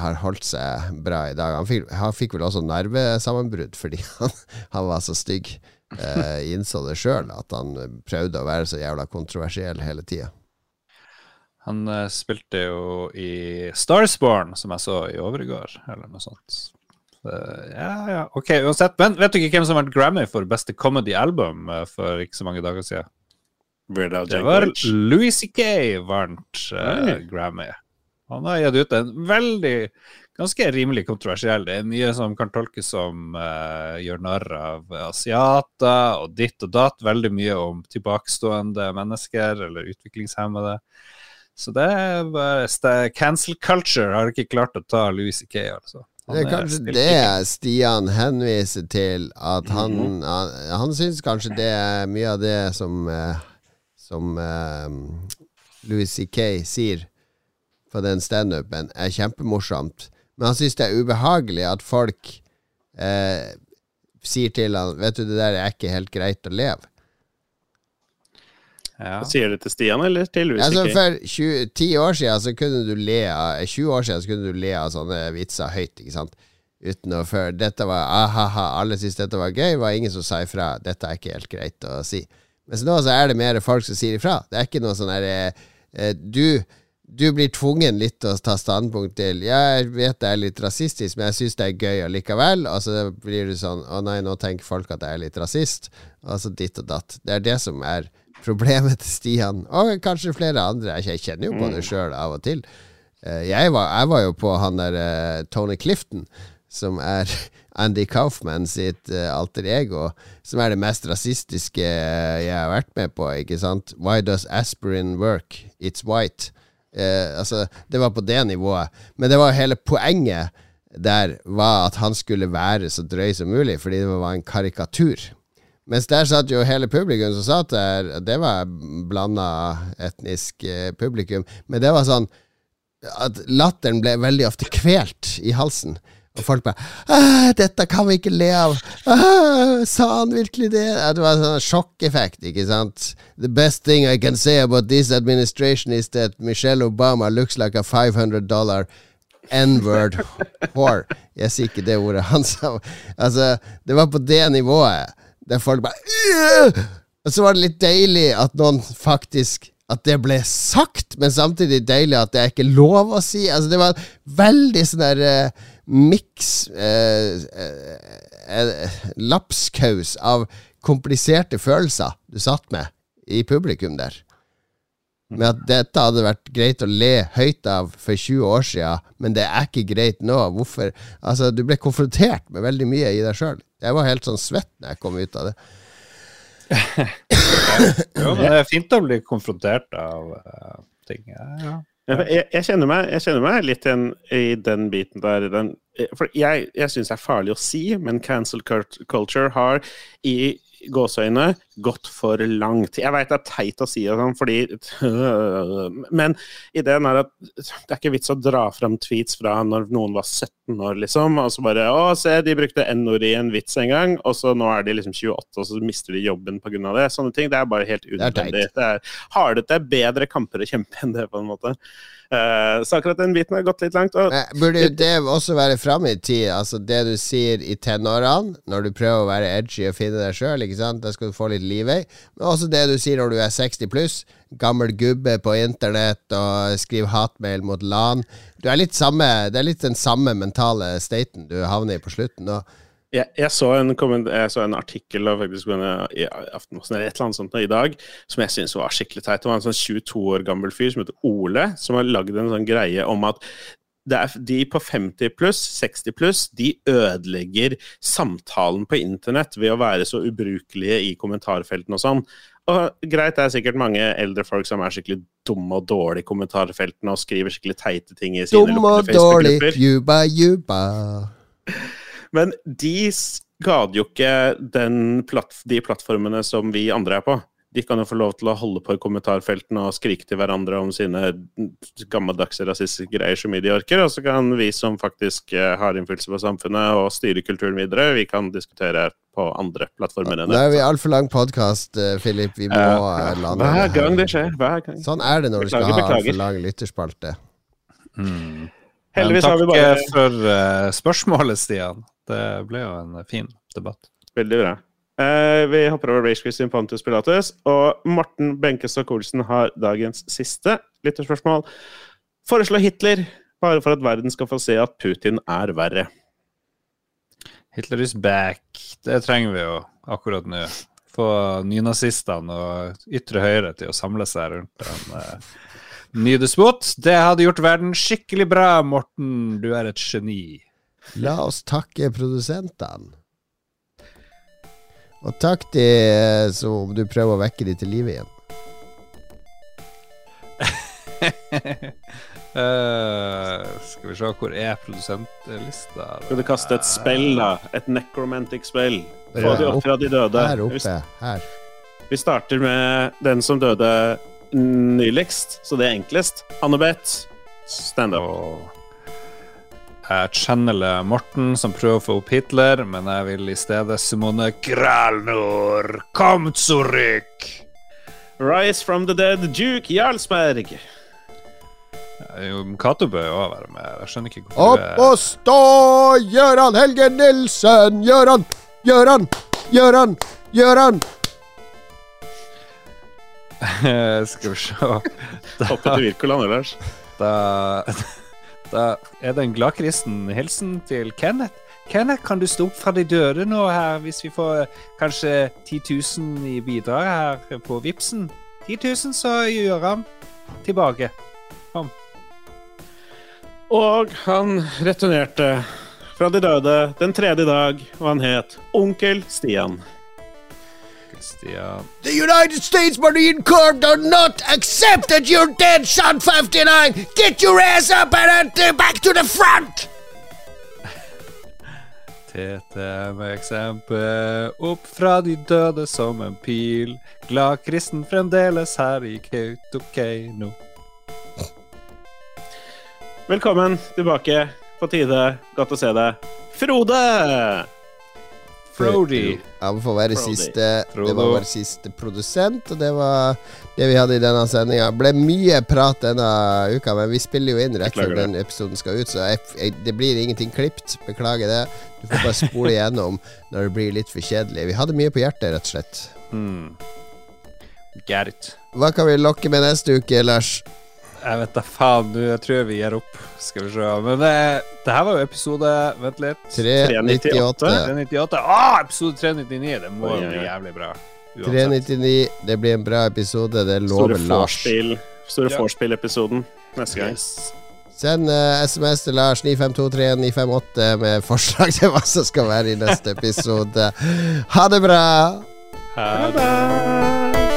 har holdt seg bra i dag. Han fikk, han fikk vel også nervesammenbrudd fordi han, han var så stygg. Eh, innså det sjøl, at han prøvde å være så jævla kontroversiell hele tida. Han eh, spilte jo i Starsborn, som jeg så i overgård, eller noe sånt. Eh, ja, ja, ok, uansett. Men vet du ikke hvem som vant Grammy for beste comedy album eh, for ikke så mange dager siden? Det var Louis C.K. vant uh, Grammy. Han har gitt ut en veldig ganske rimelig kontroversiell. Det er mye som kan tolkes som uh, gjør narr av asiater og ditt og datt. Veldig mye om tilbakestående mennesker eller utviklingshemmede. Så det er bare Cancel culture har ikke klart å ta Louis C.K., altså. Det er kanskje det Stian henviser til, at han Mhm. Han, han syns kanskje det er mye av det som eh, Som eh, Louis C.K. sier på den standupen, er kjempemorsomt. Men han syns det er ubehagelig at folk eh, sier til han Vet du, det der er ikke helt greit å leve. Ja. Sier det til Stian eller til Louis Altså For 20, 10 år siden så kunne du le av 20 år siden så kunne du le av sånne vitser høyt, ikke sant? Uten å før Dette var ahaha, alle syntes dette var gøy, var ingen som sa ifra. Dette er ikke helt greit å si. Mens nå så er det mer folk som sier ifra. Det er ikke noe sånn herre eh, Du du blir tvungen litt til å ta standpunkt til jeg vet det er litt rasistisk, men jeg syns det er gøy allikevel. Og så blir du sånn Å nei, nå tenker folk at jeg er litt rasist. Altså ditt og datt. Det er det som er problemet til Stian, og kanskje flere andre. Jeg kjenner jo på det sjøl av og til. Eh, Jeg var, jeg var jo på han der eh, Tony Clifton, som er Andy Kaufman sitt eh, alter ego, som er det mest rasistiske jeg har vært med på, ikke sant? Why does aspirin work? It's white. Eh, altså, det var på det nivået. Men det var hele poenget der var at han skulle være så drøy som mulig, fordi det var en karikatur. Mens der satt jo hele publikum som satt der, det var blanda etnisk eh, publikum, men det var sånn at latteren ble veldig ofte kvelt i halsen. Og folk bare 'Dette kan vi ikke le av!' «Æ, sa han virkelig det? Det var en sånn sjokkeffekt, ikke sant? The best thing I can say about this administration is that Michelle Obama looks like a 500 dollar N-word whore. Jeg sier ikke det ordet han sa. Altså, det var på det nivået. Der folk bare Åh! Og så var det litt deilig at noen faktisk at det ble sagt, men samtidig deilig at det er ikke lov å si. Altså, det var veldig sånn der uh, miks uh, uh, eh, Lapskaus av kompliserte følelser du satt med i publikum der. Med at dette hadde vært greit å le høyt av for 20 år siden, men det er ikke greit nå. Hvorfor? Altså, du ble konfrontert med veldig mye i deg sjøl. Jeg var helt sånn svett når jeg kom ut av det. Jo, men det er fint å bli konfrontert av uh, ting. Ja, ja. Jeg, jeg, kjenner meg, jeg kjenner meg litt igjen i den biten der. Den, for jeg, jeg syns det er farlig å si, men cancel culture har i gåseøyne gått for langt. Jeg veit det er teit å si det sånn, fordi Men ideen er at det er ikke vits å dra fram tweets fra når noen var 17 år, liksom, og så bare Å, se, de brukte n-ord i en vits en gang, og så nå er de liksom 28, og så mister de jobben pga. det. Sånne ting. Det er bare helt unødvendig. Det er er det er bedre kamper å kjempe enn det, på en måte. Eh, så akkurat den biten har gått litt langt. Og burde det også være fram i tid? Altså det du sier i tenårene, når du prøver å være edgy og finne deg sjøl. Da skal du få litt liv i. Men også det du sier når du er 60 pluss, gammel gubbe på internett og skriver hatmail mot LAN. Er samme, det er litt den samme mentale staten du havner i på slutten. Og Jeg, jeg, så en, jeg så en artikkel av faktisk i Aftenposten eller et eller annet sånt i dag som jeg syntes var skikkelig teit. Det var en sånn 22 år gammel fyr som heter Ole, som har lagd en sånn greie om at det er, de på 50 pluss, 60 pluss, de ødelegger samtalen på internett ved å være så ubrukelige i kommentarfeltene og sånn. Og greit, det er sikkert mange eldre folk som er skikkelig dumme og dårlige i kommentarfeltene og skriver skikkelig teite ting i sine dum og lukkede dårlig, Facebook-grupper. juba, juba. Men de skader jo ikke den platt, de plattformene som vi andre er på. De kan jo få lov til å holde på i kommentarfeltene og skrike til hverandre om sine gammeldagse rasistiske greier så mye de orker, og så kan vi som faktisk eh, har innflytelse på samfunnet og styrer kulturen videre, vi kan diskutere på andre plattformer Nå er vi altfor lang podkast, Philip. Vi må eh, lande Hver det gang det skjer. Hver gang. Sånn er det når du skal ha beklager. altfor lang lytterspalte. Mm. Heldigvis Men har vi takk bare Takk for uh, spørsmålet, Stian. Det ble jo en fin debatt. Veldig bra. Eh, vi hopper over Race Christian Pontus Pilates, og Morten Benkestad Olsen har dagens siste lytterspørsmål. Foreslå Hitler, bare for at verden skal få se at Putin er verre. Hitler is back. Det trenger vi jo akkurat nå. Få nynazistene og ytre høyre til å samle seg rundt en uh, ny despot. Det hadde gjort verden skikkelig bra, Morten. Du er et geni. La oss takke produsentene. Og takk de som du prøver å vekke de til live igjen. uh, skal vi se, hvor er produsentlista? Skal du kaste et spill, da? Et necromantic spill? Få de opp fra de døde. Her oppe. Her. vi starter med den som døde nyligst, så det er enklest. Annebeth, stand up. Jeg channeler Morten, som prøver å få opp Hitler, men jeg vil i stedet Simone Gralnor. Kom zurück! Rise from the dead, Duke Jarlsberg. Jo, Cato bør jo også være med. Jeg skjønner ikke hvorfor Opp og stå, Gøran Helge Nilsen! Gøran! Gøran! Gøran! Gøran! Skal vi se til Wirkola ellers. Lars. Da, da er det en gladkristen hilsen til Kenneth. Kenneth, kan du stå opp fra de døde nå her, hvis vi får eh, kanskje 10 000 i bidrag her på Vipsen? 10 000, så gjør han tilbake. Kom. Og han returnerte fra de døde den tredje dag, og han het Onkel Stian. Stian The United States Marine Corps do not accept that you're dead, Sean 59! Get your ass up and uh, back to the front! Eksempel opp fra de døde som en pil. Glad kristen fremdeles her i Kautokeino. Velkommen tilbake. På tide. Godt å se deg. Frode! Frody. Han får være Frody. siste Frodo. Det var vår siste produsent, og det var det vi hadde i denne sendinga. Ble mye prat denne uka, men vi spiller jo inn rett før den episoden skal ut, så jeg, jeg, det blir ingenting klipt. Beklager det. Du får bare spole igjennom når det blir litt for kjedelig. Vi hadde mye på hjertet, rett og slett. Mm. Get it. Hva kan vi lokke med neste uke, Lars? Jeg vet da faen, du. Jeg tror vi gir opp. Skal vi se. Men det, det her var jo episode Vent litt. 398. 398. Ah, episode 399. Det må jo bli jævlig bra. Uansett. 399. Det blir en bra episode. Det lover Lars. Store Ja. vorspiel-episoden neste gang. Yes. Send uh, SMS til Lars 9523958 med forslag til hva som skal være i neste episode. Ha det bra! Ha det.